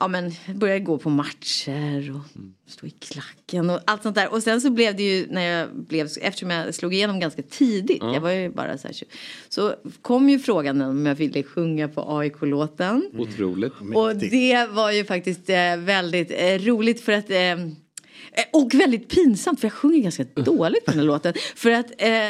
ja men började gå på matcher och stå i klacken och allt sånt där. Och sen så blev det ju när jag blev, eftersom jag slog igenom ganska tidigt, Ja. jag var ju bara så här, så kom ju frågan om jag ville sjunga på AIK-låten. Otroligt. Och det var ju faktiskt eh, väldigt eh, roligt för att eh, och väldigt pinsamt för jag sjunger ganska [LAUGHS] dåligt på den här låten. För att eh,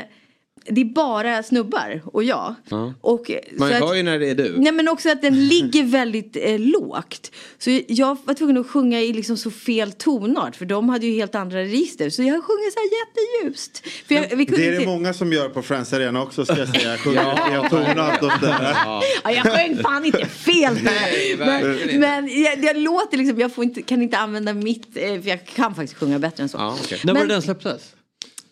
det är bara snubbar och jag. Ja. Och, eh, Man så hör att- ju när det är du. Nej men också att den ligger väldigt eh, lågt. Så jag var tvungen att sjunga i liksom så fel tonart för de hade ju helt andra register. Så jag sjunger så här jätteljust. För jag, vi kunde Det är det inte... många som gör på Friends Arena också ska jag säga. [LAUGHS] Sjunger Ja, fel tonart och sådär. Ja. Ja, jag sjöng fan inte fel. Nej, men men jag, jag låter liksom, jag får inte, kan inte använda mitt, eh, för jag kan faktiskt sjunga bättre än så. Ja, okej. När var det den släpptes?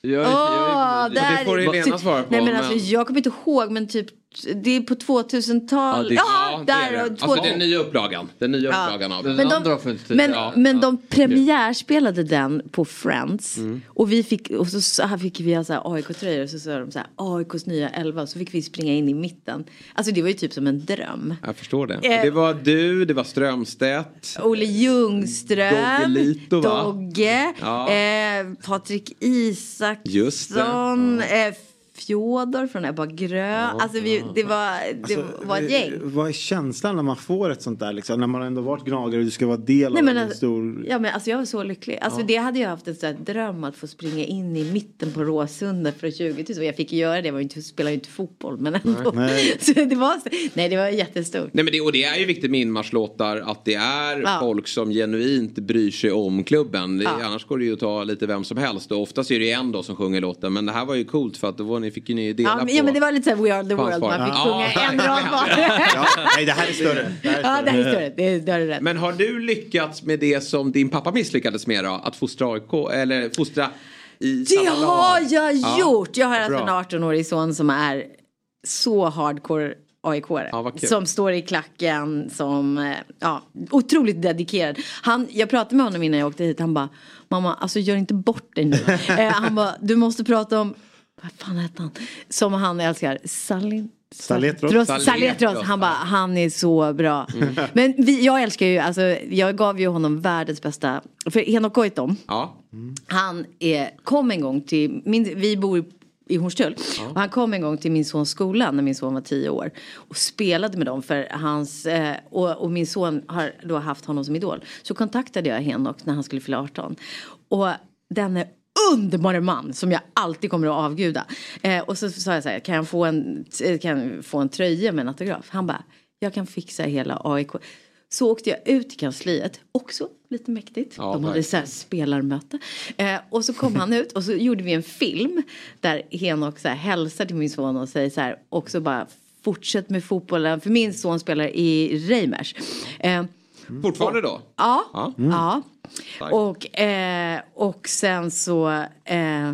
Jag, Åh, där- Det får Helena svara på. Nej men men- alltså jag kommer inte ihåg men typ det är på 2000-tal. Ja, det- Ja, det är där. det. Alltså den nya upplagan. Den nya Ja. upplagan av Men de, men, Ja. men de premiärspelade den på Friends. Mm. Och vi fick, och så, så här fick vi ha så här AIK-tröjor och så sa de så här AIKs nya 11 så fick vi springa in i mitten. Alltså det var ju typ som en dröm. Jag förstår det. Eh. Det var du, det var Strömstedt. Olle Ljungström, Doggelito, va? Dogge, Ja. eh, Patrik Isaksson, eh, Fjodor från Ebba Grön. Alltså vi, det var, det var ett gäng. Eh, Vad är känslan när man får ett sånt där liksom? När man ändå varit gnagare och du ska vara del Nej, av men en alltså- stor... Ja men alltså jag var så lycklig. Alltså Ja. det hade jag haft en sån här dröm att få springa in i mitten på Råsunda för 20 000. Och jag fick göra det, jag var ju inte, spelade ju inte fotboll men ändå. Nej. [LAUGHS] Så det var, nej det var jättestort. Nej, men det, och det är ju viktigt med inmarschlåtar att det är Ja. folk som genuint bryr sig om klubben. Det, Ja. Annars går det ju att ta lite vem som helst och oftast är det ju en då som sjunger låten. Men det här var ju coolt för att då var ni, fick ju ni dela Ja, men, på. ja men det var lite såhär We are the world, man fick Ja. sjunga en rad var. Nej, det här är större. Det här är Ja det här är större, det, är- det har du rätt. Men har du lyckats med det som din pappa misslyckades med då? Att fostra AIK eller fostra i Det har jag Ja. gjort! Jag har alltså en 18-årig son som är så hardcore aik Ja. Som står i klacken, som, eh, ja, otroligt dedikerad. Han, jag pratade med honom innan jag åkte hit, han bara, mamma, alltså gör inte bort dig nu. [LAUGHS] eh, han bara, du måste prata om, vad fan hette han? Som han älskar, Salin. Saletros. Saletros. Saletros. Han bara, han är så bra. [LAUGHS] Men vi, jag älskar ju, alltså jag gav ju honom världens bästa, för Henok Goitom, Ja. han är, kom en gång till, min, vi bor i Hornstull. Och han kom en gång till min sons skola när min son var tio år. Och spelade med dem för hans, eh, och, och min son har då haft honom som idol. Så kontaktade jag Henok när han skulle fylla 18. Och denne underbara man som jag alltid kommer att avguda. Eh, och så sa jag så här, kan jag få en, eh, kan jag få en tröja med en autograf? Han bara, jag kan fixa hela AIK. Så åkte jag ut till kansliet, också lite mäktigt. Ja, De hade verkligen. så här spelarmöte. Eh, och så kom han ut och så gjorde vi en film där Henok så här hälsar till min son och säger så här också bara fortsätt med fotbollen. För min son spelar i Reimers. Eh, Fortfarande då? Ja. Ja. ja. Och, eh, och sen så, eh,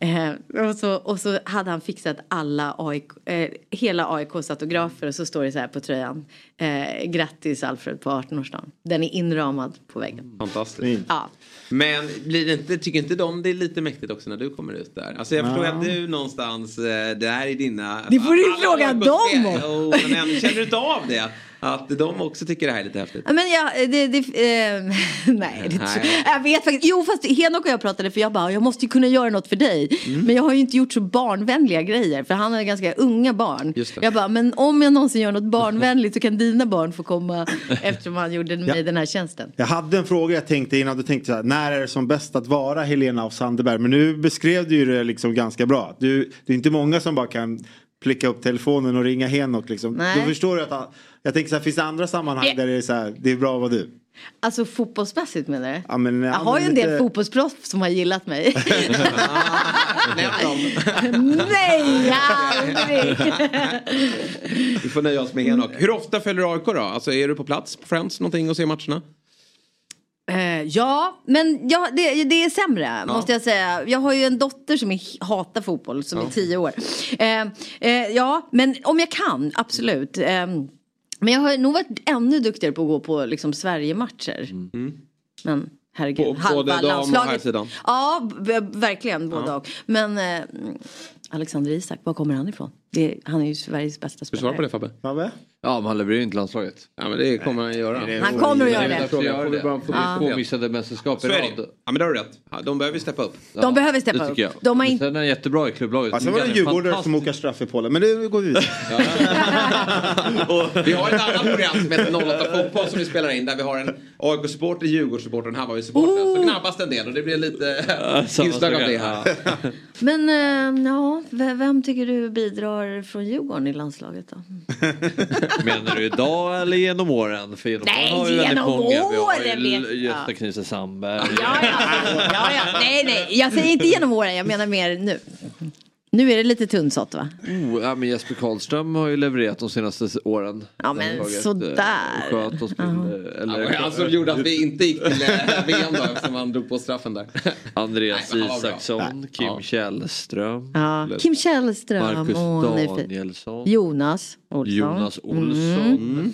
eh, och så... Och så hade han fixat alla AIK, eh, hela AIKs autografer och så står det så här på tröjan. Eh, grattis Alfred på 18-årsdagen. Den är inramad på väggen. Fantastiskt. Ja. Men blir det inte, tycker inte de det är lite mäktigt också när du kommer ut där? Alltså jag förstår Ja. att du någonstans, eh, det här är dina... Det får du ju fråga dem om. Jo, men ändå, känner du inte av det? Att de också tycker det här är lite häftigt? Ja, Men jag, det, det, eh, [LAUGHS] nej, det, Nej. jag vet faktiskt. Jo, fast Henok och jag pratade för jag bara, jag måste ju kunna göra något för dig. Mm. Men jag har ju inte gjort så barnvänliga grejer, för han har ganska unga barn. Jag bara, men om jag någonsin gör något barnvänligt så kan dina barn få komma [LAUGHS] eftersom han gjorde mig Ja. den här tjänsten. Jag hade en fråga jag tänkte innan. Du tänkte så här, när är det som bäst att vara Helena av Sandeberg? Men nu beskrev du ju det liksom ganska bra. Du, det är inte många som bara kan plicka upp telefonen och ringa Henok. Liksom. Nej. Då förstår du att han, jag tänker så här, finns det andra sammanhang där det är så här, det är bra att vara du? Alltså fotbollsmässigt menar du? Ja, men, Jag har ju en del fotbollsproffs som har gillat mig. [LAUGHS] Nej, aldrig! Vi får nöja oss med Henok. Hur ofta följer du AIK då? Alltså är du på plats på Friends någonting och ser matcherna? Eh, ja, men ja, det, det är sämre måste jag säga. Jag har ju en dotter som är, hatar fotboll som Ja. är tio år. Eh, eh, ja, men om jag kan, absolut. Eh, men jag har nog varit ännu duktigare på att gå på liksom, Sverige-matcher. Men herregud, På- halva både dam och landslaget. herrsidan? Ja, verkligen både Ja. och. Men eh, Alexander Isak, var kommer han ifrån? Det, han är ju Sveriges bästa Du spelare. svarar på det Fabbe? Fabbe? Ja, men han levererar ju inte landslaget. Ja, men det kommer han göra. Han kommer att göra det. Därför gör det. Ja. Två missade mästerskap Så i är rad. det. Ja, men det har du rätt. Ja, De behöver ju steppa upp. De behöver steppa det upp. tycker jag. De har inte- Sen är han jättebra i klubblaget. Ja, sen var det djurgårdare fantastisk. som åker straff i Polen. Men det går vi vidare. [LAUGHS] Vi har ett annat program som heter 08 Fotboll som vi spelar in där vi har en AIK-supporter, Djurgårdssupporter och en Hammarby-supporter. Så gnabbas det en del och det blir lite inslag av det här. Men eh, ja, vem tycker du bidrar från Djurgården i landslaget då? [LAUGHS] Menar du idag eller genom åren? För genom Nej, åren har vi genom många. Vi har åren ju Gösta ja. Sandberg. Ja, ja, nej, nej, jag säger inte genom åren, jag menar mer nu. Nu är det lite tunnsått va? Oh, ja, men Jesper Karlström har ju levererat de senaste åren. Ja, men Laget, eh, sådär. Sköt oss till... eh, Eller, Ja, alltså gjorde att vi inte gick till eh, VM då eftersom han drog på straffen där. [LAUGHS] Andreas Nej. Isaksson, Kim Ja. Källström. Ja. Kim Källström. Marcus. Danielsson. Jonas Olsson. Jonas Olsson. Mm.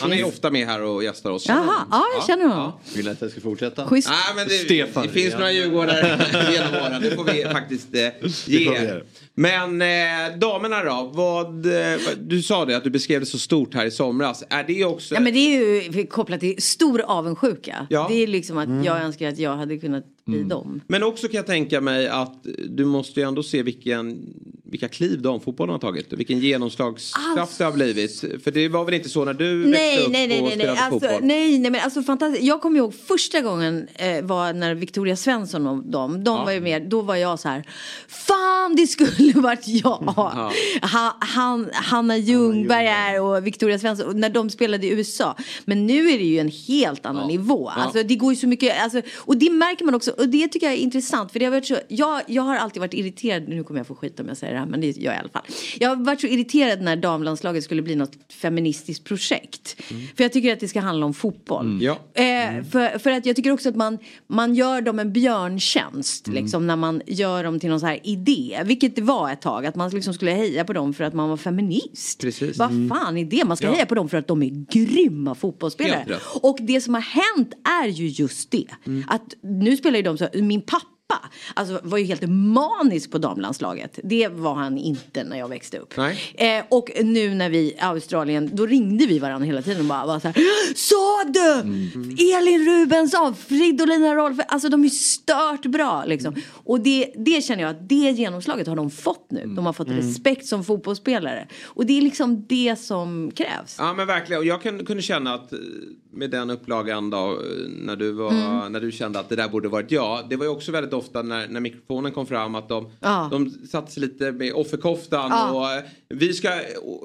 Han är ofta med här och gästar oss. Jaha, ja jag känner honom. Vill ni att jag ska fortsätta? Schysst. Nej, men det, Stefan det finns några Djurgårdare [LAUGHS] genom åren. Det får vi faktiskt eh, ge er. Men eh, damerna då? Vad, eh, du sa det att du beskrev det så stort här i somras. Är det också... Ja men det är ju kopplat till stor avundsjuka. Ja. Det är liksom att Mm. jag önskar att jag hade kunnat bli dem. Men också kan jag tänka mig att du måste ju ändå se vilken, vilka kliv damfotbollen har tagit. Vilken genomslagskraft det har blivit. För det var väl inte så när du växte Nej, upp nej, nej, och nej, nej. spelade Alltså, fotboll? nej, nej, men alltså fantastiskt. Jag kommer ihåg första gången eh, var när Victoria Svensson och de, de var ju med. Då var jag så här, fan det skulle [LAUGHS] varit jag. [LAUGHS] Ja. Ha, han, Hanna Ljungberg är och Victoria Svensson, när de spelade i USA. Men nu är det ju en helt annan nivå. Ja. Alltså det går ju så mycket, alltså, och det märker man också, och det tycker jag är intressant. För det har varit så, jag, jag har alltid varit irriterad, nu kommer jag få skit om jag säger det här, men det gör jag i alla fall. Jag har varit så irriterad när damlandslaget skulle bli något feministiskt projekt. För jag tycker att det ska handla om fotboll. Mm. Ja. Eh, för, för att jag tycker också att man, man gör dem en björntjänst Mm. liksom, när man gör dem till någon så här idé. Vilket det var ett tag, att man liksom skulle heja på dem för att man var feminist. Precis. Vad Mm. fan är det? Man ska Ja. heja på dem för att de är grymma fotbollsspelare. Och det som har hänt är ju just det. Mm. Att nu spelar ju de så, min pappa Alltså var ju helt manisk på damlandslaget. Det var han inte när jag växte upp. Nej. Eh, och nu när vi i Australien, då ringde vi varandra hela tiden och bara var så här. Sa du? Mm. Elin Rubensson, Fridolina Rolf. Alltså de är stört bra liksom. Och det, det känner jag att det genomslaget har de fått nu. De har fått Mm. respekt som fotbollsspelare. Och det är liksom det som krävs. Ja men verkligen och jag kunde känna att eh, med den upplagan då eh, när du, var, Mm. när du kände att det där borde varit jag. Det var ju också väldigt ofta när, när mikrofonen kom fram att de, Ja. de satte sig lite med offerkoftan. Ja. Och eh, vi ska,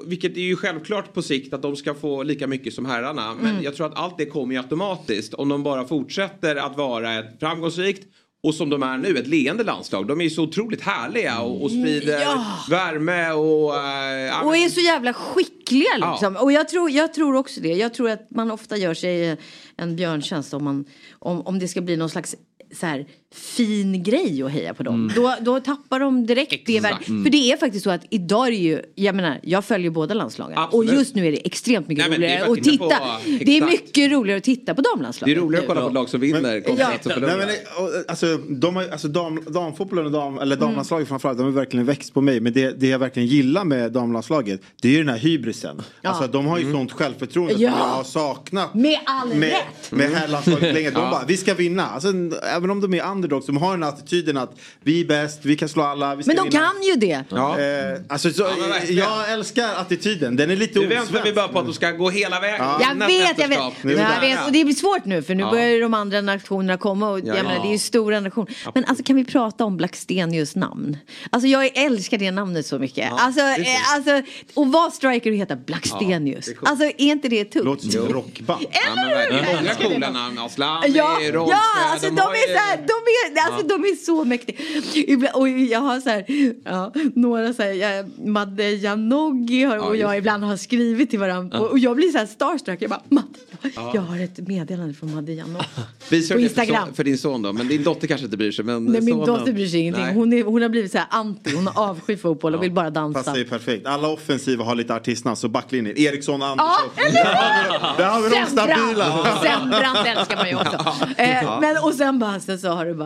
vilket är ju självklart på sikt att de ska få lika mycket som herrarna. Men Mm. jag tror att allt det kommer ju automatiskt om de bara fortsätter att vara ett framgångsrikt och som de är nu, ett leende landslag. De är ju så otroligt härliga och, och sprider Ja. värme och... ja, Och är så jävla skickliga Ja. liksom. Och jag tror, jag tror också det. Jag tror att man ofta gör sig en björntjänst om, man, om, om det ska bli någon slags så här, fin grej att heja på dem. Då, då tappar de direkt det Exakt. värdet. Mm. För det är faktiskt så att idag är det ju, jag menar, jag följer båda landslagen. Absolut. Och just nu är det extremt mycket Nej, det roligare att titta på- Det är mycket roligare att titta på Det damlandslaget. är roligare att kolla på ett lag som vinner Ja. Nej, men, det- och, alltså, de har, alltså dam, damfotbollen och dam, eller damlandslaget framförallt, de har verkligen växt på mig. Men det, det jag verkligen gillar med damlandslaget, det är ju den här hybrisen. Ja. Alltså, de har ju sånt självförtroende Ja. som jag har saknat. Med all med, rätt. med herrlandslaget länge. De Ja. bara, vi ska vinna. Alltså, även om de är underdogs, de har den attityden att vi är bäst, vi kan slå alla, vi ska Men de vinna. kan ju det. Ja. Eh, alltså, så, verkligen. jag älskar attityden, den är lite Nu väntar osvensk. vi bara på att de ska gå hela vägen. Ja. Jag vet, jag vet. jag vet. Och det blir svårt nu för nu Ja. börjar ju de andra nationerna komma och Ja, jag ja. menar, det är ju stora nationer. Men alltså kan vi prata om Blackstenius namn? Alltså jag älskar det namnet så mycket. alltså, eh, alltså, och vad striker du heter? Blackstenius. Ja, det är coolt. alltså är inte det tungt? Låter som rockband. Ja, men verkligen. Jag Många coola namn. Asllani, Ja, Rolfö. ja alltså de, är ju- så här, de är, alltså de är så mäktiga. Ibland, och jag har så här, ja, några så här, jag, Madde Janogy har, och Ja, jag ibland har skrivit till varandra. Ja. Och, och jag blir så här starstruck. Jag bara, Madde, Ja. jag har ett meddelande från Madde Janogy. [LAUGHS] På för, Instagram. son, för din son då? Men din dotter kanske inte bryr sig. Men Nej, min sonen- dotter bryr sig ingenting. Hon, är, hon har blivit så här anti, hon har [LAUGHS] avskyr fotboll och vill bara dansa. Fast det är perfekt. Alla offensiva har lite artistnamn så backlinjen. Eriksson, Ja, Andersson. eller [LAUGHS] Där har vi de stabila. Sembrant älskar man ju också. Eh, men, och sen bara så, så har du bara,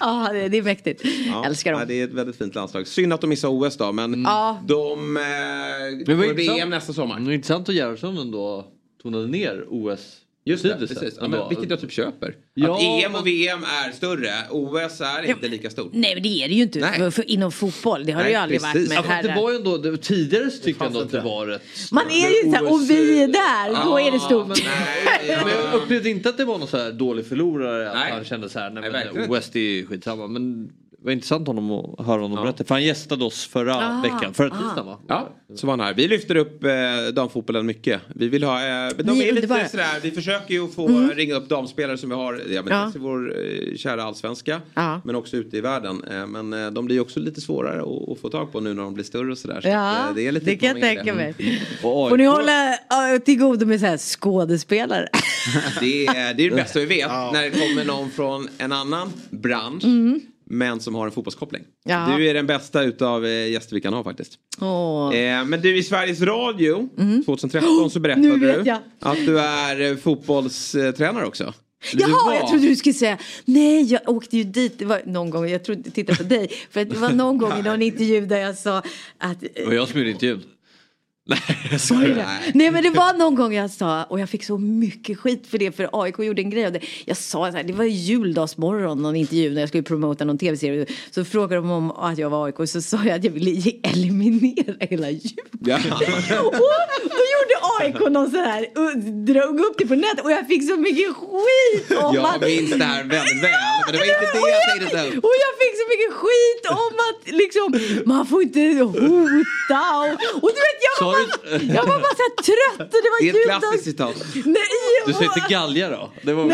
ja det, det är mäktigt. Ja. Älskar dem. Ja, det är ett väldigt fint landslag. Synd att de missar OS då. Men Ja. de eh, får vad VM nästa sommar. Det var intressant att Gerhardsson ändå tonade ner OS. Just det, precis. Ja, men, vilket jag typ köper. Ja, att EM och VM är större. OS är inte lika stort. Nej men det är det ju inte Nej. för, för, inom fotboll. Det har det Nej, ju aldrig precis. varit med men det var ju ändå, det, tidigare så tyckte jag ändå att det var rätt Man är ju såhär, och vi är där, då är det stort. Men, [LAUGHS] men jag upplevde inte att det var någon så här dålig förlorare. Att Nej. han kände så här, nej, Nej, men verkligen OS det är skitsamma. Men var intressant honom att höra honom berätta. För han gästade oss förra Ah, veckan. Förra ah. tisdagen va? Ja, så var han här. Vi lyfter upp eh, damfotbollen mycket. Vi vill ha, eh, de Ni är lite sådär, vi försöker ju få Mm. ringa upp damspelare som vi har, ja, men Ja. dels i vår eh, kära allsvenska, Ja. men också ute i världen. Eh, men eh, de blir också lite svårare att, att få tag på nu när de blir större och sådär. Så Ja, att, eh, det, är lite det kan jag tänka mig. Och Får ni hålla ja, till godo med så här skådespelare? [LAUGHS] Det är, det är det bästa vi vet. När det kommer någon från en annan bransch. Men som har en fotbollskoppling. Mm. Ja. Du är den bästa utav eh, gäster vi kan ha faktiskt. Åh. Eh, men du i Sveriges Radio 2013 så berättade vet du jag. att du är eh, fotbollstränare också. Jaha, var. jag trodde du skulle säga nej, jag åkte ju dit. Det var någon gång, jag trodde, tittade på dig. För det var någon gång i någon intervju där jag sa att Det var jag som gjorde intervjun. Nej, jag. Nej men det var någon gång jag sa, och jag fick så mycket skit för det för AIK gjorde en grej av det. Jag sa så här, det var juldagsmorgon någon intervju när jag skulle promota någon tv-serie. Så frågade de om att jag var AIK och så sa jag att jag ville eliminera hela jul. Ja. [LAUGHS] Och då gjorde AIK någon så här, och drog upp det på nätet och jag fick så mycket skit om Jag att... minns det här väldigt väl. Men det var inte det jag jag, tänkte ta upp. och jag fick så mycket skit om att liksom, man får inte hota och, och du vet jag bara, du- jag var bara så här trött och det var Det är ett klassiskt citat. Nej, Du och- sa inte galja då? Det var [LAUGHS]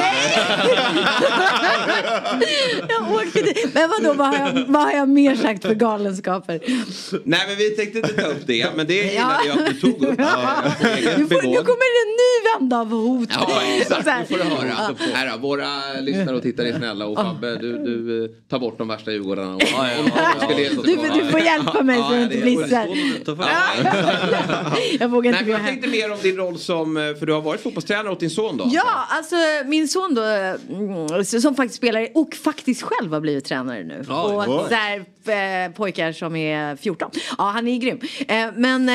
jag åkte dit. Men vadå, vad har, jag, vad har jag mer sagt för galenskaper? Nej men vi tänkte inte ta upp det. Men det gillade jag att du tog upp. Nu, får, nu kommer det en ny vända av hot. Ja exakt, nu får du höra. Ja. Här då, våra lyssnare och tittare är snälla och Fabbe du, du eh, tar bort de värsta Djurgårdarna. Och, Ja, ja, ja. Skulle det- Du, får- du får hjälpa mig så Ja, jag inte är- blir så här. [LAUGHS] Jag vågar Nej, inte men gå jag hem. tänkte mer om din roll som, eh, för du har varit fotbollstränare åt din son då? Ja, alltså min son då, mm, som faktiskt spelar och faktiskt själv har blivit tränare nu. Oj. och så här, eh, pojkar som är 14. Ja, han är grym. Eh, Men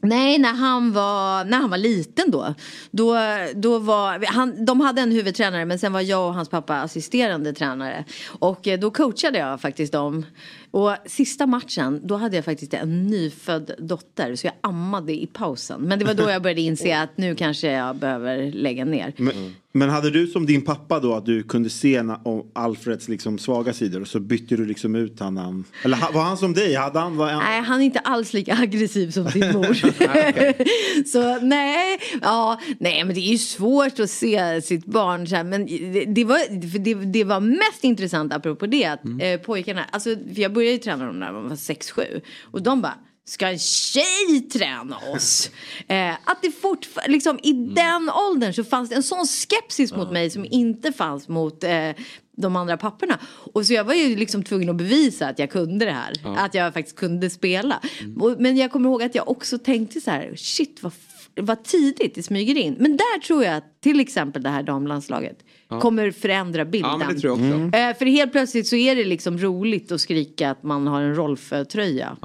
Nej, när han var, när han var liten då. Då, då var, han, de hade en huvudtränare men sen var jag och hans pappa assisterande tränare. Och då coachade jag faktiskt dem. Och sista matchen, då hade jag faktiskt en nyfödd dotter. Så jag ammade i pausen. Men det var då jag började inse att nu kanske jag behöver lägga ner. Men, men hade du som din pappa då att du kunde se Alfreds liksom svaga sidor och så bytte du liksom ut han Eller var han som dig? Hade han, var han... Nej, han är inte alls lika aggressiv som sin mor. [LAUGHS] [LAUGHS] så nej, ja, nej, men det är ju svårt att se sitt barn så här, Men det, det, var, det, det var mest intressant apropå det att eh, pojkarna, alltså för jag började ju träna dem när de var 6-7 och de bara Ska en tjej träna oss? [LAUGHS] Eh, att det fortfarande, liksom i den åldern så fanns det en sån skepsis mot mig som inte fanns mot eh, de andra papporna. Och så jag var ju liksom tvungen att bevisa att jag kunde det här. Ja. Att jag faktiskt kunde spela. Och, men jag kommer ihåg att jag också tänkte så här, shit vad, vad tidigt det smyger in. Men där tror jag att till exempel det här damlandslaget Ja. kommer förändra bilden. Ja, men det tror jag också. Mm. Eh, för helt plötsligt så är det liksom roligt att skrika att man har en Rolfö-tröja.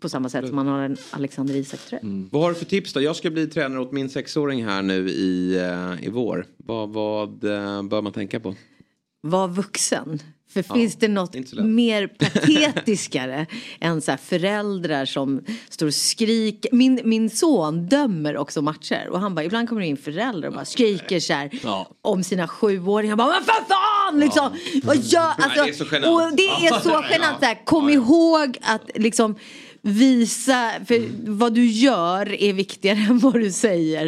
På samma sätt som man har en Alexander Isak-tröja. Vad har du för tips då? Jag ska bli tränare åt min sexåring här nu i, eh, i vår. Vad, vad eh, bör man tänka på? Var vuxen. För finns det något mer patetiskare [LAUGHS] än så föräldrar som står och skriker. Min, min son dömer också matcher och han bara, ibland kommer det in föräldrar och bara skriker så här om sina sjuåringar. Han bara, men för fan liksom! Vad gör, alltså, Nej, det är så genant. Och det är så [LAUGHS] genant. Så här, kom ihåg att liksom visa, för vad du gör är viktigare [LAUGHS] än vad du säger.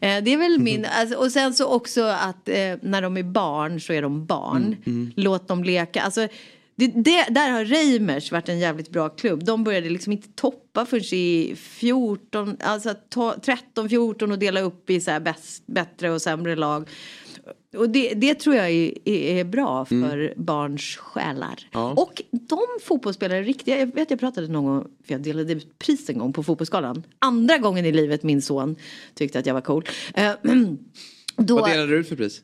Eh, Det är väl min, alltså, och sen så också att eh, när de är barn så är de barn. Mm. Låt dem leka. Alltså, det, det, där har Reimers varit en jävligt bra klubb. De började liksom inte toppa förrän i 14, alltså to- 13, 14 och dela upp i så bäst, bättre och sämre lag. Och det, det tror jag är, är, bra för barns själar. Ja. Och de fotbollsspelare, riktiga, jag vet jag pratade någon gång, för jag delade ut pris en gång på Fotbollsgalan. Andra gången i livet min son tyckte att jag var cool. Eh, [CLEARS THROAT] då, Vad delade du ut för pris?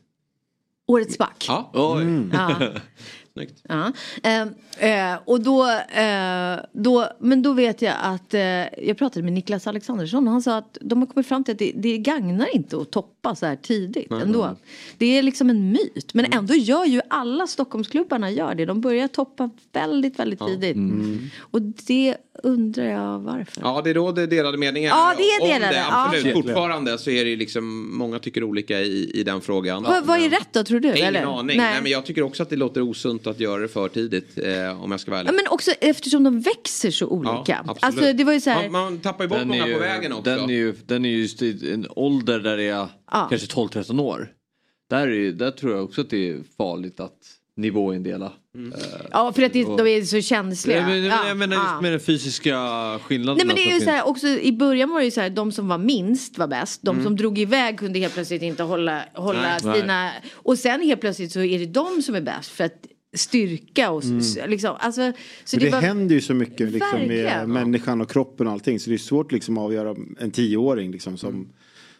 Årets back. Ja. Oj. Ja. [LAUGHS] Snyggt. Ja. Eh, eh, och då, eh, då, men då vet jag att eh, jag pratade med Niklas Alexandersson och han sa att de har kommit fram till att det, det gagnar inte att toppa så här tidigt Nej, ändå. Det är liksom en myt. Men Mm. ändå gör ju alla Stockholmsklubbarna gör det. De börjar toppa väldigt, väldigt tidigt. Mm. Och det undrar jag varför. Ja, det råder delade meningar. Ja, det är Om delade, Det, absolut. ja. Fortfarande så är det ju liksom, många tycker olika i, i den frågan. Vad, vad är rätt då tror du? Ingen eller? aning. Nej. men jag tycker också att det låter osunt att göra det för tidigt eh, om jag ska vara ärlig. Ja, men också eftersom de växer så olika. absolut. alltså det var ju så här. Man, man tappar ju bort många är ju, på vägen också. Den är ju, den är ju just i en ålder där det är Ja. kanske 12-13 år. Där, är, där tror jag också att det är farligt att nivåindela. Eh, Ja, för att det, och- de är så känsliga. Jag menar, Ja, jag menar just ja. med den fysiska skillnaden. Nej men det är ju så här, också i början var det ju så här, de som var minst var bäst. De Mm. som drog iväg kunde helt plötsligt inte hålla, hålla Nej. sina... Och sen helt plötsligt så är det de som är bäst för att styrka och s- liksom. Alltså, så För det var- händer ju så mycket liksom, med människan och kroppen och allting. Så det är svårt liksom, att avgöra en tioåring liksom, som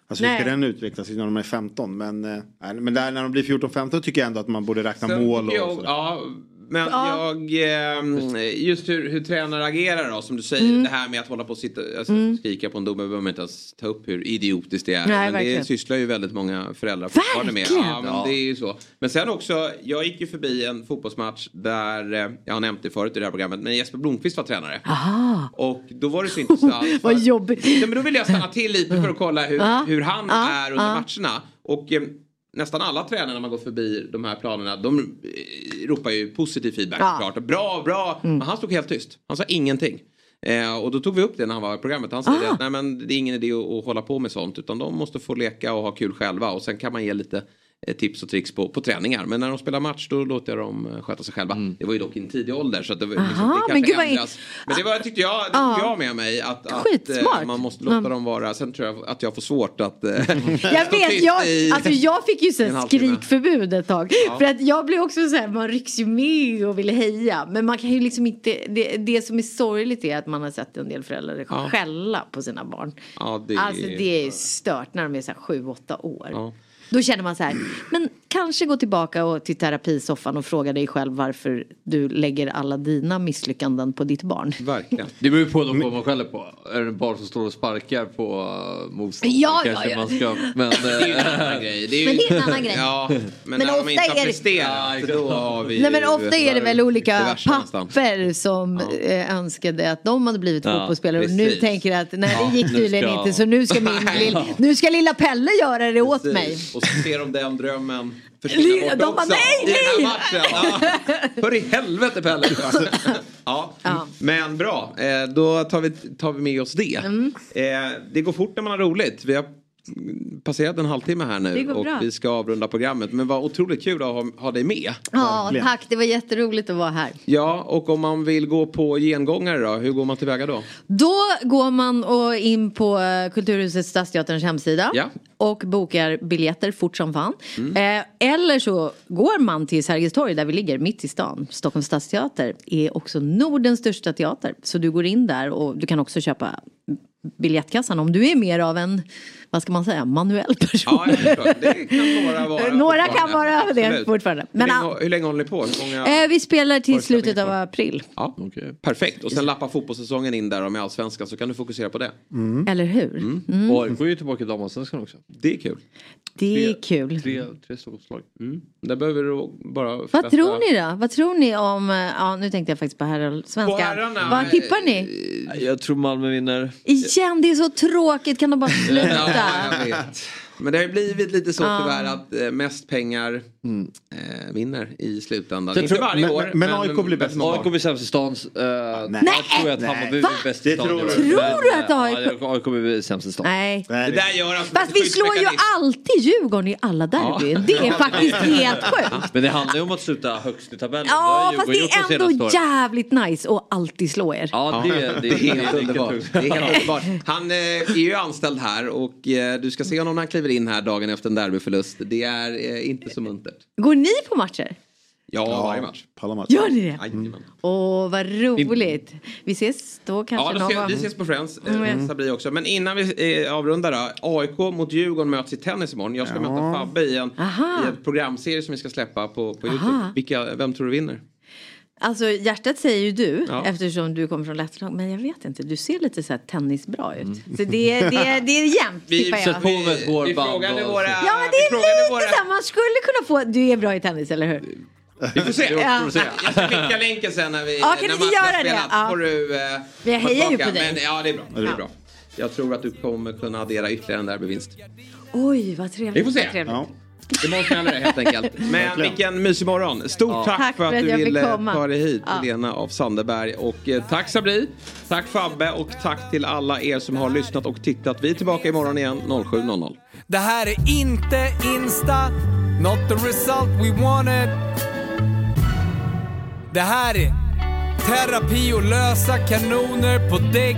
Alltså hur ska Nej. den utvecklas när de är 15? Men, eh, nej, men där, när de blir 14-15 tycker jag ändå att man borde räkna Sen mål. Och, jag, så. ja, men Ja. jag, eh, just hur, hur tränare agerar då, som du säger, Mm. det här med att hålla på och sitta, alltså, Mm. skrika på en domare behöver man inte ens ta upp hur idiotiskt det är. Nej, men det verkligen. sysslar ju väldigt många föräldrar fortfarande med. Ja, men Ja. det är ju så. Men sen också, jag gick ju förbi en fotbollsmatch där, eh, jag har nämnt det förut i det här programmet, men Jesper Blomqvist var tränare. Aha. Och då var det så intressant. [LAUGHS] Vad jobbigt. Nej, men då vill jag stanna till lite för att kolla hur, Ja. hur han Ja. är under Ja. matcherna. Och eh, nästan alla tränare när man går förbi de här planerna, de eh, ropar ju positiv feedback Ja. såklart. Bra, bra. Mm. Men han stod helt tyst. Han sa ingenting. Eh, och då tog vi upp det när han var i programmet. Han Ah. att nej, men det är ingen idé att, att hålla på med sånt. Utan de måste få leka och ha kul själva. Och sen kan man ge lite tips och tricks på, på träningar. Men när de spelar match då låter jag dem eh, sköta sig själva. Det var ju dock i en tidig ålder. Så att det, var- liksom, Aha, det kanske men gud ändras. Men det var, tyckte jag, det tog jag med mig. Att, att eh, man måste låta Mm. dem vara. Sen tror jag att jag får svårt att eh, [LAUGHS] Jag vet, jag, i alltså jag fick ju så [LAUGHS] skrikförbud ett tag. Ja. För att jag blev också så här, man rycks ju med och vill heja. Men man kan ju liksom inte, det, det som är sorgligt är att man har sett en del föräldrar Ja. skälla på sina barn. Ja, det, Alltså det är stört när de är så här sju, åtta år. Ja. Då känner man så här, men kanske gå tillbaka och till terapisoffan och fråga dig själv varför du lägger alla dina misslyckanden på ditt barn. Verkligen. Det beror ju på vad man skäller på. Är det en barn som står och sparkar på uh, motståndare Ja, ja, kanske ja. man ska... Men, [LAUGHS] Det är ju en eh, annan grej. Det är ju, Men det är en annan grej. [LAUGHS] Ja, men, Men när de ofta inte har är det- presterat då har vi Nej men ofta är det väl olika papper som eh, önskade att de hade blivit Ja, fotbollsspelare och nu tänker att nej Ja, det gick tydligen ska- inte så nu ska, min [LAUGHS] lill, nu ska lilla Pelle göra det åt mig. Och så ser de den drömmen försvinna bort de också. bara, nej, I den här nej! matchen. Ja. För i helvete Pelle. [LAUGHS] Ja. Men bra, eh, då tar vi, tar vi med oss det. Mm. Eh, det går fort när man har roligt. Vi har passerat en halvtimme här nu och bra. vi ska avrunda programmet. Men vad otroligt kul att ha, ha dig med. Ja Verkligen. tack, det var jätteroligt att vara här. Ja, och om man vill gå på gengångare då, hur går man tillväga då? Då går man och in på eh, Kulturhuset Stadsteaterns hemsida Ja. och bokar biljetter fort som fan. Mm. Eh, eller så går man till Sergels torg där vi ligger mitt i stan. Stockholms stadsteater är också Nordens största teater. Så du går in där och du kan också köpa biljettkassan om du är mer av en, vad ska man säga, manuell person. Ja. Det kan några vara. Några kan vara det Absolut. fortfarande. Men hur, länge, hur länge håller ni på? Många... eh, vi spelar till slutet av april. Ja, perfekt. Och sen lappar fotbollssäsongen in där med allsvenskan så kan du fokusera på det. Eller hur? Mm. Och AIK är ju tillbaka i damallsvenskan också. Det är kul. Det är kul. Tre, tre Stockholmslag. Mm. Där behöver du bara... Vad förbättra- tror ni då? Vad tror ni om, eh, ja nu tänkte jag faktiskt på På herrallsvenskan. herrarna, Vad tippar ni? Jag tror Malmö vinner. Igen, det är så tråkigt, kan de bara [LAUGHS] sluta? Ja, jag vet. Men det har ju blivit lite så tyvärr att eh, mest pengar eh, vinner i slutändan. Jag Inte tror- varje men- år. men AIK blir bäst. AIK blir sämst i stan. Uh, Nej. Jag tror att Nej. Hammarby blir bäst i Det stan. tror. Tror Men, du att eh, AIK ja, AIK blir sämst i stan. Nej. Det där gör Fast vi slår ju alltid Djurgården i alla derbyn. Det är [LAUGHS] faktiskt helt sjukt. Men det handlar ju om att sluta högst i tabellen. Ja, fast det är ändå jävligt nice att alltid slå er. Ja, det, det, Det är helt underbart. Det är helt underbart. Han eh, är ju anställd här och eh, du ska se honom när han kliver in här dagen efter en derbyförlust. Det är inte så muntert. Går ni på matcher? Ja, varje match. Alla matcher. Gör ni det? Åh, vad roligt. Vi ses då Ja, kanske då någon ses, gång. vi ses på Friends. Mm. Mm. Sabri också. Men innan vi eh, avrundar då. AIK mot Djurgården möts i tennis imorgon. Jag ska möta Fabbe i en, i en programserie som vi ska släppa på, på. Youtube. Vilka, vem tror du vinner? Alltså hjärtat säger ju du Ja. eftersom du kommer från Lettland. Men jag vet inte, du ser lite så här tennisbra ut. Så det, det, det är jämnt Vi- tippar Sätt jag. på med ett Vi och- våra... Ja, det är lite våra... så här, man skulle kunna få, du är bra i tennis, eller hur? Vi får se. Ja. Jag ska skicka länken sen när vi Ja, kan när du göra det? spelat. Ja. Får du, eh, jag hejar ju på dig. Men, ja, det är bra. Det är Ja. bra. Jag tror att du kommer kunna addera ytterligare en derbyvinst. Oj, vad trevligt. Vi får se. Imorgon smäller det helt enkelt. [LAUGHS] Men vilken mysig morgon. Stort Ja. tack, Tack för att att du ville ta dig hit, Ja. Lena av Sandeberg. Och eh, tack Sabri, tack Fabbe och tack till alla er som har lyssnat och tittat. Vi är tillbaka imorgon igen 07.00. Det här är inte Insta, not the result we wanted. Det här är terapi och lösa kanoner på däck,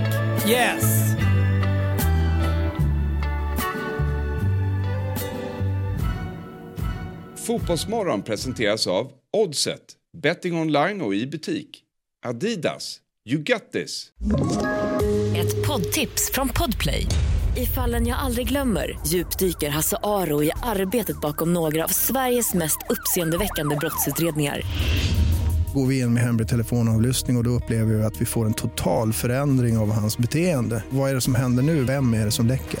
yes. Fotbollsmorgon presenteras av Oddset, betting online och i butik. Adidas, you got this. Ett poddtips från Podplay. I fallen jag aldrig glömmer djupdyker Hasse Aro i arbetet bakom några av Sveriges mest uppseendeväckande brottsutredningar. Går vi in med hemlig telefonavlyssning och, och då upplever vi att vi får en total förändring av hans beteende. Vad är det som händer nu? Vem är det som läcker?